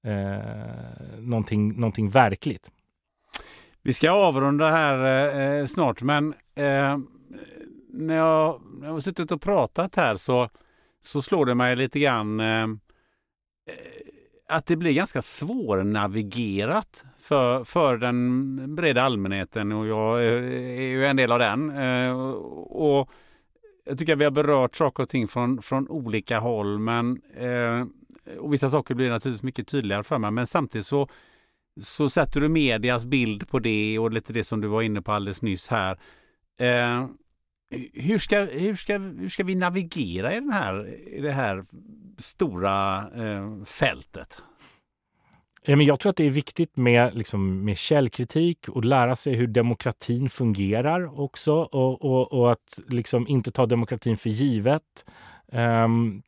eh någonting, någonting verkligt. Vi ska avrunda här eh, eh, snart, men eh, när jag, när jag har suttit och pratat här så, så slår det mig lite grann eh att det blir ganska svårnavigerat för, för den breda allmänheten och jag är ju en del av den. Eh, och jag tycker att vi har berört saker och ting från, från olika håll men eh, och vissa saker blir naturligtvis mycket tydligare för mig men samtidigt så, så sätter du medias bild på det och lite det som du var inne på alldeles nyss här. Eh, hur ska, hur, ska, hur ska vi navigera i, den här, i det här stora eh, fältet? Jag tror att det är viktigt med, liksom, med källkritik och lära sig hur demokratin fungerar också och, och, och att liksom inte ta demokratin för givet. Um,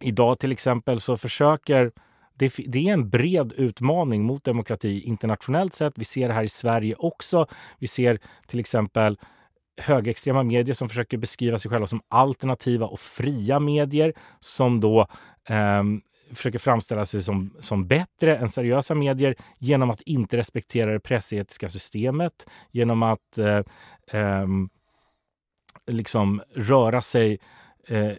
idag till exempel så försöker det, det, är en bred utmaning mot demokrati internationellt sett. Vi ser det här i Sverige också. Vi ser till exempel högerextrema medier som försöker beskriva sig själva som alternativa och fria medier som då eh, försöker framställa sig som, som bättre än seriösa medier genom att inte respektera det pressetiska systemet, genom att eh, eh, liksom röra sig, eh,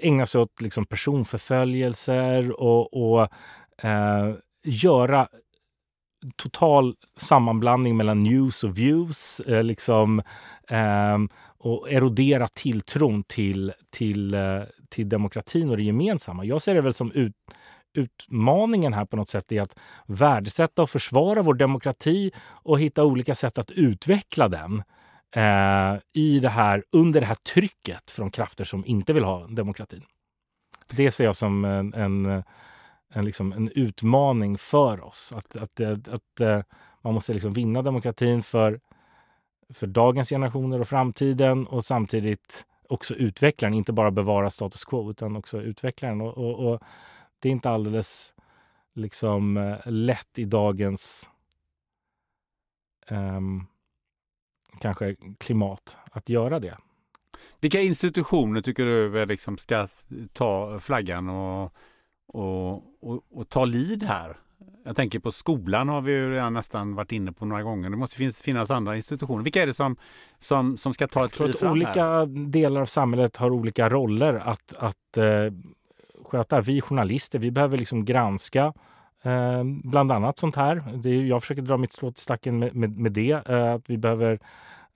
ägna sig åt liksom personförföljelser och, och eh, göra total sammanblandning mellan news och views. Eh, liksom, eh, och erodera tilltron till, till, eh, till demokratin och det gemensamma. Jag ser det väl som ut, utmaningen här på något sätt är att värdesätta och försvara vår demokrati och hitta olika sätt att utveckla den eh, i det här, under det här trycket från krafter som inte vill ha demokratin. Det ser jag som en, en, en, liksom en utmaning för oss. Att, att, eh, att, att man måste liksom vinna demokratin för, för dagens generationer och framtiden och samtidigt också utveckla den, inte bara bevara status quo utan också utveckla den. Och, och, och det är inte alldeles liksom eh, lätt i dagens um, kanske klimat att göra det. Vilka institutioner tycker du liksom ska ta flaggan och, och, och, och ta lid här? Jag tänker på skolan har vi ju redan nästan varit inne på några gånger. Det måste finnas, finnas andra institutioner. Vilka är det som, som, som ska ta ett kliv fram Olika här? delar av samhället har olika roller att, att eh, sköta. Vi journalister, vi behöver liksom granska eh, bland annat sånt här. Det är, jag försöker dra mitt strå till stacken med, med, med det. Eh, att vi behöver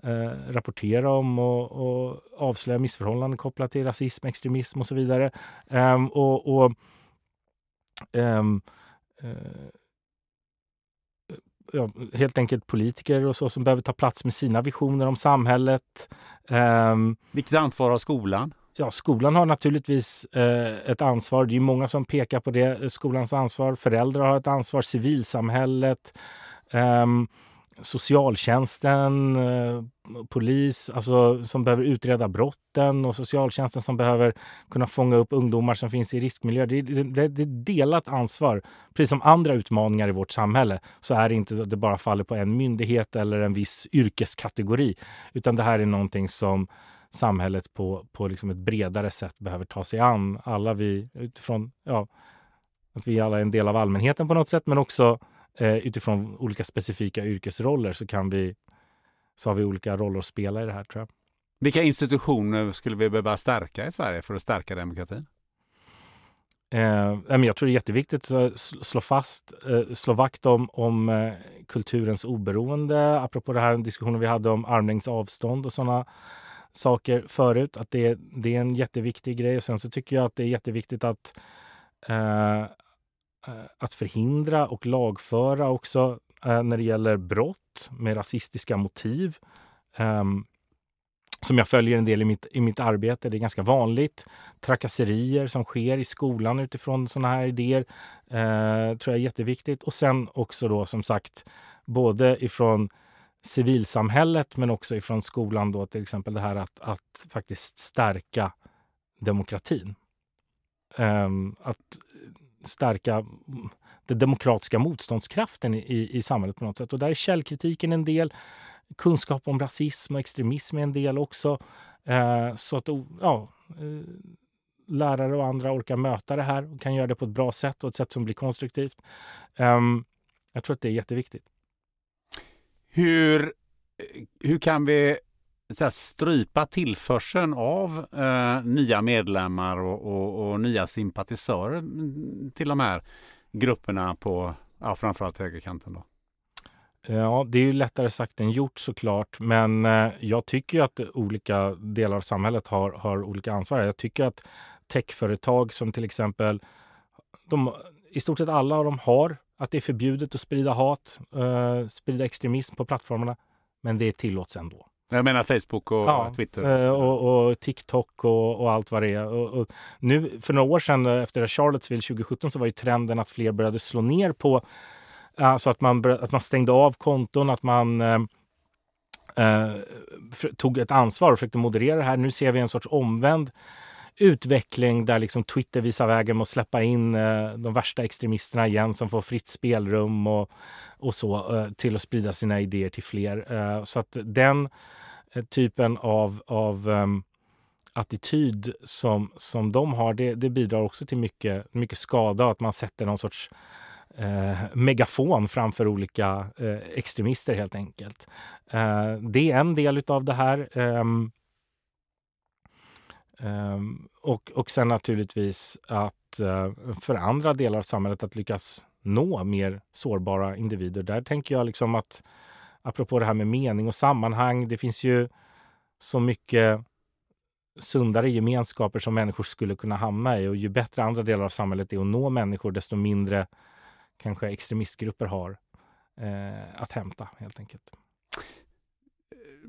eh, rapportera om och, och, avslöja missförhållanden kopplat till rasism, extremism och så vidare. Ehm, och, och eh, Ja, helt enkelt politiker och så som behöver ta plats med sina visioner om samhället. Um, Vilket ansvar har skolan? Ja, skolan har naturligtvis eh, ett ansvar. Det är många som pekar på det. Skolans ansvar. Föräldrar har ett ansvar. Civilsamhället. Eh, socialtjänsten, eh, polis alltså, som behöver utreda brotten och socialtjänsten som behöver kunna fånga upp ungdomar som finns i riskmiljö. Det, det, det, det är delat ansvar. Precis som andra utmaningar i vårt samhälle så är det inte att det bara faller på en myndighet eller en viss yrkeskategori. Utan det här är någonting som samhället på, på liksom ett bredare sätt behöver ta sig an. Alla vi utifrån ja, att vi alla är en del av allmänheten på något sätt men också eh, utifrån olika specifika yrkesroller så kan vi så har vi olika roller att spela i det här tror jag. Vilka institutioner skulle vi behöva stärka i Sverige för att stärka demokratin? Eh, jag tror det är jätteviktigt att slå fast, eh, slå vakt om, om eh, kulturens oberoende. Apropå den här diskussionen vi hade om armlängds avstånd och sådana saker förut. Att det, det är en jätteviktig grej. Och sen så tycker jag att det är jätteviktigt att, eh, Eh, att förhindra och lagföra också eh, när det gäller brott med rasistiska motiv. Ehm, som jag följer en del i mitt, i mitt arbete. Det är ganska vanligt. Trakasserier som sker i skolan utifrån sådana här idéer eh, tror jag är jätteviktigt. Och sen också då som sagt både ifrån civilsamhället men också ifrån skolan då till exempel det här att, att faktiskt stärka demokratin. Um, att stärka den demokratiska motståndskraften i, i samhället på något sätt. Och där är källkritiken en del. Kunskap om rasism och extremism är en del också. Eh, så att ja, eh, lärare och andra orkar möta det här och kan göra det på ett bra sätt och ett sätt som blir konstruktivt. Um, jag tror att det är jätteviktigt. Hur, eh, hur kan vi här, strypa tillförseln av eh, nya medlemmar och, och, och, nya sympatisörer mm, till de här grupperna på ja, framförallt högerkanten? Då? Ja, det är ju lättare sagt än gjort såklart. Men eh, jag tycker att olika delar av samhället har, har olika ansvar. Jag tycker att techföretag som till exempel, de, i stort sett alla av dem har att det är förbjudet att sprida hat, eh, sprida extremism på plattformarna. Men det tillåts ändå. Jag menar Facebook och ja, Twitter? Och, uh, och, och TikTok och, och, allt vad det är. Och, nu, för några år sedan efter Charlottesville 2017 så var ju trenden att fler började slå ner på uh, så att man, att man stängde av konton, att man tog ett ansvar och försökte moderera det här. Nu ser vi en sorts omvänd utveckling där liksom Twitter visar vägen med att släppa in eh, de värsta extremisterna igen som får fritt spelrum och, och så eh, till att sprida sina idéer till fler. Eh, så att den eh, typen av, av ehm, attityd som, som de har, det, det, bidrar också till mycket, mycket skada och att man sätter någon sorts eh, megafon framför olika eh, extremister helt enkelt. Eh, det är en del av det här. Ehm, Ehm, och, och sen naturligtvis att eh, för andra delar av samhället att lyckas nå mer sårbara individer. Där tänker jag liksom att apropå det här med mening och sammanhang, det finns ju så mycket sundare gemenskaper som människor skulle kunna hamna i och ju bättre andra delar av samhället är att nå människor, desto mindre kanske extremistgrupper har eh, att hämta helt enkelt.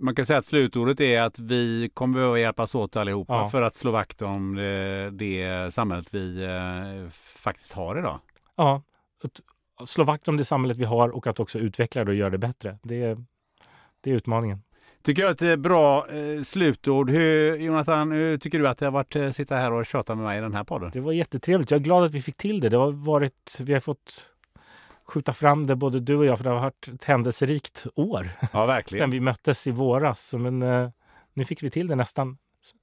Man kan säga att slutordet är att vi kommer behöva hjälpas åt allihopa Ja. för att slå vakt om det, det samhället vi eh, faktiskt har idag. Ja, att slå vakt om det samhället vi har och att också utveckla det och göra det bättre. Det är, det är utmaningen. Tycker jag är ett bra eh, slutord. Hur, Jonathan, hur tycker du att det har varit att sitta här och tjata med mig i den här podden? Det var jättetrevligt. Jag är glad att vi fick till det. Det har varit, vi har fått skjuta fram det både du och jag för det har varit ett händelserikt år Ja, verkligen. *laughs* sen vi möttes i våras. Men eh, nu fick vi till det nästan,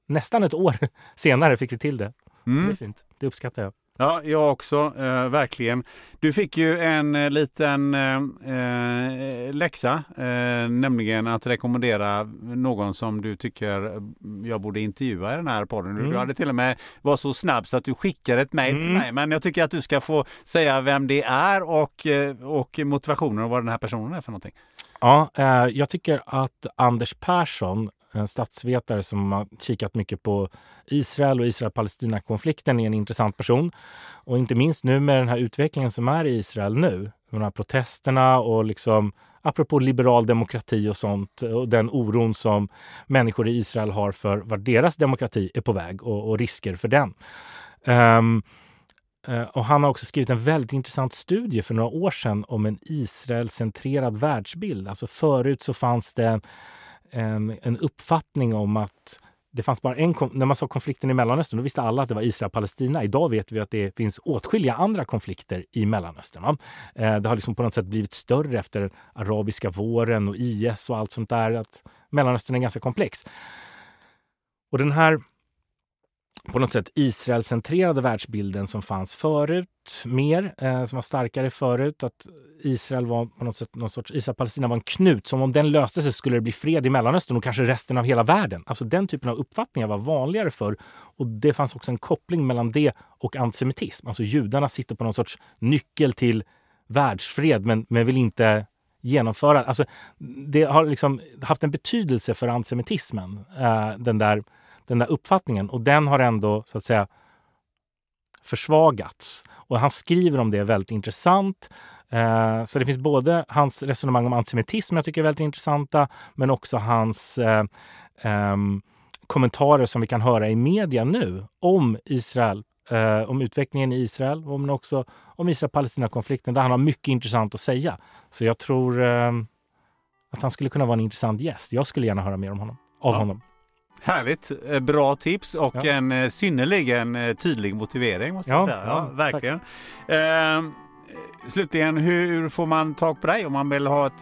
nästan ett år *laughs* senare fick vi till det. Så det är Mm. fint. Det uppskattar jag. Ja, jag också. Eh, verkligen. Du fick ju en eh, liten eh, eh, läxa, eh, nämligen att rekommendera någon som du tycker eh, jag borde intervjua i den här podden. Mm. Du hade till och med var så snabb så att du skickade ett mejl till Mm. mig. Men jag tycker att du ska få säga vem det är och, och motivationen och vad den här personen är för någonting. Ja, jag tycker att Anders Persson, en statsvetare som har kikat mycket på Israel och Israel-Palestina-konflikten, är en intressant person. Och inte minst nu med den här utvecklingen som är i Israel nu, de här protesterna och liksom apropå liberal demokrati och sånt och den oron som människor i Israel har för var deras demokrati är på väg och, och risker för den. Um, Och han har också skrivit en väldigt intressant studie för några år sedan om en Israel-centrerad världsbild. Alltså förut så fanns det en, en uppfattning om att det fanns bara en, när man sa konflikten i Mellanöstern, då visste alla att det var Israel-Palestina. Idag vet vi att det finns åtskilliga andra konflikter i Mellanöstern. Va? Eh, det har liksom på något sätt blivit större efter arabiska våren och IS och allt sånt där. Att Mellanöstern är ganska komplex. Och den här på något sätt Israel-centrerade världsbilden som fanns förut, mer, eh, som var starkare förut. Att Israel var på något sätt någon sorts, Israel-Palestina var en knut. Som om den löste sig skulle det bli fred i Mellanöstern och kanske resten av hela världen. Alltså den typen av uppfattningar var vanligare förr. Och det fanns också en koppling mellan det och antisemitism. Alltså judarna sitter på någon sorts nyckel till världsfred men, men vill inte genomföra. Alltså, det har liksom haft en betydelse för antisemitismen, eh, den där den där uppfattningen och den har ändå så att säga försvagats. Och han skriver om det väldigt intressant. Eh, så det finns både hans resonemang om antisemitism jag tycker är väldigt intressanta men också hans eh, ehm, kommentarer som vi kan höra i media nu om Israel, eh, om utvecklingen i Israel och men också om Israel-Palestina-konflikten där han har mycket intressant att säga. Så jag tror eh, att han skulle kunna vara en intressant gäst. Jag skulle gärna höra mer om honom, av Ja. honom. Härligt, Eh, bra tips och Ja. en eh, synnerligen eh, tydlig motivering måste jag Ja, säga. Ja, verkligen. Ehm, slutligen, hur får man tag på dig om man vill ha ett,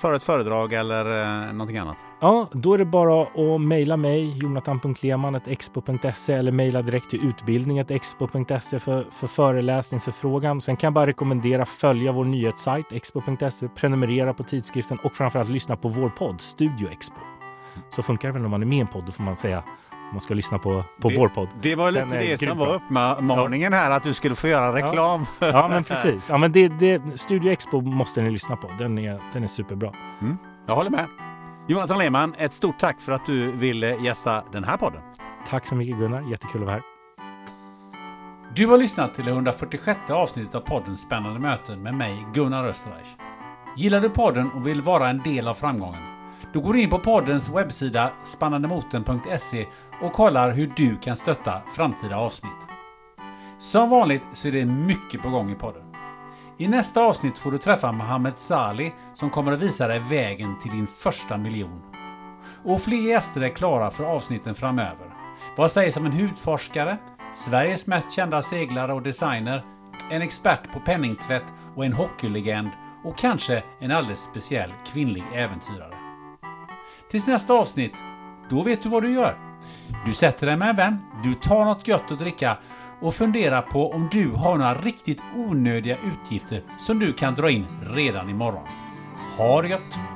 föra ett föredrag eller någonting annat? Ja, då är det bara att mejla mig, jonathan.leman.expo.se eller mejla direkt till utbildning.expo.se för, för föreläsningsförfrågan. Sen kan jag bara rekommendera följa vår nyhetssajt expo.se, prenumerera på tidskriften och framförallt lyssna på vår podd Studio Expo. Så funkar det väl när man är med i en podd, då får man säga om man ska lyssna på, på Det- vår podd. Det var Den lite är det som var uppmaningen här, att du skulle få göra reklam. Ja, men precis. Ja, men det, det, Studio Expo måste ni lyssna på. Den är, den är superbra. Jag håller med. Jonathan Lehmann, ett stort tack för att du ville gästa den här podden. Tack så mycket Gunnar, jättekul att vara här. Du har lyssnat till det 146 avsnittet av podden Spännande möten med mig, Gunnar Österreich. Gillar du podden och vill vara en del av framgången? Då går du in på poddens webbsida spannandemoten.se och kollar hur du kan stötta framtida avsnitt. Som vanligt så är det mycket på gång i podden. I nästa avsnitt får du träffa Mohammed Sali som kommer att visa dig vägen till din första miljon. Och fler gäster är klara för avsnitten framöver. Vad sägs om en hudforskare, Sveriges mest kända seglare och designer, en expert på penningtvätt och en hockeylegend och kanske en alldeles speciell kvinnlig äventyrare. Tills nästa avsnitt, då vet du vad du gör. Du sätter dig med en vän, du tar något gött att dricka och funderar på om du har några riktigt onödiga utgifter som du kan dra in redan imorgon. Ha det gött!